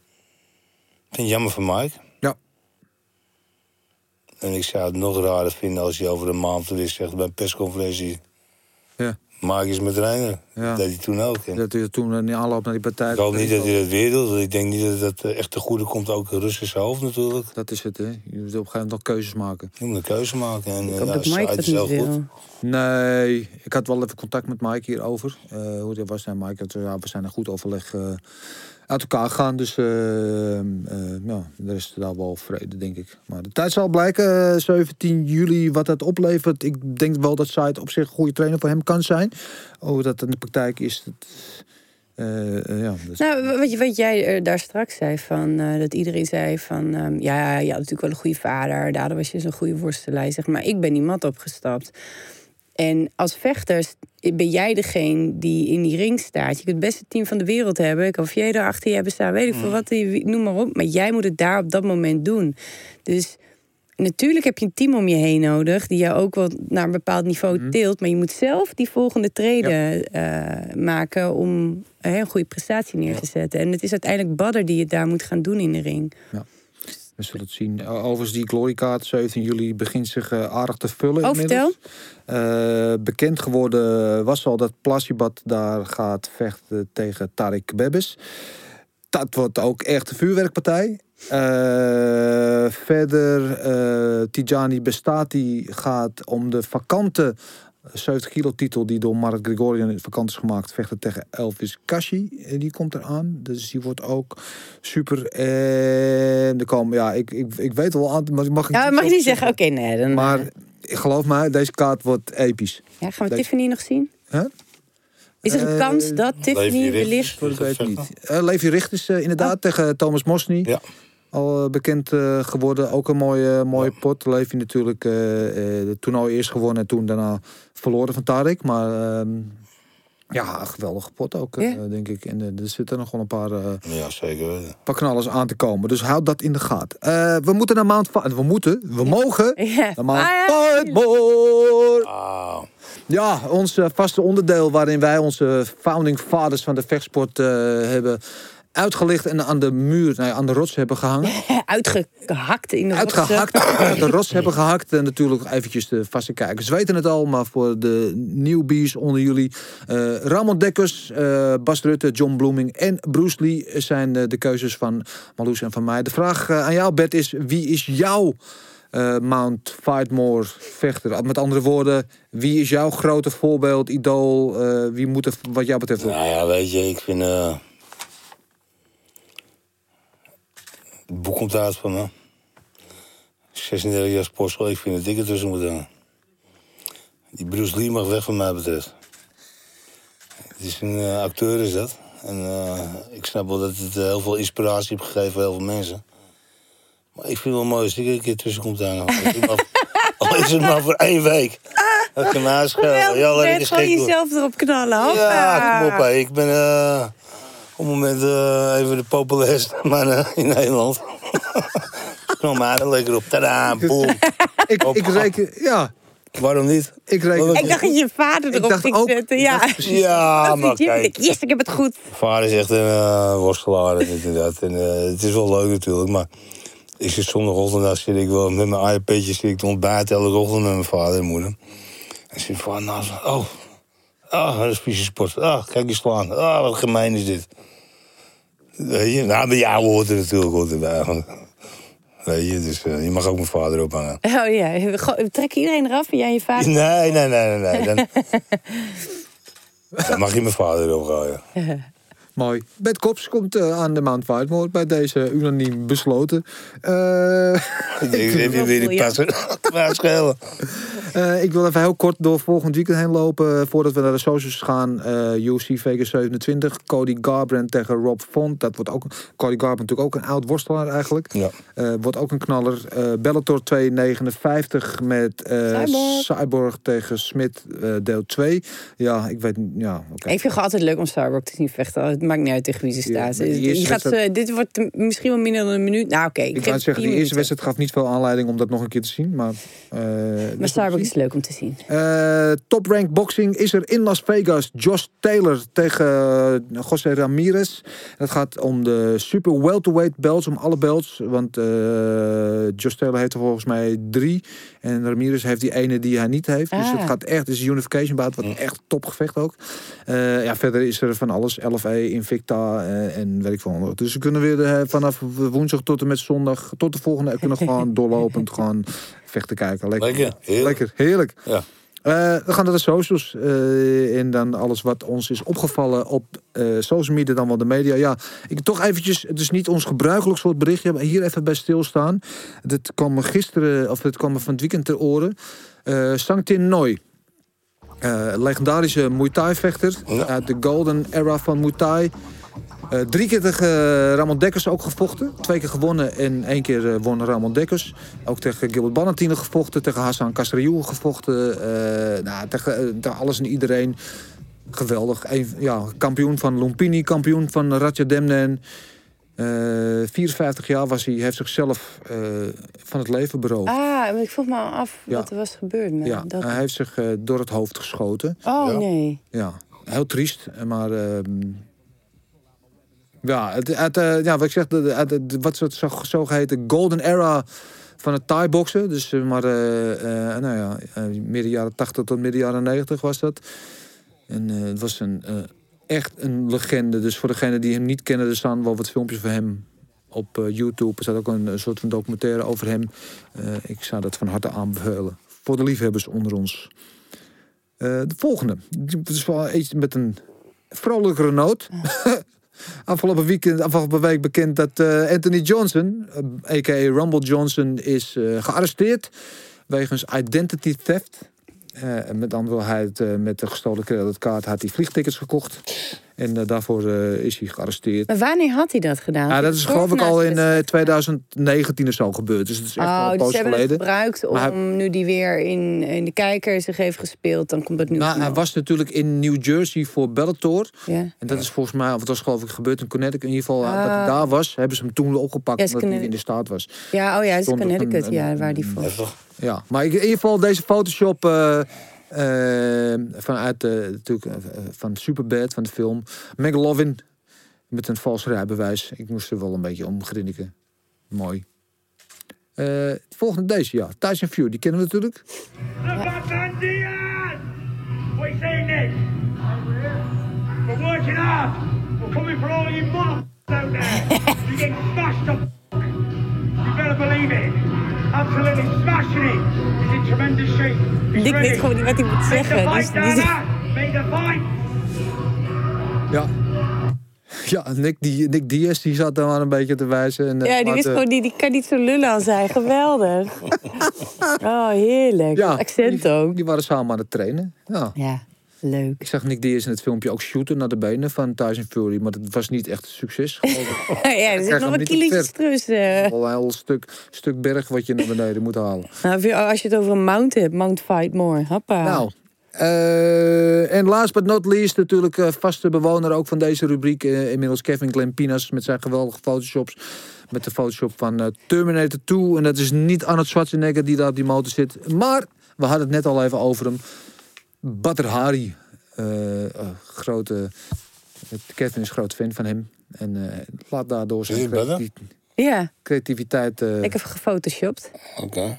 C: het jammer voor Mike.
A: Ja.
C: En ik zou het nog raarder vinden als hij over een maand weer zegt bij een persconferentie...
A: Ja.
C: Mike is mijn trainer.
A: Ja.
C: Dat deed hij toen ook. En
A: Dat hij toen in aanloop naar die partij...
C: ik hoop niet dat hij dat weer doet. Want ik denk niet dat dat eh, echt te goede komt. Ook zijn hoofd natuurlijk.
A: Dat is het, hè. Je moet op een gegeven moment nog keuzes maken.
C: Je moet een keuze maken. En,
B: ik
C: eh,
B: hoop
C: nou,
B: dat Mike dat
C: is
B: niet
C: goed.
B: wil.
A: Nee, ik had wel even contact met Mike hierover. eh hoe dat was. En Mike, had, ja, we zijn een goed overleg eh, uit elkaar gegaan. Dus ja, er is daar wel vrede, denk ik. Maar de tijd zal blijken, eh, 17 juli, wat dat oplevert. Ik denk wel dat Said op zich een goede trainer voor hem kan zijn. Hoe dat in de praktijk is, dat, eh, eh, ja, dus,
B: Nou, wat, wat jij eh, daar straks zei, van, eh, dat iedereen zei van... ehm, ja, je had natuurlijk wel een goede vader. Daardoor was je zo'n goede worstelaar. Zeg maar, ik ben die mat opgestapt. En als vechters ben jij degene die in die ring staat. Je kunt het beste team van de wereld hebben. Ik of jij er achter je hebben staan, weet ik veel wat. wie- Noem maar op. Maar jij moet het daar op dat moment doen. Dus natuurlijk heb je een team om je heen nodig... die jou ook wel naar een bepaald niveau tilt. Maar je moet zelf die volgende treden eh, maken... om eh, een goede prestatie neer te zetten. En het is uiteindelijk Badder die het daar moet gaan doen in de ring.
A: we zullen het zien. Uh, Overigens, die Glorykaart 17 juli begint zich eh, aardig te vullen.
B: Oh,
A: inmiddels. Eh, bekend geworden was al dat Plasibat daar gaat vechten tegen Tarek Bebbes. Dat wordt ook echt een vuurwerkpartij. Eh, verder, eh Tijani Bestati gaat om de vakante 70 kilo titel die door Mark Gregorian vakant is gemaakt, vechten tegen Elvis Kashi. Eh, Die komt eraan. Dus die wordt ook super. En er komen, ja, ik, ik, ik weet wel aan, maar ik mag,
B: Ja,
A: niet
B: mag je niet zeggen, oké, nee. Dan,
A: Maar geloof mij, deze kaart wordt episch.
B: ja, gaan we
A: deze-
B: Tiffany nog zien?
A: Huh?
B: Is er een kans dat Tiffany wellicht...
A: Dat weet ik
C: Vechten.
A: niet. Eh, Levi Richters inderdaad tegen Thomas Mosny.
C: Ja.
A: Al eh, bekend eh, geworden. Ook een mooie, mooie pot. Levi natuurlijk eh eh het toernooi eerst gewonnen en toen daarna verloren van Tarek. Maar ehm, ja, geweldige pot ook, eh,
B: Ja.
A: denk ik. En eh, er zitten nog wel een paar, eh,
C: Ja, zeker weten.
A: paar knallers aan te komen. Dus houd dat in de gaten. Eh, we moeten naar Mount... Va- We moeten, we mogen
B: Ja.
A: naar Mount
B: Ah, ja.
C: Ah,
A: Ja, ons eh, vaste onderdeel waarin wij onze founding fathers van de vechtsport eh, hebben uitgelicht en aan de muur, nou ja, aan de rots hebben gehangen.
B: Uitgehakt in de rotsen.
A: Uitgehakt, aan de rots hebben gehakt. En natuurlijk eventjes de vaste kijkers weten het al, maar voor de newbies onder jullie. eh Ramon Dekkers, eh, Bas Rutte, John Bloeming en Bruce Lee zijn eh, de keuzes van Marloes en van mij. De vraag aan jou, Bert, is wie is jouw eh, Mount Fightmore vechter? Met andere woorden, wie is jouw grote voorbeeld, idool? eh, wie moet er wat jou betreft
C: nou ja, weet je, ik vind... eh het boek komt uit van me. 36 jaar sportschool, ik vind ik er tussen moet hangen. Die Bruce Lee mag weg van mij betreft. Het is een eh, acteur is dat. En eh, ik snap wel dat het eh, heel veel inspiratie heeft gegeven voor heel veel mensen. Maar ik vind het wel mooi als ik een keer tussen kom te hangen. Al is het maar- het voor één week. Dat kan schelen. Ja, laat ik
B: Net
C: eens
B: gewoon jezelf erop knallen.
C: Ja,
B: Hoppa.
C: kom op. Ik ben eh, op het moment eh, even de populairste man eh, in Nederland. Kom maar er lekker op. Tada, boom.
A: Ik, ik reken, ja,
C: Waarom niet?
A: ik reken.
B: Ik dacht dat je vader
A: Ik
B: erop
A: dacht
B: ging
A: ook-
B: zetten. Ja.
A: dacht
C: Ja,
B: Dat
C: maar kijk.
B: Yes, ik heb het goed.
C: Mijn vader is echt een eh, worstelaar en dit en het is wel leuk natuurlijk, maar... Ik zit zondagochtend, daar zit ik wel met mijn iPadje zit ik te ontbijten elke ochtend met mijn vader en moeder. En zit van naast me, oh, ah, dat is sport. Ah, kijk eens slaan. Ah, wat gemeen is dit. Weet je, nou, bij jou hoort er natuurlijk goed erbij. Weet je, dus eh, je mag ook mijn vader ophangen.
B: Oh ja, trek iedereen eraf en jij je vader.
C: Nee, nee, nee, nee, nee. Dan, dan mag je mijn vader gooien.
A: Mooi. Bert Kops komt eh, aan de Mount Fightmore bij deze unaniem besloten. Eh,
C: Ik weer die
B: Ja.
C: passen?
A: Eh, ik wil even heel kort door volgend weekend heen lopen. eh, voordat we naar de socials gaan. Eh UFC Vegas 27. Cody Garbrandt tegen Rob Font. Dat wordt ook, Cody Garbrandt natuurlijk ook een oud worstelaar eigenlijk.
C: Ja.
A: Eh, wordt ook een knaller. Bellator 259 met eh,
B: Cyborg.
A: Cyborg tegen Smit deel 2. Ja, ik weet niet. Ja, oké.
B: Ik vind het altijd leuk om Cyborg te zien vechten. Maakt niet uit tegen wie ze
A: Ja,
B: staat. Je gaat, eh, dit wordt misschien wel minder dan een minuut. Nou oké,
A: Ik wou zeggen, die eerste wedstrijd gaf niet veel aanleiding om dat nog een keer te zien. Maar, eh,
B: Maar
A: dus dat
B: is leuk om te zien.
A: Eh, top rank boxing is er in Las Vegas. Josh Taylor tegen uh, José Ramirez. Het gaat om de super welterweight belts, om alle belts. Want eh, Josh Taylor heeft er volgens mij drie. En Ramirez heeft die ene die hij niet heeft. Dus
B: Ah.
A: het gaat echt, het is een unification bout, wat echt topgevecht ook. Eh, ja, verder is er van alles. LFA, Invicta eh, en weet ik veel. wat. Dus we kunnen weer eh, vanaf woensdag tot en met zondag, tot de volgende, kunnen we gewoon doorlopend gewoon vechten kijken. Lekker,
C: Lekker, heerlijk.
A: Lekker, heerlijk.
C: Ja.
A: Eh, we gaan naar de socials. eh, en dan alles wat ons is opgevallen op eh, social media, dan wel de media. Ja, ik toch eventjes, het is niet ons gebruikelijk soort berichtje, maar hier even bij stilstaan. Dit kwam me gisteren, of dit kwam me van het weekend ter oren. Sangtin Noi. Legendarische Muay Thai vechter uit de golden era van Muay Thai. Eh, drie keer tegen eh, Ramon Dekkers ook gevochten. Twee keer gewonnen en één keer eh, won Ramon Dekkers. Ook tegen Gilbert Bannantine gevochten. Tegen Hassan Casriou gevochten. eh, nou, tegen, tegen alles en iedereen. Geweldig. Ja, kampioen van Lumpini, kampioen van Ratja Demnen. Eh 54 jaar was hij. heeft zichzelf eh, van het leven beroofd.
B: Ah, ik vroeg me af
A: Ja.
B: wat er was gebeurd. Met
A: ja,
B: dat...
A: hij heeft zich door het hoofd geschoten.
B: Oh
C: Ja.
B: nee.
A: Ja, heel triest, maar... ja, het, het, eh, ja, wat ik zeg, de- wat het zo, zogeheten golden era van het Thai-boksen. Dus eh, maar, eh, nou ja, midden jaren 80 tot midden jaren 90 was dat. En het was een, echt een legende. Dus voor degenen die hem niet kennen, er staan wel wat filmpjes van hem op YouTube. Er staat ook een, soort van documentaire over hem. Ik zou dat van harte aanbevelen. Voor de liefhebbers onder ons. De volgende. Het is wel iets met een vrolijkere noot. afgelopen, weekend, afgelopen week bekend dat eh, Anthony Johnson, eh, a.k.a. Rumble Johnson, is eh, gearresteerd wegens identity theft. Eh, en met dan wil hij het eh, met de gestolen creditcard had hij vliegtickets gekocht. En eh, daarvoor eh, is hij gearresteerd.
B: Maar wanneer had hij dat gedaan?
A: Ja, dat is geloof ik al in eh, 2019 of zo gebeurd. Dus het is echt wel
B: Oh,
A: een
B: dus
A: poos
B: ze hebben het
A: geleden.
B: gebruikt om
A: hij-
B: nu die weer in, in de kijker zich heeft gespeeld. Dan komt het nu.
A: Nou, hij was natuurlijk in New Jersey voor Bellator.
B: Ja.
A: En dat is volgens mij, of het was geloof ik gebeurd in Connecticut. In ieder geval, dat hij
B: Ah.
A: daar was, hebben ze hem toen opgepakt
B: Ja, is
A: omdat hij in de staat was.
B: ja, oh ja, is Connecticut,
A: een-
B: ja, waar die voor.
A: Ja, maar ik- in ieder geval deze Photoshop eh, eh, vanuit eh, natuurlijk van Superbad van de film McLovin met een vals rijbewijs. Ik moest er wel een beetje om grinniken. Mooi. Het volgende deze, ja. Tyson Fury, die kennen we natuurlijk.
E: We're working hard. We're coming for all you mother out there. you get smashed up. You better believe it. Absolutely smashing it. He's in tremendous shape. He's
B: Dick
E: ready.
B: weet gewoon niet wat hij moet
E: Make the
B: zeggen. Die is-
E: fight,
B: die is-
E: Dana. Make the fight.
A: Ja. Ja, Nick, die, Nick Diaz die zat daar maar een beetje te wijzen. En, eh,
B: Ja, die, wist gewoon, die, die kan niet zo lullen als hij. Geweldig. Oh, heerlijk.
A: ja,
B: Accent
A: die,
B: ook.
A: Die waren samen aan het trainen. Ja.
B: Ja, leuk.
A: Ik zag Nick Diaz in het filmpje ook shooten naar de benen van Tyson Fury. Maar dat was niet echt een succes.
B: ja, er
A: krijg
B: zitten nog
A: op
B: kilo's tussen.
A: Al een heel stuk, stuk berg wat je naar beneden moet halen.
B: Nou, als je het over een mount hebt, Mount Fight More. Hoppa.
A: Nou, eh, en last but not least natuurlijk eh, vaste bewoner ook van deze rubriek. eh, inmiddels Kevin Glempinas met zijn geweldige photoshops. Met de photoshop van eh, Terminator 2. En dat is niet Arnold Schwarzenegger die daar op die motor zit. Maar, we hadden het net al even over hem. Badr Hari. eh, grote, Kevin is groot fan van hem. En eh, laat daardoor zijn
B: Ja,
A: creativiteit eh,
B: ik heb gefotoshopt.
C: Oké.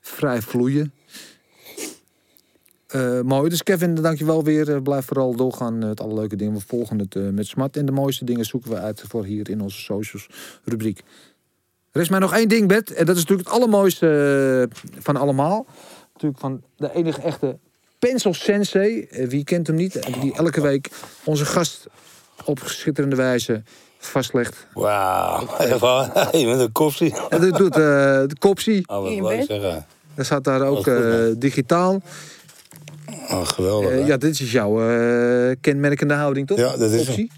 A: vrij vloeien. Eh, mooi. Dus Kevin, dankjewel weer. Blijf vooral doorgaan met alle leuke dingen. We volgen het met smart. En de mooiste dingen zoeken we uit voor hier in onze socials rubriek. Er is mij nog één ding, Bert. En dat is natuurlijk het allermooiste van allemaal. Natuurlijk van de enige echte Pencil Sensei. Eh, wie kent hem niet? En Die elke week onze gast op schitterende wijze vastlegt.
C: Wauw. Hey, met een kopsie.
A: En dat doet eh, de Kopsie.
C: Oh, wat
B: je bed?
C: zeggen.
A: Er staat daar ook
C: goed,
A: eh, digitaal.
C: Oh, geweldig.
A: Eh, ja, dit is jouw eh, kenmerkende houding, toch?
C: Ja, dat is
A: Optie.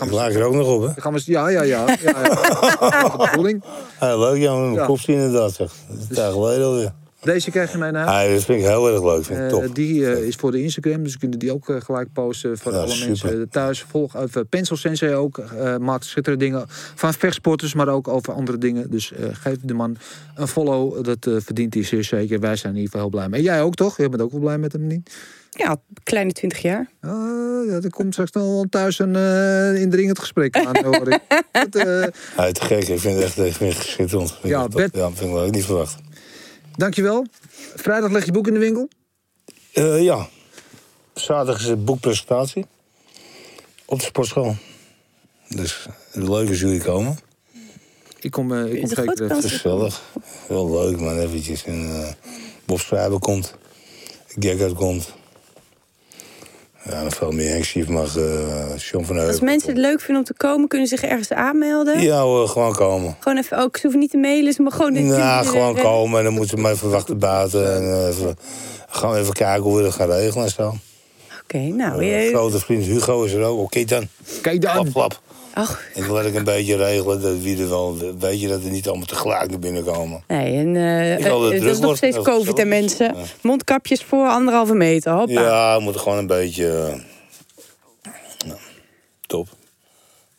C: Ik laat er ook nog op, hè?
A: Dan gaan we, ja, ja, ja. ja, ja. De bedoeling.
C: Ja, leuk, ja, kopsie inderdaad, zeg. Dat is een tijd geleden alweer.
A: Deze krijg je mij naar.
C: Ja, dat vind ik heel erg leuk, vind ik
A: Eh,
C: top.
A: die eh, is voor de Instagram, dus kunnen die ook eh, gelijk posten voor
C: Ja,
A: alle
C: super.
A: mensen thuis. Volg even Pencil Sensei ook. eh, maakt schitterende dingen van vechtsporters, maar ook over andere dingen. Dus eh, geef de man een follow. Dat eh, verdient hij zeer zeker. Wij zijn in ieder geval heel blij mee. En jij ook toch? Je bent ook wel blij met hem, niet?
B: Ja, kleine 20 jaar.
A: Ah, ja, er komt straks nog wel thuis een eh, indringend gesprek aan, hoor ik. Dat, eh,
C: Ja, te gek. Ik vind het echt ik vind het schitterend.
A: Ja,
C: echt.
A: Bert-
C: ja, vind ik wel. Niet verwacht.
A: Dankjewel. Vrijdag leg je boek in de winkel.
C: Eh, ja. Zaterdag is het boekpresentatie. Op de sportschool. Dus leuk als jullie komen.
A: Ik kom, eh, ik kom zeker?
C: Gezellig. Heel leuk, man. Eventjes. En, eh Bob Schrijver komt. Gekkert komt. Ja, nog veel meer. Schief mag. eh John van Heuvel.
B: Als mensen het leuk vinden om te komen, kunnen ze zich ergens aanmelden.
C: Ja hoor, gewoon komen.
B: Gewoon even, ook, ze hoeven niet te mailen, ze maar gewoon...
C: Nou, gewoon komen en dan moeten ze maar even wachten buiten. En eh, even, gaan we even kijken hoe we dat gaan regelen en zo.
B: Oké, nou, je...
C: grote vriend Hugo is er ook. Oké dan.
A: Kijk
C: Klap,
A: dan.
C: Klap.
B: Ach,
C: Ik wil ik een beetje regelen dat wie er wel. Weet je dat er niet allemaal tegelijk naar binnen komen.
B: nee, en
C: dat
B: dat is nog steeds
C: Ja,
B: COVID,
C: gezellig.
B: mensen.
C: Ja.
B: Mondkapjes voor anderhalve meter, hoppa.
C: Ja, we moeten gewoon een beetje. eh, nou, top.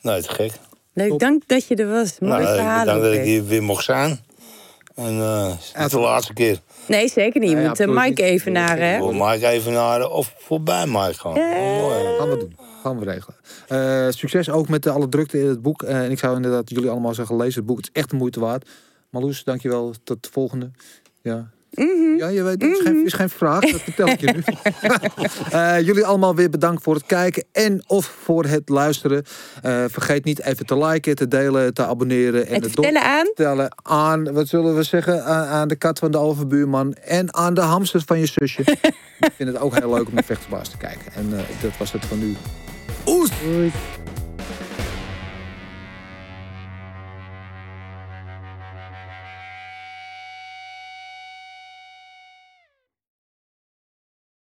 C: Nee, te gek.
B: Leuk, dank dat je er was. Mooi
C: Nou,
B: verhaal.
C: bedankt dat ik hier weer mocht zijn. En eh het is de laatste keer.
B: Nee, zeker niet. Je
A: Ja, ja,
B: moet uh,
A: absoluut
B: Mike
A: niet.
B: even naar, hè?
C: Voor Mike even naar of voorbij Mike gewoon. Mooi.
A: Gaan we doen. Gaan we regelen. Eh, succes ook met eh, alle drukte in het boek. Eh, en ik zou inderdaad jullie allemaal zeggen, lees het boek. Het is echt de moeite waard. Marloes, dankjewel. Tot de volgende. Ja.
B: Mhm.
A: Ja, je weet, het is, geen, is geen vraag, dat vertel ik je nu. Jullie allemaal weer bedankt voor het kijken en of voor het luisteren. Vergeet niet even te liken, te delen, te abonneren. En
B: te
A: het
B: vertellen aan?
A: vertellen aan, wat zullen we zeggen, aan, aan de kat van de overbuurman en aan de hamster van je zusje. ik vind het ook heel leuk om naar Vechtersbaas te kijken. En dat was het van nu. Уст!